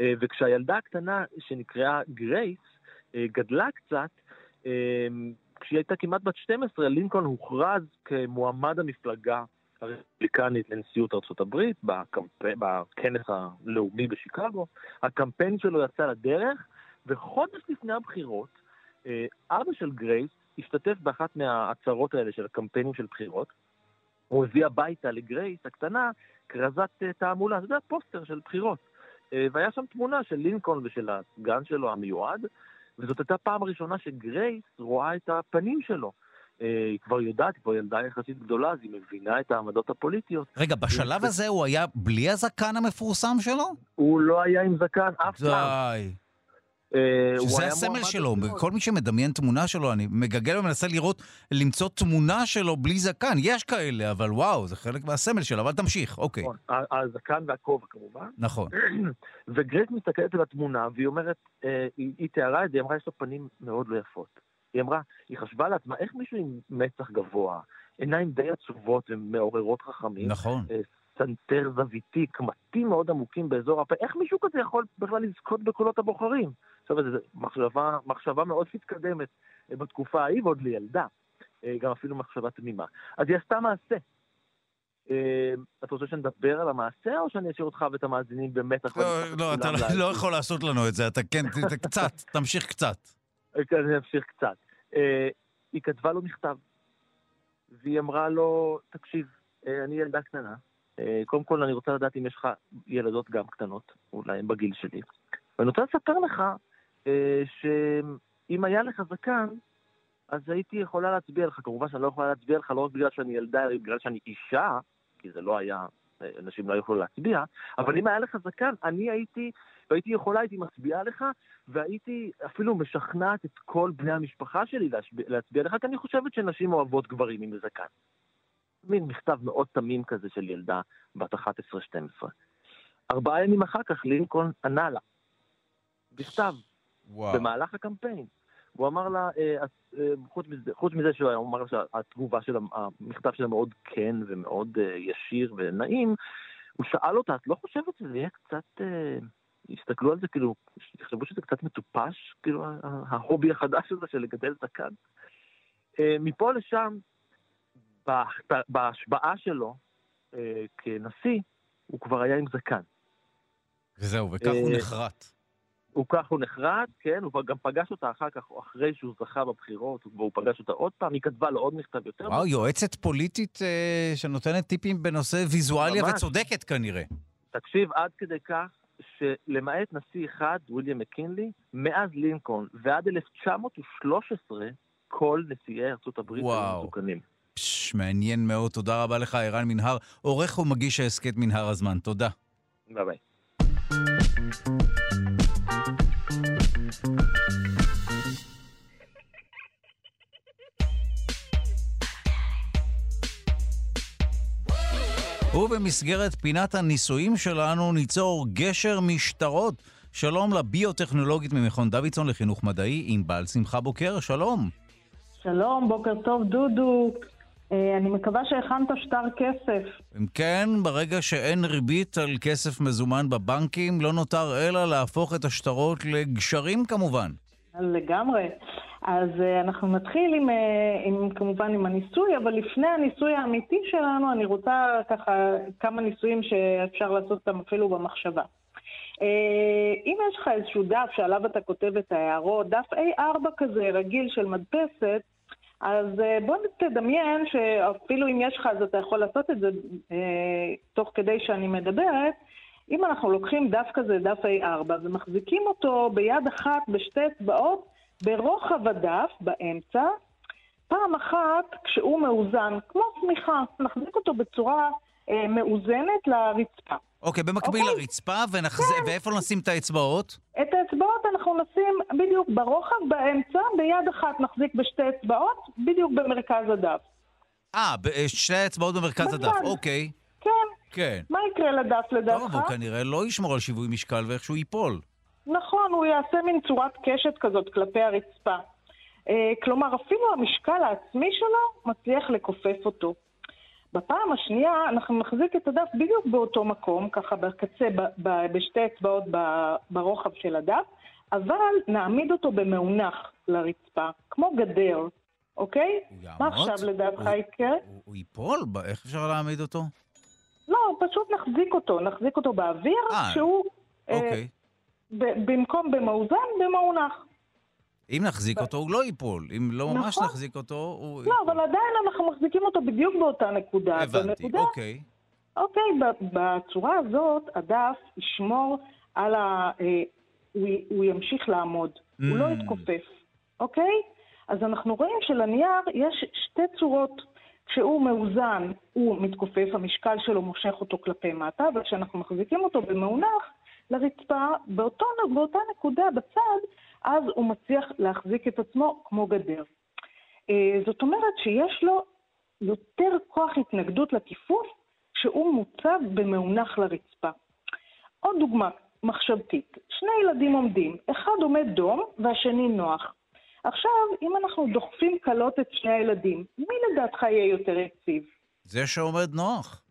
אה, וכשהילדה הקטנה שנקראה גרייס אה, גדלה קצת, אה, כשהיא הייתה כמעט בת 12, לינקולן הוכרז כמועמד המפלגה הרפובליקנית לנשיאות ארצות הברית בקמפ... בכנס הלאומי בשיקגו. הקמפיין שלו יצא לדרך, וחודש לפני הבחירות, אבא של גרייס השתתף באחת מההצהרות האלה של הקמפיינים של בחירות. הוא הביא הביתה לגרייס הקטנה כרזת תעמולה, אתה יודע, פוסטר של בחירות. אה, והיה שם תמונה של לינקולן ושל הסגן שלו המיועד, וזאת הייתה פעם ראשונה שגרייס רואה את הפנים שלו. אה, היא כבר יודעת, היא כבר ילדה יחסית גדולה, אז היא מבינה את העמדות הפוליטיות. רגע, בשלב הזה הוא היה בלי הזקן המפורסם שלו? הוא לא היה עם זקן אף פעם. די. אה, שזה הסמל שלו, כל מי שמדמיין תמונה שלו, אני מגגל ומנסה לראות, למצוא תמונה שלו בלי זקן. יש כאלה, אבל וואו, זה חלק מהסמל שלו, אבל תמשיך, אוקיי. נכון, הזקן והכובע כמובן. נכון. וגרייס מסתכלת על התמונה, והיא אומרת, אה, היא תיארה את זה, היא אמרה, יש לו פנים מאוד לא יפות. היא אמרה, היא חשבה לעצמה, איך מישהו עם מצח גבוה, עיניים די עצובות ומעוררות רחמים, נכון. אה, סנטר זוויתי, קמטים מאוד עמוקים באזור הפה, איך מישהו כזה יכול בכלל לזכות בקולות הבוחרים? עכשיו, זו מחשבה, מחשבה מאוד מתקדמת אה, בתקופה ההיא, ועוד לילדה, אה, גם אפילו מחשבה תמימה. אז היא עשתה מעשה. אה, אתה רוצה שנדבר על המעשה, או שאני אשאיר אותך ואת המאזינים במתח? לא, לא, אתה לא, לא יכול לעשות לנו את זה, אתה כן, קצת, תמשיך קצת. אני אמשיך קצת. היא כתבה לו מכתב, והיא אמרה לו, תקשיב, אני ילדה קטנה, קודם כל אני רוצה לדעת אם יש לך ילדות גם קטנות, אולי הן בגיל שלי. ואני רוצה לספר לך אה, שאם היה לך זקן, אז הייתי יכולה להצביע לך. כמובן שאני לא יכולה להצביע לך לא רק בגלל שאני ילדה, אלא בגלל שאני אישה, כי זה לא היה, אה, אנשים לא יכולו להצביע, אבל אם היה לך זקן, אני הייתי, והייתי יכולה, הייתי מצביעה לך, והייתי אפילו משכנעת את כל בני המשפחה שלי להצביע, להצביע לך, כי אני חושבת שנשים אוהבות גברים עם זקן. מין מכתב מאוד תמים כזה של ילדה בת 11-12. ארבעה ימים אחר כך לינקולן ענה לה, בכתב. במהלך הקמפיין. הוא אמר לה, אה, אה, חוץ, מזה, חוץ מזה שהוא אמר שהתגובה של המכתב שלה מאוד כן ומאוד אה, ישיר ונעים, הוא שאל אותה, את לא חושבת שזה יהיה קצת... הסתכלו על זה כאילו, יחשבו שזה קצת מטופש, כאילו ההובי החדש הזה של לגדל זקן. מפה לשם, בהשבעה שלו כנשיא, הוא כבר היה עם זקן. וזהו, וכך הוא אה, נחרט. הוא כך הוא נחרט, כן, הוא גם פגש אותה אחר כך, אחרי שהוא זכה בבחירות, והוא פגש אותה עוד פעם, היא כתבה לו עוד מכתב יותר. וואו, יועצת פוליטית אה, שנותנת טיפים בנושא ויזואליה ממש. וצודקת כנראה. תקשיב, עד כדי כך שלמעט נשיא אחד, ויליאם מקינלי, מאז לינקולן ועד 1913, כל נשיאי ארצות הברית היו. מסוכנים. פש, מעניין מאוד, תודה רבה לך, ערן מנהר, עורך ומגיש ההסכת מנהר הזמן. תודה. ביי ביי. ובמסגרת פינת הניסויים שלנו ניצור גשר משטרות. שלום לביוטכנולוגית ממכון דוידסון לחינוך מדעי, ענבל שמחה בוקר, שלום. שלום, בוקר טוב, דודו. אה, אני מקווה שהכנת שטר כסף. אם כן, ברגע שאין ריבית על כסף מזומן בבנקים, לא נותר אלא להפוך את השטרות לגשרים כמובן. לגמרי. אז uh, אנחנו נתחיל עם, uh, עם, כמובן עם הניסוי, אבל לפני הניסוי האמיתי שלנו, אני רוצה ככה כמה ניסויים שאפשר לעשות אותם אפילו במחשבה. Uh, אם יש לך איזשהו דף שעליו אתה כותב את ההערות, דף A4 כזה, רגיל של מדפסת, אז uh, בוא תדמיין שאפילו אם יש לך, אז אתה יכול לעשות את זה uh, תוך כדי שאני מדברת. אם אנחנו לוקחים דף כזה, דף A4, ומחזיקים אותו ביד אחת בשתי אצבעות, ברוחב הדף, באמצע, פעם אחת כשהוא מאוזן, כמו צמיחה, נחזיק אותו בצורה אה, מאוזנת לרצפה. אוקיי, במקביל אוקיי. לרצפה, ונחז... ואיפה נשים את האצבעות? את האצבעות אנחנו נשים בדיוק ברוחב, באמצע, ביד אחת נחזיק בשתי אצבעות, בדיוק במרכז הדף. אה, אה, שתי האצבעות במרכז בצד. הדף, אוקיי. כן, כן. מה יקרה לדף טוב, לדעתך? הוא כנראה לא ישמור על שיווי משקל ואיכשהו ייפול. נכון, הוא יעשה מין צורת קשת כזאת כלפי הרצפה. אה, כלומר, אפילו המשקל העצמי שלו מצליח לכופף אותו. בפעם השנייה אנחנו נחזיק את הדף בדיוק באותו מקום, ככה בקצה, ב- ב- בשתי אצבעות ב- ברוחב של הדף, אבל נעמיד אותו במאונח לרצפה, כמו גדר, אוקיי? הוא מה? עכשיו לדעתך הוא- יקרה? הוא- הוא ייפול? ב- איך אפשר להעמיד אותו? לא, פשוט נחזיק אותו, נחזיק אותו באוויר, אה, שהוא אה, אוקיי. ב- במקום במאוזן, במאונח. אם נחזיק אותו, הוא לא ייפול. אם לא ממש נכון. נחזיק אותו, הוא... לא, אבל עדיין אנחנו מחזיקים אותו בדיוק באותה נקודה. הבנתי, בנקודה, אוקיי. אוקיי, בצורה הזאת הדף ישמור על ה... אה, הוא, הוא ימשיך לעמוד, הוא לא Mm. יתכופף, אוקיי? אז אנחנו רואים שלנייר יש שתי צורות. כשהוא מאוזן, הוא מתכופף, המשקל שלו מושך אותו כלפי מטה, וכשאנחנו מחזיקים אותו במאונח לרצפה, באותו, באותה נקודה בצד, אז הוא מצליח להחזיק את עצמו כמו גדר. אה, זאת אומרת שיש לו יותר כוח התנגדות לכיפוף שהוא מוצב במאונח לרצפה. עוד דוגמה מחשבתית, שני ילדים עומדים, אחד עומד דום והשני נוח. עכשיו, אם אנחנו דוחפים קלות את שני הילדים, מי לדעתך יהיה יותר יציב? זה שעומד נוח.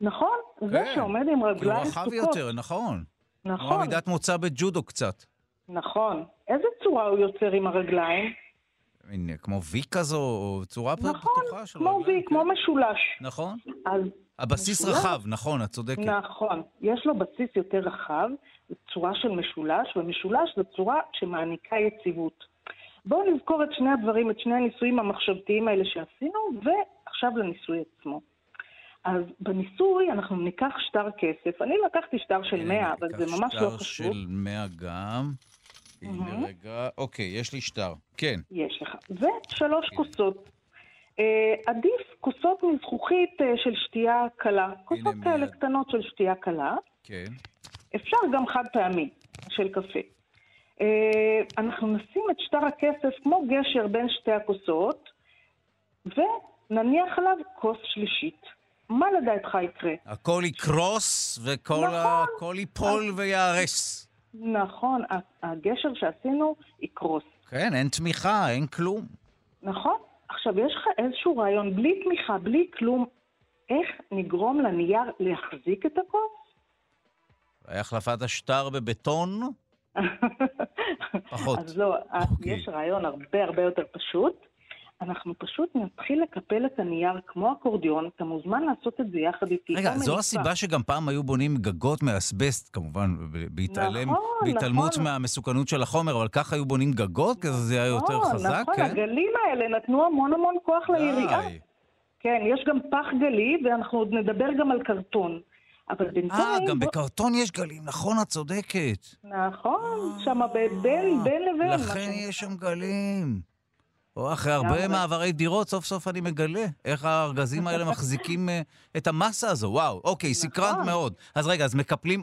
נכון? זה כן, שעומד עם כי הוא רגליים רחב. יותר, נכון. כמו נכון, עמידת מוצא בג'ודו קצת. נכון. איזה צורה הוא יוצר עם הרגליים? הנה, כמו וי כזו, או צורה נכון, פתוחה של כמו רגליים, וי, כמו כן. משולש. נכון. אז הבסיס משולש? רחב, נכון, את צודקת. נכון, יש לו בסיס יותר רחב, צורה של משולש, ומשולש זו צורה שמעניקה יציבות. בואו נזכור את שני הדברים, את שני הניסויים המחשבתיים האלה שעשינו, ועכשיו לניסוי עצמו. אז בניסוי אנחנו ניקח שטר כסף. אני לקחתי שטר של 100, אבל זה ממש לא שטר חשוב. של 100 גם. הנה רגע, אוקיי, יש לי שטר. כן. יש לך. ושלוש כוסות. אה, עדיף כוסות מזכוכית אה, של שתייה קלה. כוסות. כאלה קטנות של שתייה קלה. כן. אפשר גם חד פעמי של קפה. אה, אנחנו נשים את שטר הכסף כמו גשר בין שתי הכוסות, ונניח עליו כוס שלישית. מה לדעתך יקרה? הכל יקרוס וכל נכון. ה- הכל ייפול וייהרס. נכון, הגשר שעשינו יקרוס. כן, אין תמיכה, אין כלום. נכון? עכשיו, יש לך איזשהו רעיון, בלי תמיכה, בלי כלום, איך נגרום לנייר להחזיק את הכוס? החלפת השטר בבטון? פחות. אז לא, אוקיי. יש רעיון הרבה הרבה יותר פשוט. אנחנו פשוט נתחיל לקפל את הנייר כמו אקורדיון, אתה מוזמן לעשות את זה יחד איתי. רגע, זו הסיבה שגם פעם היו בונים גגות מאסבסט, כמובן, בהתעלם, נכון, בהתעלמות נכון. מהמסוכנות של החומר, אבל ככה היו בונים גגות, כי זה היה יותר נכון, חזק, נכון, כן? נכון, הגלים האלה נתנו המון המון כוח לעירייה. כן, יש גם פח גלי, ואנחנו עוד נדבר גם על קרטון. אבל בינתיים... אה, גם בקרטון יש גלים, נכון, את צודקת. נכון, שם בין לבין. לכן יש שם גלים. או אחרי הרבה מעברי דירות, סוף סוף אני מגלה איך הארגזים האלה מחזיקים אה, את המסה הזו. וואו, אוקיי, נכון. סקרנת מאוד. אז רגע, אז מקפלים,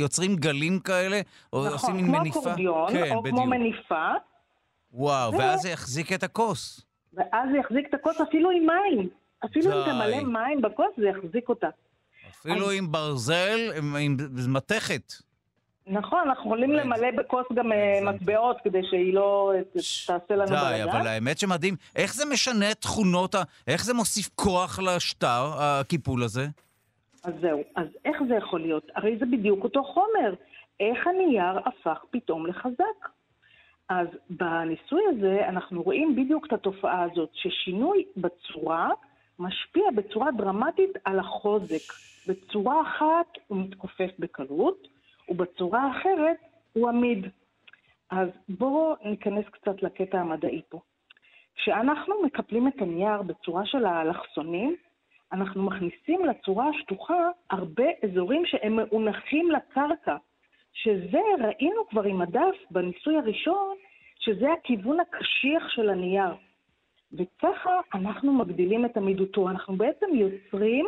יוצרים גלים כאלה, או נכון, עושים מין מניפה? נכון, כמו אקורדיון, כן, או כמו מניפה. וואו, ואז זה יחזיק את הכוס. ואז זה יחזיק את הכוס אפילו עם מים. אפילו אם תמלא מים בכוס, זה יחזיק אותה. אפילו עם ברזל, עם מתכת. נכון, אנחנו יכולים למלא בכוס גם אה, מטבעות כדי שהיא לא תעשה לנו בלגן. די, אבל האמת שמדהים. איך זה משנה תכונות. איך זה מוסיף כוח לשטר, הקיפול הזה? אז זהו, אז איך זה יכול להיות? הרי זה בדיוק אותו חומר. איך הנייר הפך פתאום לחזק? אז בניסוי הזה אנחנו רואים בדיוק את התופעה הזאת, ששינוי בצורה משפיע בצורה דרמטית על החוזק. בצורה אחת הוא מתכופף בקלות, ובצורה האחרת הוא עמיד. אז בואו ניכנס קצת לקטע המדעי פה. כשאנחנו מקפלים את הנייר בצורה של האלכסונים, אנחנו מכניסים לצורה השטוחה הרבה אזורים שהם מאונחים לקרקע, שזה ראינו כבר עם הדף בניסוי הראשון, שזה הכיוון הקשיח של הנייר. וככה אנחנו מגדילים את עמידותו. אנחנו בעצם יוצרים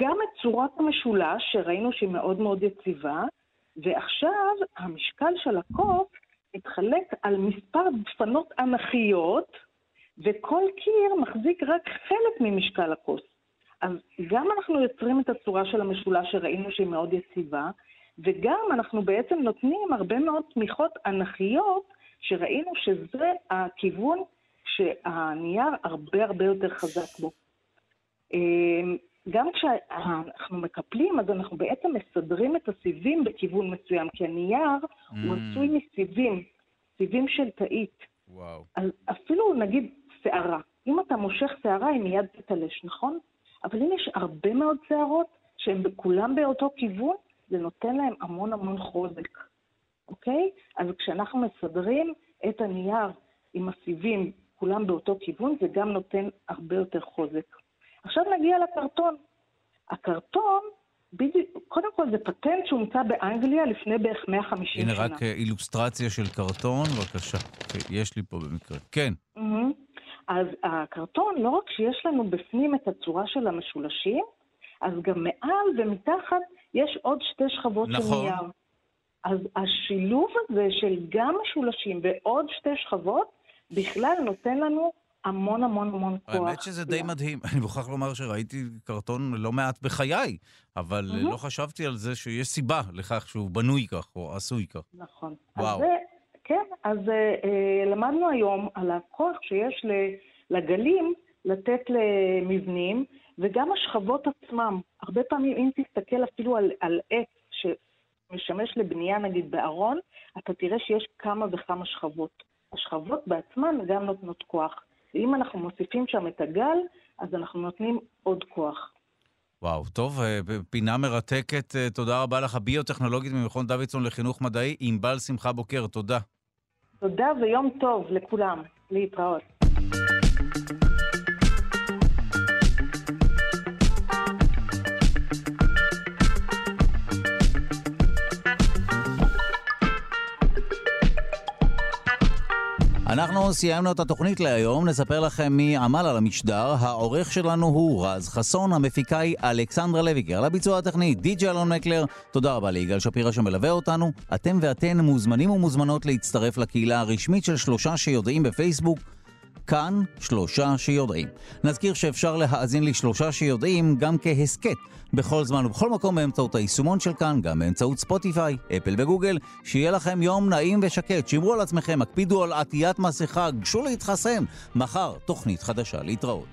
גם את צורת המשולש, שראינו שהיא מאוד מאוד יציבה, ועכשיו המשקל של הכוס מתחלק על מספר דפנות אנכיות, וכל קיר מחזיק רק חלק ממשקל הכוס. אז גם אנחנו יוצרים את הצורה של המשולש שראינו שהיא מאוד יציבה, וגם אנחנו בעצם נותנים הרבה מאוד תמיכות אנכיות, שראינו שזה הכיוון שהנייר הרבה הרבה יותר חזק בו. גם כשאנחנו מקפלים, אז אנחנו בעצם מסדרים את הסיבים בכיוון מסוים, כי הנייר mm. הוא עשוי מסיבים, סיבים של תאית. וואו. אז אפילו נגיד שערה, אם אתה מושך שערה היא מיד תתלש, נכון? אבל אם יש הרבה מאוד שערות שהן כולם באותו כיוון, זה נותן להם המון המון חוזק, אוקיי? אז כשאנחנו מסדרים את הנייר עם הסיבים כולם באותו כיוון, זה גם נותן הרבה יותר חוזק. עכשיו נגיע לקרטון. הקרטון, בדיוק, קודם כל זה פטנט שהומצא באנגליה לפני בערך 150 הנה שנה. הנה רק אה, אילוסטרציה של קרטון, בבקשה. יש לי פה במקרה. כן. Mm-hmm. אז הקרטון, לא רק שיש לנו בפנים את הצורה של המשולשים, אז גם מעל ומתחת יש עוד שתי שכבות נכון. של נייר. אז השילוב הזה של גם משולשים ועוד שתי שכבות, בכלל נותן לנו המון המון המון כוח. האמת שזה די מדהים. אני מוכרח לומר שראיתי קרטון לא מעט בחיי, אבל mm-hmm. לא חשבתי על זה שיש סיבה לכך שהוא בנוי כך או עשוי כך. נכון. וואו. אז כן, אז אה, למדנו היום על הכוח שיש לגלים לתת למבנים, וגם השכבות עצמם. הרבה פעמים, אם תסתכל אפילו על, על עץ שמשמש לבנייה, נגיד בארון, אתה תראה שיש כמה וכמה שכבות. השכבות בעצמן גם נותנות כוח. ואם אנחנו מוסיפים שם את הגל, אז אנחנו נותנים עוד כוח. וואו, טוב, אה, פינה מרתקת. אה, תודה רבה לך, ביוטכנולוגית ממכון דוידסון לחינוך מדעי, ענבל שמחה בוקר, תודה. תודה ויום טוב לכולם. להתראות. אנחנו סיימנו את התוכנית להיום, נספר לכם מי עמל על המשדר. העורך שלנו הוא רז חסון, המפיקה היא אלכסנדרה לויגר. לביצוע הטכני די.ג'י אלון מקלר, תודה רבה ליגאל שפירא שמלווה אותנו. אתם ואתן מוזמנים ומוזמנות להצטרף לקהילה הרשמית של שלושה שיודעים בפייסבוק. כאן שלושה שיודעים. נזכיר שאפשר להאזין לשלושה שיודעים גם כהסכת בכל זמן ובכל מקום באמצעות היישומון של כאן, גם באמצעות ספוטיפיי, אפל וגוגל. שיהיה לכם יום נעים ושקט, שמרו על עצמכם, הקפידו על עטיית מסכה, גשו להתחסן. מחר, תוכנית חדשה להתראות.